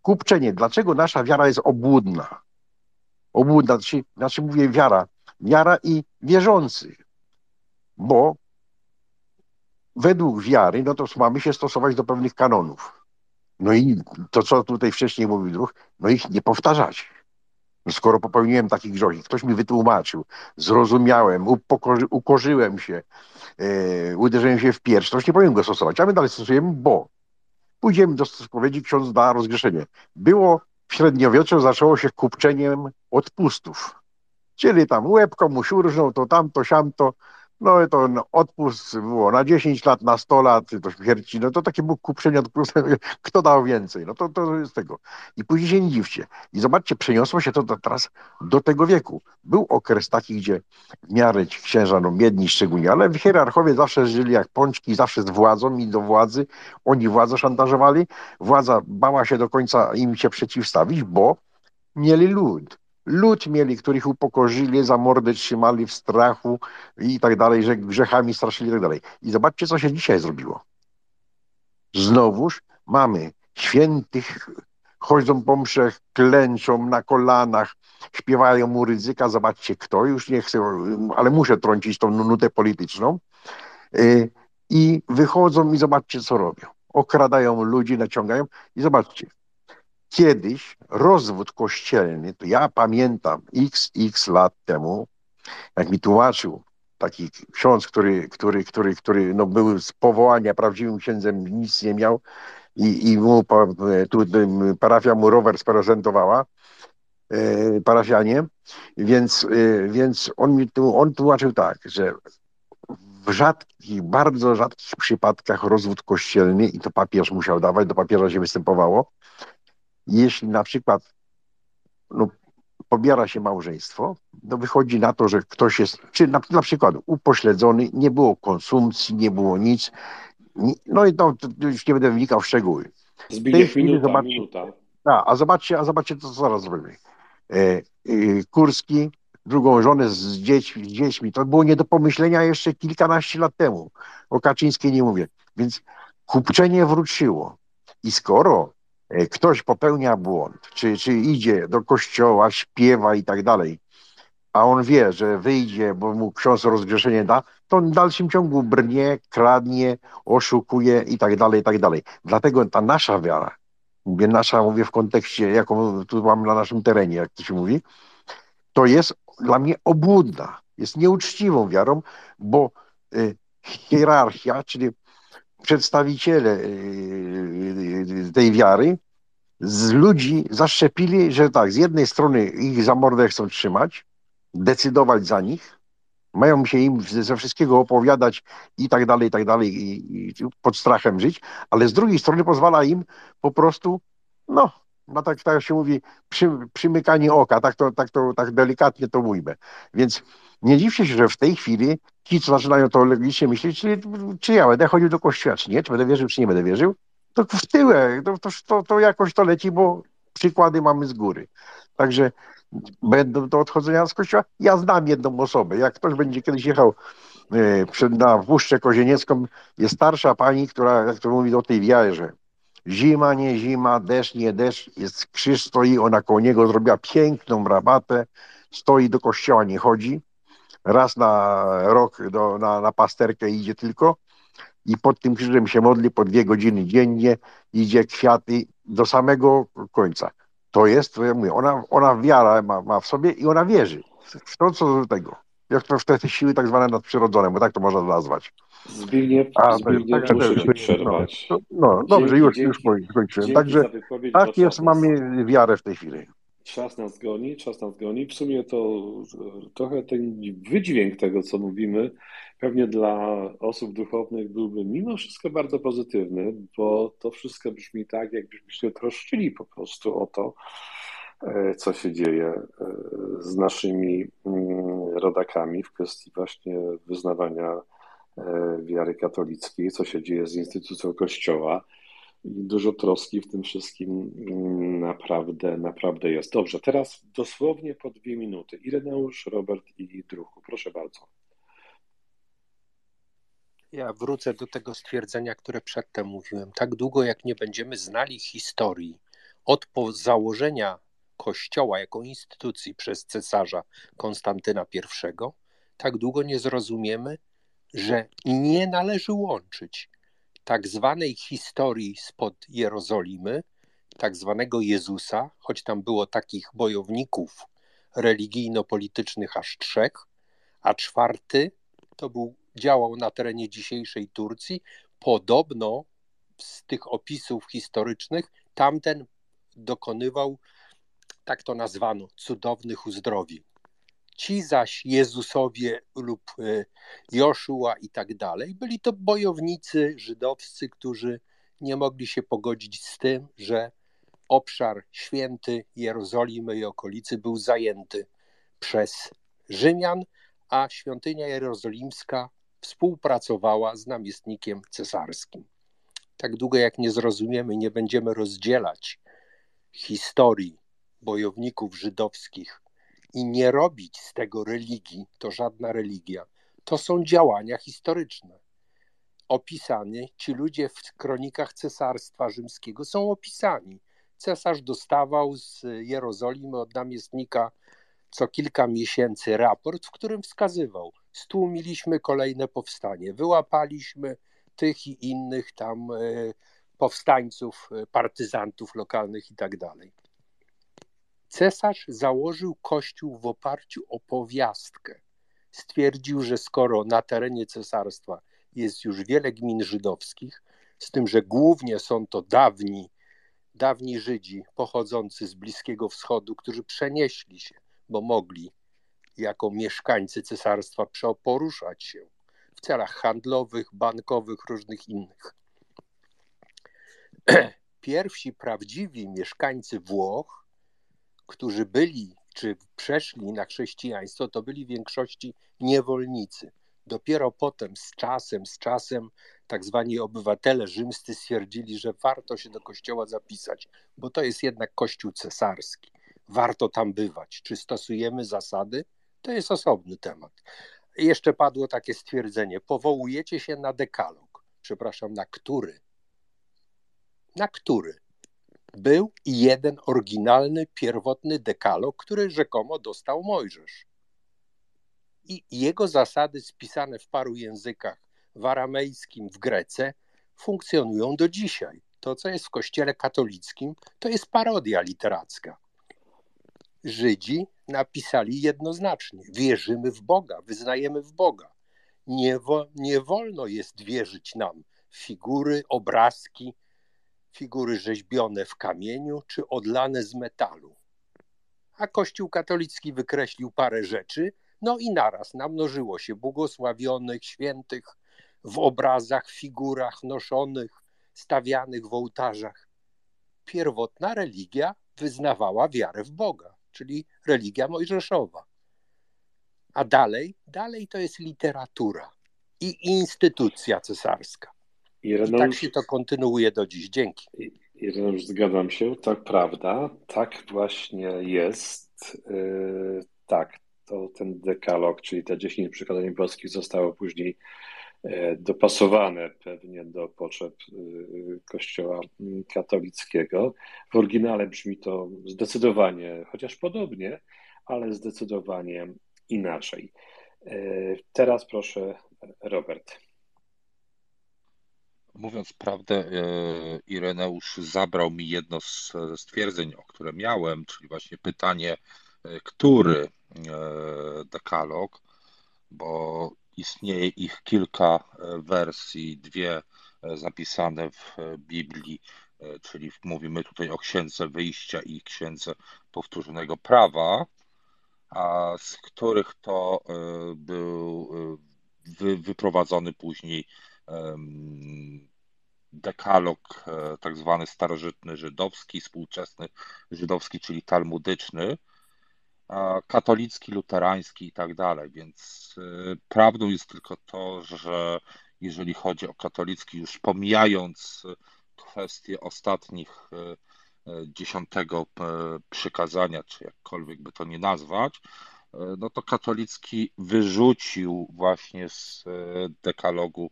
Kupczenie. Dlaczego nasza wiara jest obłudna? Obłudna, znaczy, znaczy mówię wiara, wiara i wierzący, bo według wiary, no to mamy się stosować do pewnych kanonów. No i to, co tutaj wcześniej mówił druh, no ich nie powtarzać. Skoro popełniłem taki grzech, ktoś mi wytłumaczył, zrozumiałem, upokorzy, ukorzyłem się, yy, uderzyłem się w pierś, to już nie powinien go stosować, a my dalej stosujemy, bo pójdziemy do spowiedzi, ksiądz da rozgrzeszenie. Było w średniowieczu, zaczęło się kupczeniem odpustów. Czyli tam łeb komuś urżnął, to tamto, siamto. no to no, odpust było na 10 lat, na 100 lat, do śmierci, no to takie było kuprzenie, [laughs] kto dał więcej, no to, to jest tego. I później się nie dziwcie. I zobaczcie, przeniosło się to teraz do tego wieku. Był okres taki, gdzie w miarę księża, no biedni szczególnie, ale hierarchowie zawsze żyli jak pączki, zawsze z władzą i do władzy. Oni władzę szantażowali, władza bała się do końca im się przeciwstawić, bo mieli lud lud mieli, których upokorzyli, za mordę trzymali w strachu i tak dalej, że grzechami straszyli i tak dalej. I zobaczcie, co się dzisiaj zrobiło. Znowuż mamy świętych, chodzą po mszach, klęczą na kolanach, śpiewają mu ryzyka, zobaczcie kto, już nie chcę, ale muszę trącić tą nutę polityczną. Y, I wychodzą i zobaczcie, co robią. Okradają ludzi, naciągają i zobaczcie, kiedyś rozwód kościelny, to ja pamiętam xx lat temu, jak mi tłumaczył taki ksiądz, który, który, który, który no, był z powołania prawdziwym księdzem, nic nie miał i, i mu tu, parafia mu rower sprezentowała, e, parafianie, więc, e, więc on mi on tłumaczył tak, że w rzadkich, bardzo rzadkich przypadkach rozwód kościelny i to papież musiał dawać, do papieża się występowało, jeśli na przykład no, pobiera się małżeństwo, to wychodzi na to, że ktoś jest, czy na, na przykład upośledzony, nie było konsumpcji, nie było nic, no i to, to już nie będę wnikał w szczegóły. Zbigniew, minuta, zobaczcie, minuta. A, a zobaczcie, a zobaczcie, co zaraz zrobimy. E, e, Kurski, drugą żonę z dziećmi, z dziećmi, to było nie do pomyślenia jeszcze kilkanaście lat temu. O Kaczyńskiej nie mówię. Więc kupczenie wróciło. I skoro ktoś popełnia błąd, czy, czy idzie do kościoła, śpiewa i tak dalej, a on wie, że wyjdzie, bo mu ksiądz rozgrzeszenie da, to w dalszym ciągu brnie, kradnie, oszukuje i tak dalej, i tak dalej. Dlatego ta nasza wiara, mówię nasza, mówię w kontekście, jaką tu mam na naszym terenie, jak to się mówi, to jest dla mnie obłudna, jest nieuczciwą wiarą, bo y, hierarchia, czyli przedstawiciele y, y, tej wiary z ludzi zaszczepili, że tak, z jednej strony ich za mordę chcą trzymać, decydować za nich, mają się im ze wszystkiego opowiadać i tak dalej, i tak dalej, i, i pod strachem żyć, ale z drugiej strony pozwala im po prostu, no, no tak, tak się mówi, przy, przymykanie oka, tak to, tak to tak delikatnie to ujmę. Więc nie dziwcie się, że w tej chwili ci, co zaczynają to logicznie myśleć, czy, czy ja będę chodził do kościoła, czy nie, czy będę wierzył, czy nie będę wierzył, to w tyłek, to, to, to jakoś to leci, bo przykłady mamy z góry. Także będą do odchodzenia z kościoła. Ja znam jedną osobę. Jak ktoś będzie kiedyś jechał e, na Wpuszczę Kozieniecką, jest starsza pani, która, jak to mówi, o tej wierze. Zima, nie zima, deszcz, nie deszcz, jest krzyż stoi, ona koło niego zrobiła piękną rabatę, stoi do kościoła, nie chodzi, raz na rok do, na, na pasterkę idzie tylko i pod tym krzyżem się modli po dwie godziny dziennie, idzie kwiaty do samego końca. To jest, to ja mówię, ona, ona wiara ma, ma w sobie i ona wierzy w to, co do tego. Jak to w te siły tak zwane nadprzyrodzone, bo tak to można nazwać. Zbigniew, A, Zbigniew tak, muszę tak, przerwać. No, no dobrze, już, już skończyłem. Także tak jest, mamy wiarę w tej chwili. Czas nas goni, czas nas goni. W sumie to trochę ten wydźwięk tego, co mówimy, pewnie dla osób duchownych byłby mimo wszystko bardzo pozytywny, bo to wszystko brzmi tak, jakbyśmy się troszczyli po prostu o to, e, co się dzieje e, z naszymi mm, rodakami w kwestii właśnie wyznawania e, wiary katolickiej, co się dzieje z instytucją Kościoła i dużo troski w tym wszystkim mm, naprawdę, naprawdę jest. Dobrze, teraz dosłownie po dwie minuty. Ireneusz, Robert i Druchu. Proszę bardzo. Ja wrócę do tego stwierdzenia, które przedtem mówiłem. Tak długo, jak nie będziemy znali historii od założenia Kościoła jako instytucji przez cesarza Konstantyna I, tak długo nie zrozumiemy, że nie należy łączyć tak zwanej historii spod Jerozolimy, tak zwanego Jezusa, choć tam było takich bojowników religijno-politycznych aż trzech, a czwarty to był, działał na terenie dzisiejszej Turcji. Podobno z tych opisów historycznych tamten dokonywał, tak to nazwano, cudownych uzdrowień. Ci zaś Jezusowie lub Joszua i tak dalej, byli to bojownicy żydowscy, którzy nie mogli się pogodzić z tym, że obszar święty Jerozolimy i okolicy był zajęty przez Rzymian, a świątynia jerozolimska współpracowała z namiestnikiem cesarskim. Tak długo jak nie zrozumiemy, nie będziemy rozdzielać historii bojowników żydowskich i nie robić z tego religii, to żadna religia, to są działania historyczne. Opisani, ci ludzie w kronikach cesarstwa rzymskiego są opisani. Cesarz dostawał z Jerozolimy od namiestnika co kilka miesięcy raport, w którym wskazywał: Stłumiliśmy kolejne powstanie, wyłapaliśmy tych i innych tam e, powstańców, e, partyzantów lokalnych i tak dalej. Cesarz założył kościół w oparciu o powiastkę. Stwierdził, że skoro na terenie cesarstwa jest już wiele gmin żydowskich, z tym, że głównie są to dawni, dawni Żydzi pochodzący z Bliskiego Wschodu, którzy przenieśli się, bo mogli jako mieszkańcy cesarstwa poruszać się w celach handlowych, bankowych, różnych innych. [clears throat] Pierwsi prawdziwi mieszkańcy Włoch, którzy byli czy przeszli na chrześcijaństwo, to byli w większości niewolnicy. Dopiero potem z czasem, z czasem tak zwani obywatele rzymscy stwierdzili, że warto się do kościoła zapisać, bo to jest jednak kościół cesarski. Warto tam bywać. Czy stosujemy zasady? To jest osobny temat. Jeszcze padło takie stwierdzenie: powołujecie się na dekalog. Przepraszam, na który? Na który? Był jeden oryginalny, pierwotny dekalog, który rzekomo dostał Mojżesz. I jego zasady spisane w paru językach, w aramejskim, w grece, funkcjonują do dzisiaj. To, co jest w kościele katolickim, to jest parodia literacka. Żydzi napisali jednoznacznie: wierzymy w Boga, wyznajemy w Boga. Nie, wo, nie wolno jest wierzyć nam figury, obrazki, figury rzeźbione w kamieniu czy odlane z metalu. A Kościół katolicki wykreślił parę rzeczy, no i naraz namnożyło się błogosławionych, świętych w obrazach, figurach noszonych, stawianych w ołtarzach. Pierwotna religia wyznawała wiarę w Boga, czyli religia mojżeszowa. A dalej, dalej to jest literatura i instytucja cesarska. I tak się to kontynuuje do dziś. Dzięki. Ireneusz, zgadzam się, tak prawda, tak właśnie jest. Yy, tak, to ten dekalog, czyli te 10 przykazania boskich zostało później yy, dopasowane pewnie do potrzeb yy, Kościoła katolickiego. W oryginale brzmi to zdecydowanie, chociaż podobnie, ale zdecydowanie inaczej. Teraz proszę, Robert. Mówiąc prawdę, Ireneusz zabrał mi jedno z stwierdzeń, o które miałem, czyli właśnie pytanie, który dekalog, bo istnieje ich kilka wersji, dwie zapisane w Biblii, czyli mówimy tutaj o księdze wyjścia i księdze powtórzonego prawa, a z których to był wyprowadzony później dekalog tak zwany starożytny żydowski, współczesny żydowski, czyli talmudyczny, katolicki, luterański i tak dalej. Więc prawdą jest tylko to, że jeżeli chodzi o katolicki, już pomijając kwestię ostatnich dziesiątego przykazania, czy jakkolwiek by to nie nazwać, no to katolicki wyrzucił właśnie z dekalogu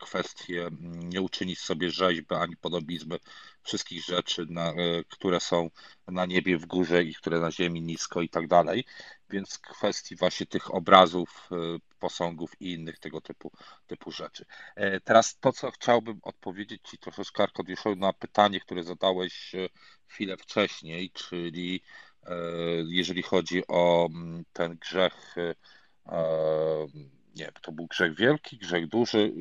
kwestię nie uczynić sobie rzeźby ani podobizmy wszystkich rzeczy, na, które są na niebie w górze i które na ziemi nisko i tak dalej. Więc kwestii właśnie tych obrazów, posągów i innych tego typu, typu rzeczy. Teraz to, co chciałbym odpowiedzieć Ci troszeczkę, Arkadiuszu, na pytanie, które zadałeś chwilę wcześniej, czyli jeżeli chodzi o ten grzech nie, to był grzech wielki, grzech duży,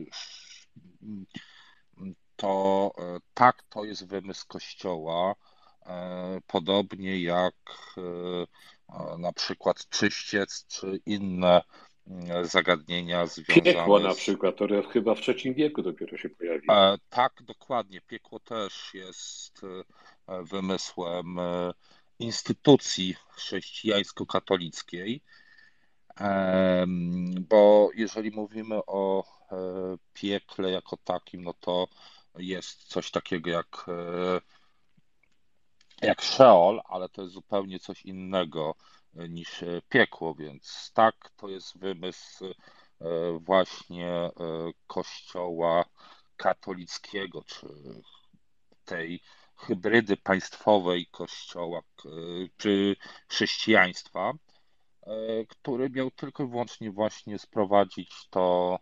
to tak, to jest wymysł Kościoła. podobnie jak na przykład czyściec czy inne zagadnienia związane Piekło na przykład, to chyba w trzecim wieku dopiero się pojawiło. E, tak, dokładnie. Piekło też jest e, wymysłem e, instytucji chrześcijańsko-katolickiej, bo jeżeli mówimy o piekle jako takim, no to jest coś takiego jak, jak Sheol, ale to jest zupełnie coś innego niż piekło, więc tak, to jest wymysł właśnie Kościoła katolickiego, czy tej hybrydy państwowej Kościoła czy chrześcijaństwa, który miał tylko i wyłącznie właśnie sprowadzić to,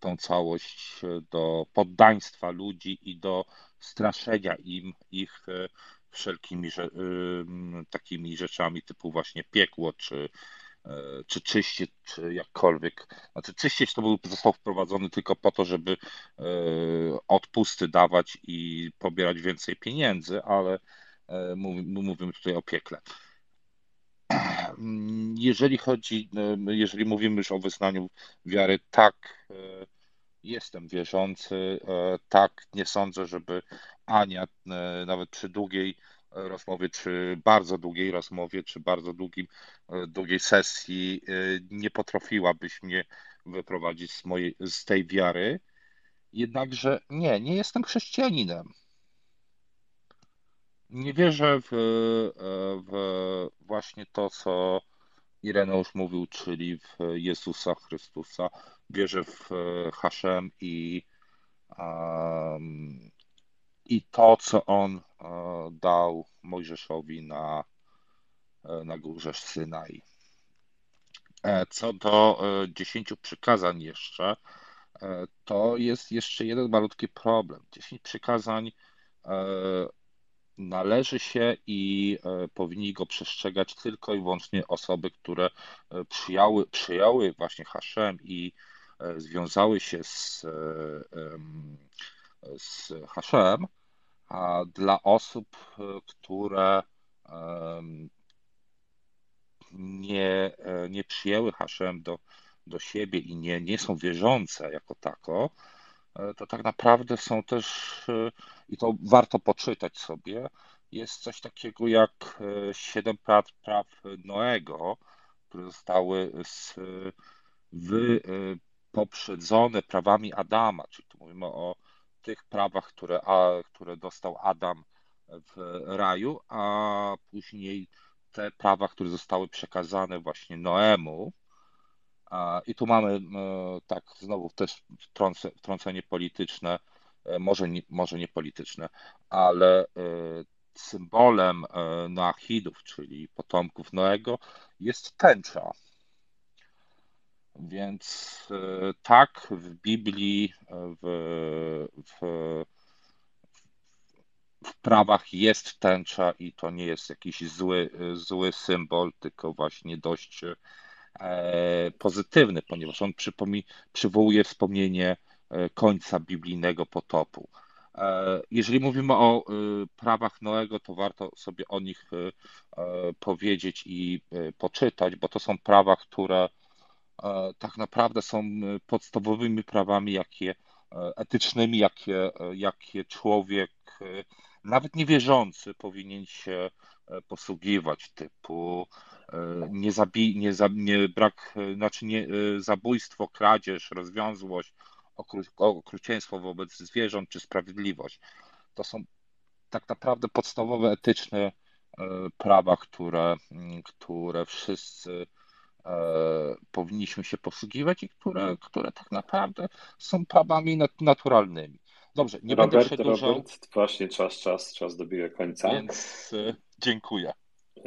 tą całość do poddaństwa ludzi i do straszenia im ich wszelkimi takimi rzeczami typu właśnie piekło, czy, czy czyściec, czy jakkolwiek. Znaczy czyściec to był, został wprowadzony tylko po to, żeby odpusty dawać i pobierać więcej pieniędzy, ale mówimy tutaj o piekle. Jeżeli chodzi, jeżeli mówimy już o wyznaniu wiary, tak, jestem wierzący, tak, nie sądzę, żeby Ania nawet przy długiej rozmowie, czy bardzo długiej rozmowie, czy bardzo długim, długiej sesji nie potrafiłabyś mnie wyprowadzić z, mojej, z tej wiary. Jednakże nie, nie jestem chrześcijaninem. Nie wierzę w, w właśnie to, co Ireneusz mówił, czyli w Jezusa Chrystusa. Wierzę w Hashem i, um, i to, co on dał Mojżeszowi na, na górze Synai. Co do dziesięciu przykazań jeszcze, to jest jeszcze jeden malutki problem. Dziesięć przykazań należy się i powinni go przestrzegać tylko i wyłącznie osoby, które przyjęły, przyjęły właśnie Hashem i związały się z, z Hashem, a dla osób, które nie, nie przyjęły Hashem do, do siebie i nie, nie są wierzące jako tako, to tak naprawdę są też, i to warto poczytać sobie, jest coś takiego jak siedem praw, praw Noego, które zostały z, wy, poprzedzone prawami Adama, czyli tu mówimy o tych prawach, które, a, które dostał Adam w raju, a później te prawa, które zostały przekazane właśnie Noemu. I tu mamy tak znowu też wtrącenie polityczne, może nie, może nie polityczne, ale symbolem Noachidów, czyli potomków Noego, jest tęcza. Więc tak, w Biblii, w, w, w prawach jest tęcza i to nie jest jakiś zły, zły symbol, tylko właśnie dość pozytywny, ponieważ on przywołuje wspomnienie końca biblijnego potopu. Jeżeli mówimy o prawach Noego, to warto sobie o nich powiedzieć i poczytać, bo to są prawa, które tak naprawdę są podstawowymi prawami, jakie etycznymi, jakie, jakie człowiek, nawet niewierzący, powinien się posługiwać, typu nie, zabi, nie, za, nie brak, znaczy nie, zabójstwo, kradzież, rozwiązłość, okru, okrucieństwo wobec zwierząt czy sprawiedliwość. To są tak naprawdę podstawowe etyczne prawa, które, które wszyscy powinniśmy się posługiwać i które, które tak naprawdę są prawami naturalnymi. Dobrze, nie Robert, będę przedłużał. Robert, właśnie czas, czas, czas dobiega końca. Więc dziękuję.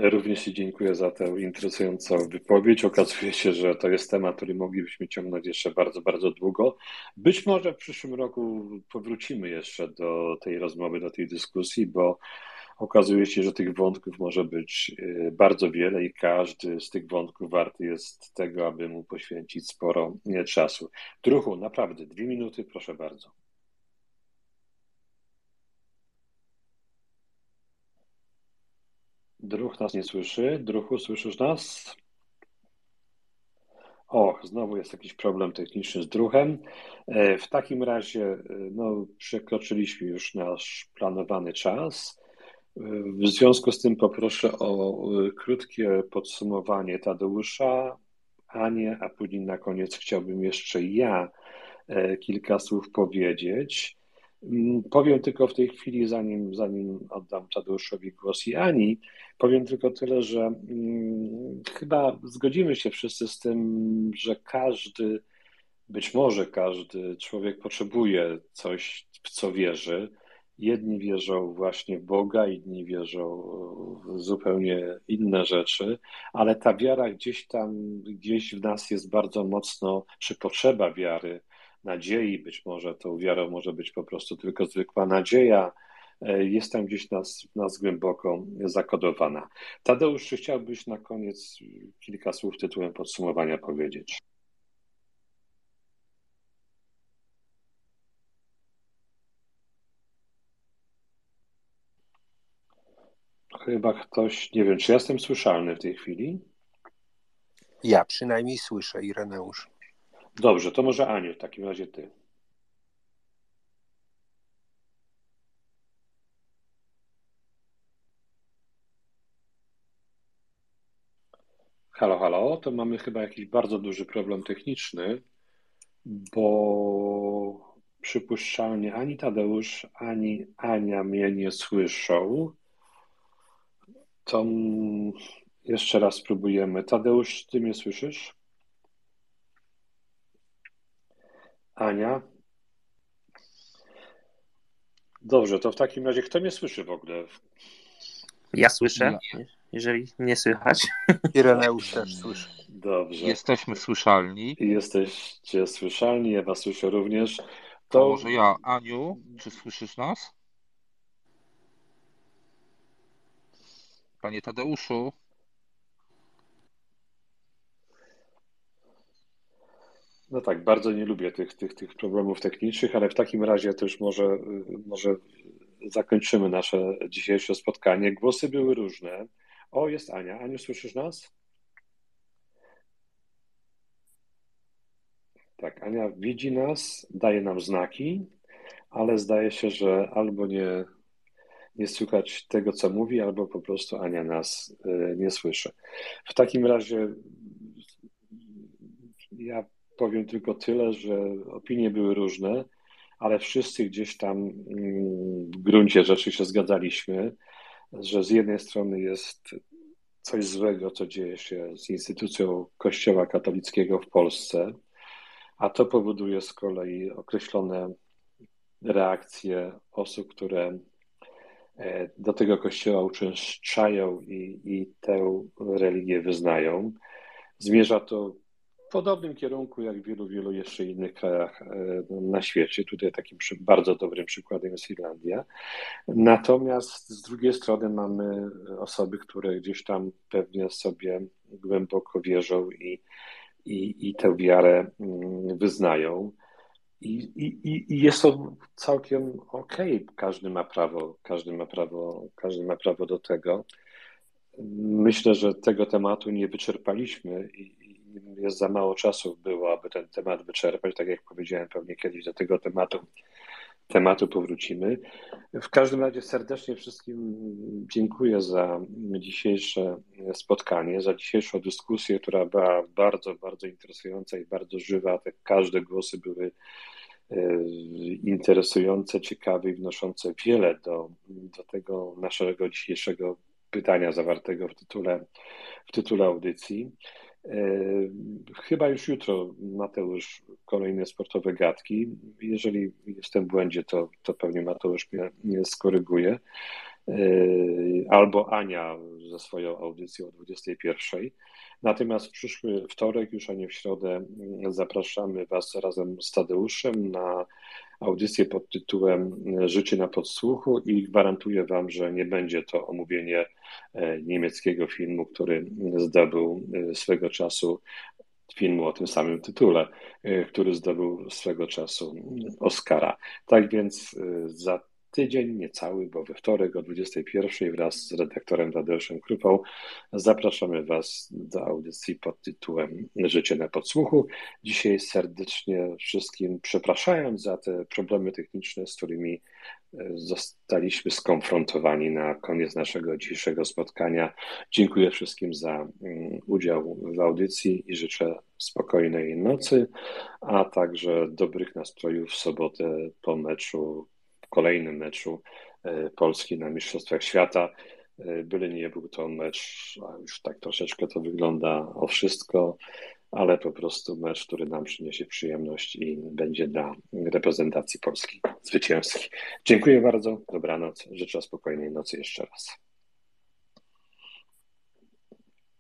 Również Ci dziękuję za tę interesującą wypowiedź. Okazuje się, że to jest temat, który moglibyśmy ciągnąć jeszcze bardzo, bardzo długo. Być może w przyszłym roku powrócimy jeszcze do tej rozmowy, do tej dyskusji, bo okazuje się, że tych wątków może być bardzo wiele i każdy z tych wątków warty jest tego, aby mu poświęcić sporo czasu. Druhu, naprawdę, dwie minuty, proszę bardzo. Druch nas nie słyszy. Druchu, słyszysz nas? O, znowu jest jakiś problem techniczny z druhem. E, w takim razie e, no, przekroczyliśmy już nasz planowany czas. E, w związku z tym poproszę o krótkie podsumowanie Tadeusza, Anię, a później na koniec chciałbym jeszcze ja kilka słów powiedzieć. Mm, powiem tylko w tej chwili, zanim, zanim oddam Tadeuszowi głos i Ani, powiem tylko tyle, że hmm, chyba zgodzimy się wszyscy z tym, że każdy, być może każdy człowiek potrzebuje coś, w co wierzy. Jedni wierzą właśnie w Boga, inni wierzą w zupełnie inne rzeczy, ale ta wiara gdzieś tam, gdzieś w nas jest bardzo mocno, czy potrzeba wiary nadziei, być może tą wiarą może być po prostu tylko zwykła nadzieja, e, jest tam gdzieś nas, nas głęboko zakodowana. Tadeusz, czy chciałbyś na koniec kilka słów tytułem podsumowania powiedzieć? Chyba ktoś, nie wiem, czy ja jestem słyszalny w tej chwili? Ja przynajmniej słyszę, Ireneusz. Dobrze, to może Aniu, w takim razie ty. Halo, halo, to mamy chyba jakiś bardzo duży problem techniczny, bo przypuszczalnie ani Tadeusz, ani Ania mnie nie słyszą. To jeszcze raz spróbujemy. Tadeusz, ty mnie słyszysz? Ania? Dobrze, to w takim razie kto mnie słyszy w ogóle? Ja słyszę, jeżeli nie słychać. [laughs] Ireneusz też słyszy. Dobrze. Jesteśmy słyszalni. Jesteście słyszalni, ja was słyszę również. To, To może ja, Aniu, czy słyszysz nas? Panie Tadeuszu, No tak, bardzo nie lubię tych, tych, tych problemów technicznych, ale w takim razie już może, może zakończymy nasze dzisiejsze spotkanie. Głosy były różne. O, jest Ania. Aniu, słyszysz nas? Tak, Ania widzi nas, daje nam znaki, ale zdaje się, że albo nie, nie słychać tego, co mówi, albo po prostu Ania nas y, nie słyszy. W takim razie ja powiem tylko tyle, że opinie były różne, ale wszyscy gdzieś tam mm, w gruncie rzeczy się zgadzaliśmy, że z jednej strony jest coś złego, co dzieje się z instytucją Kościoła katolickiego w Polsce, a to powoduje z kolei określone reakcje osób, które e, do tego kościoła uczęszczają i, i tę religię wyznają. Zmierza to podobnym kierunku jak w wielu, wielu jeszcze innych krajach e, na świecie. Tutaj takim bardzo dobrym przykładem jest Irlandia. Natomiast z drugiej strony mamy osoby, które gdzieś tam pewnie sobie głęboko wierzą i, i, i tę wiarę mm, wyznają. I, i, I jest to całkiem okej. Okay. Każdy ma prawo, każdy ma prawo, każdy ma prawo do tego. Myślę, że tego tematu nie wyczerpaliśmy i, jest za mało czasu było, aby ten temat wyczerpać. Tak jak powiedziałem, pewnie kiedyś do tego tematu, tematu powrócimy. W każdym razie serdecznie wszystkim dziękuję za dzisiejsze spotkanie, za dzisiejszą dyskusję, która była bardzo, bardzo interesująca i bardzo żywa. Te każde głosy były e, interesujące, ciekawe i wnoszące wiele do, do tego naszego dzisiejszego pytania zawartego w tytule, w tytule audycji. E, chyba już jutro, Mateusz, kolejne sportowe gadki. Jeżeli jestem w błędzie, to, to pewnie Mateusz mnie, mnie skoryguje. E, albo Ania ze swoją audycją o 21. Natomiast w przyszły wtorek, już a nie w środę, zapraszamy Was razem z Tadeuszem na audycję pod tytułem Życie na podsłuchu i gwarantuję Wam, że nie będzie to omówienie e, niemieckiego filmu, który zdobył e, swego czasu filmu o tym samym tytule, e, który zdobył swego czasu Oscara. Tak więc za tydzień niecały, bo we wtorek o 21 wraz z redaktorem Tadeuszem Krupą zapraszamy Was do audycji pod tytułem Życie na podsłuchu. Dzisiaj serdecznie wszystkim przepraszając za te problemy techniczne, z którymi zostaliśmy skonfrontowani na koniec naszego dzisiejszego spotkania. Dziękuję wszystkim za mm, udział w audycji i życzę spokojnej nocy, a także dobrych nastrojów w sobotę po meczu, kolejnym meczu e, Polski na Mistrzostwach Świata. E, byle nie był to mecz, a już tak troszeczkę to wygląda o wszystko, ale po prostu mecz, który nam przyniesie przyjemność i będzie dla reprezentacji Polski zwycięski. Dziękuję bardzo, dobranoc, życzę spokojnej nocy jeszcze raz.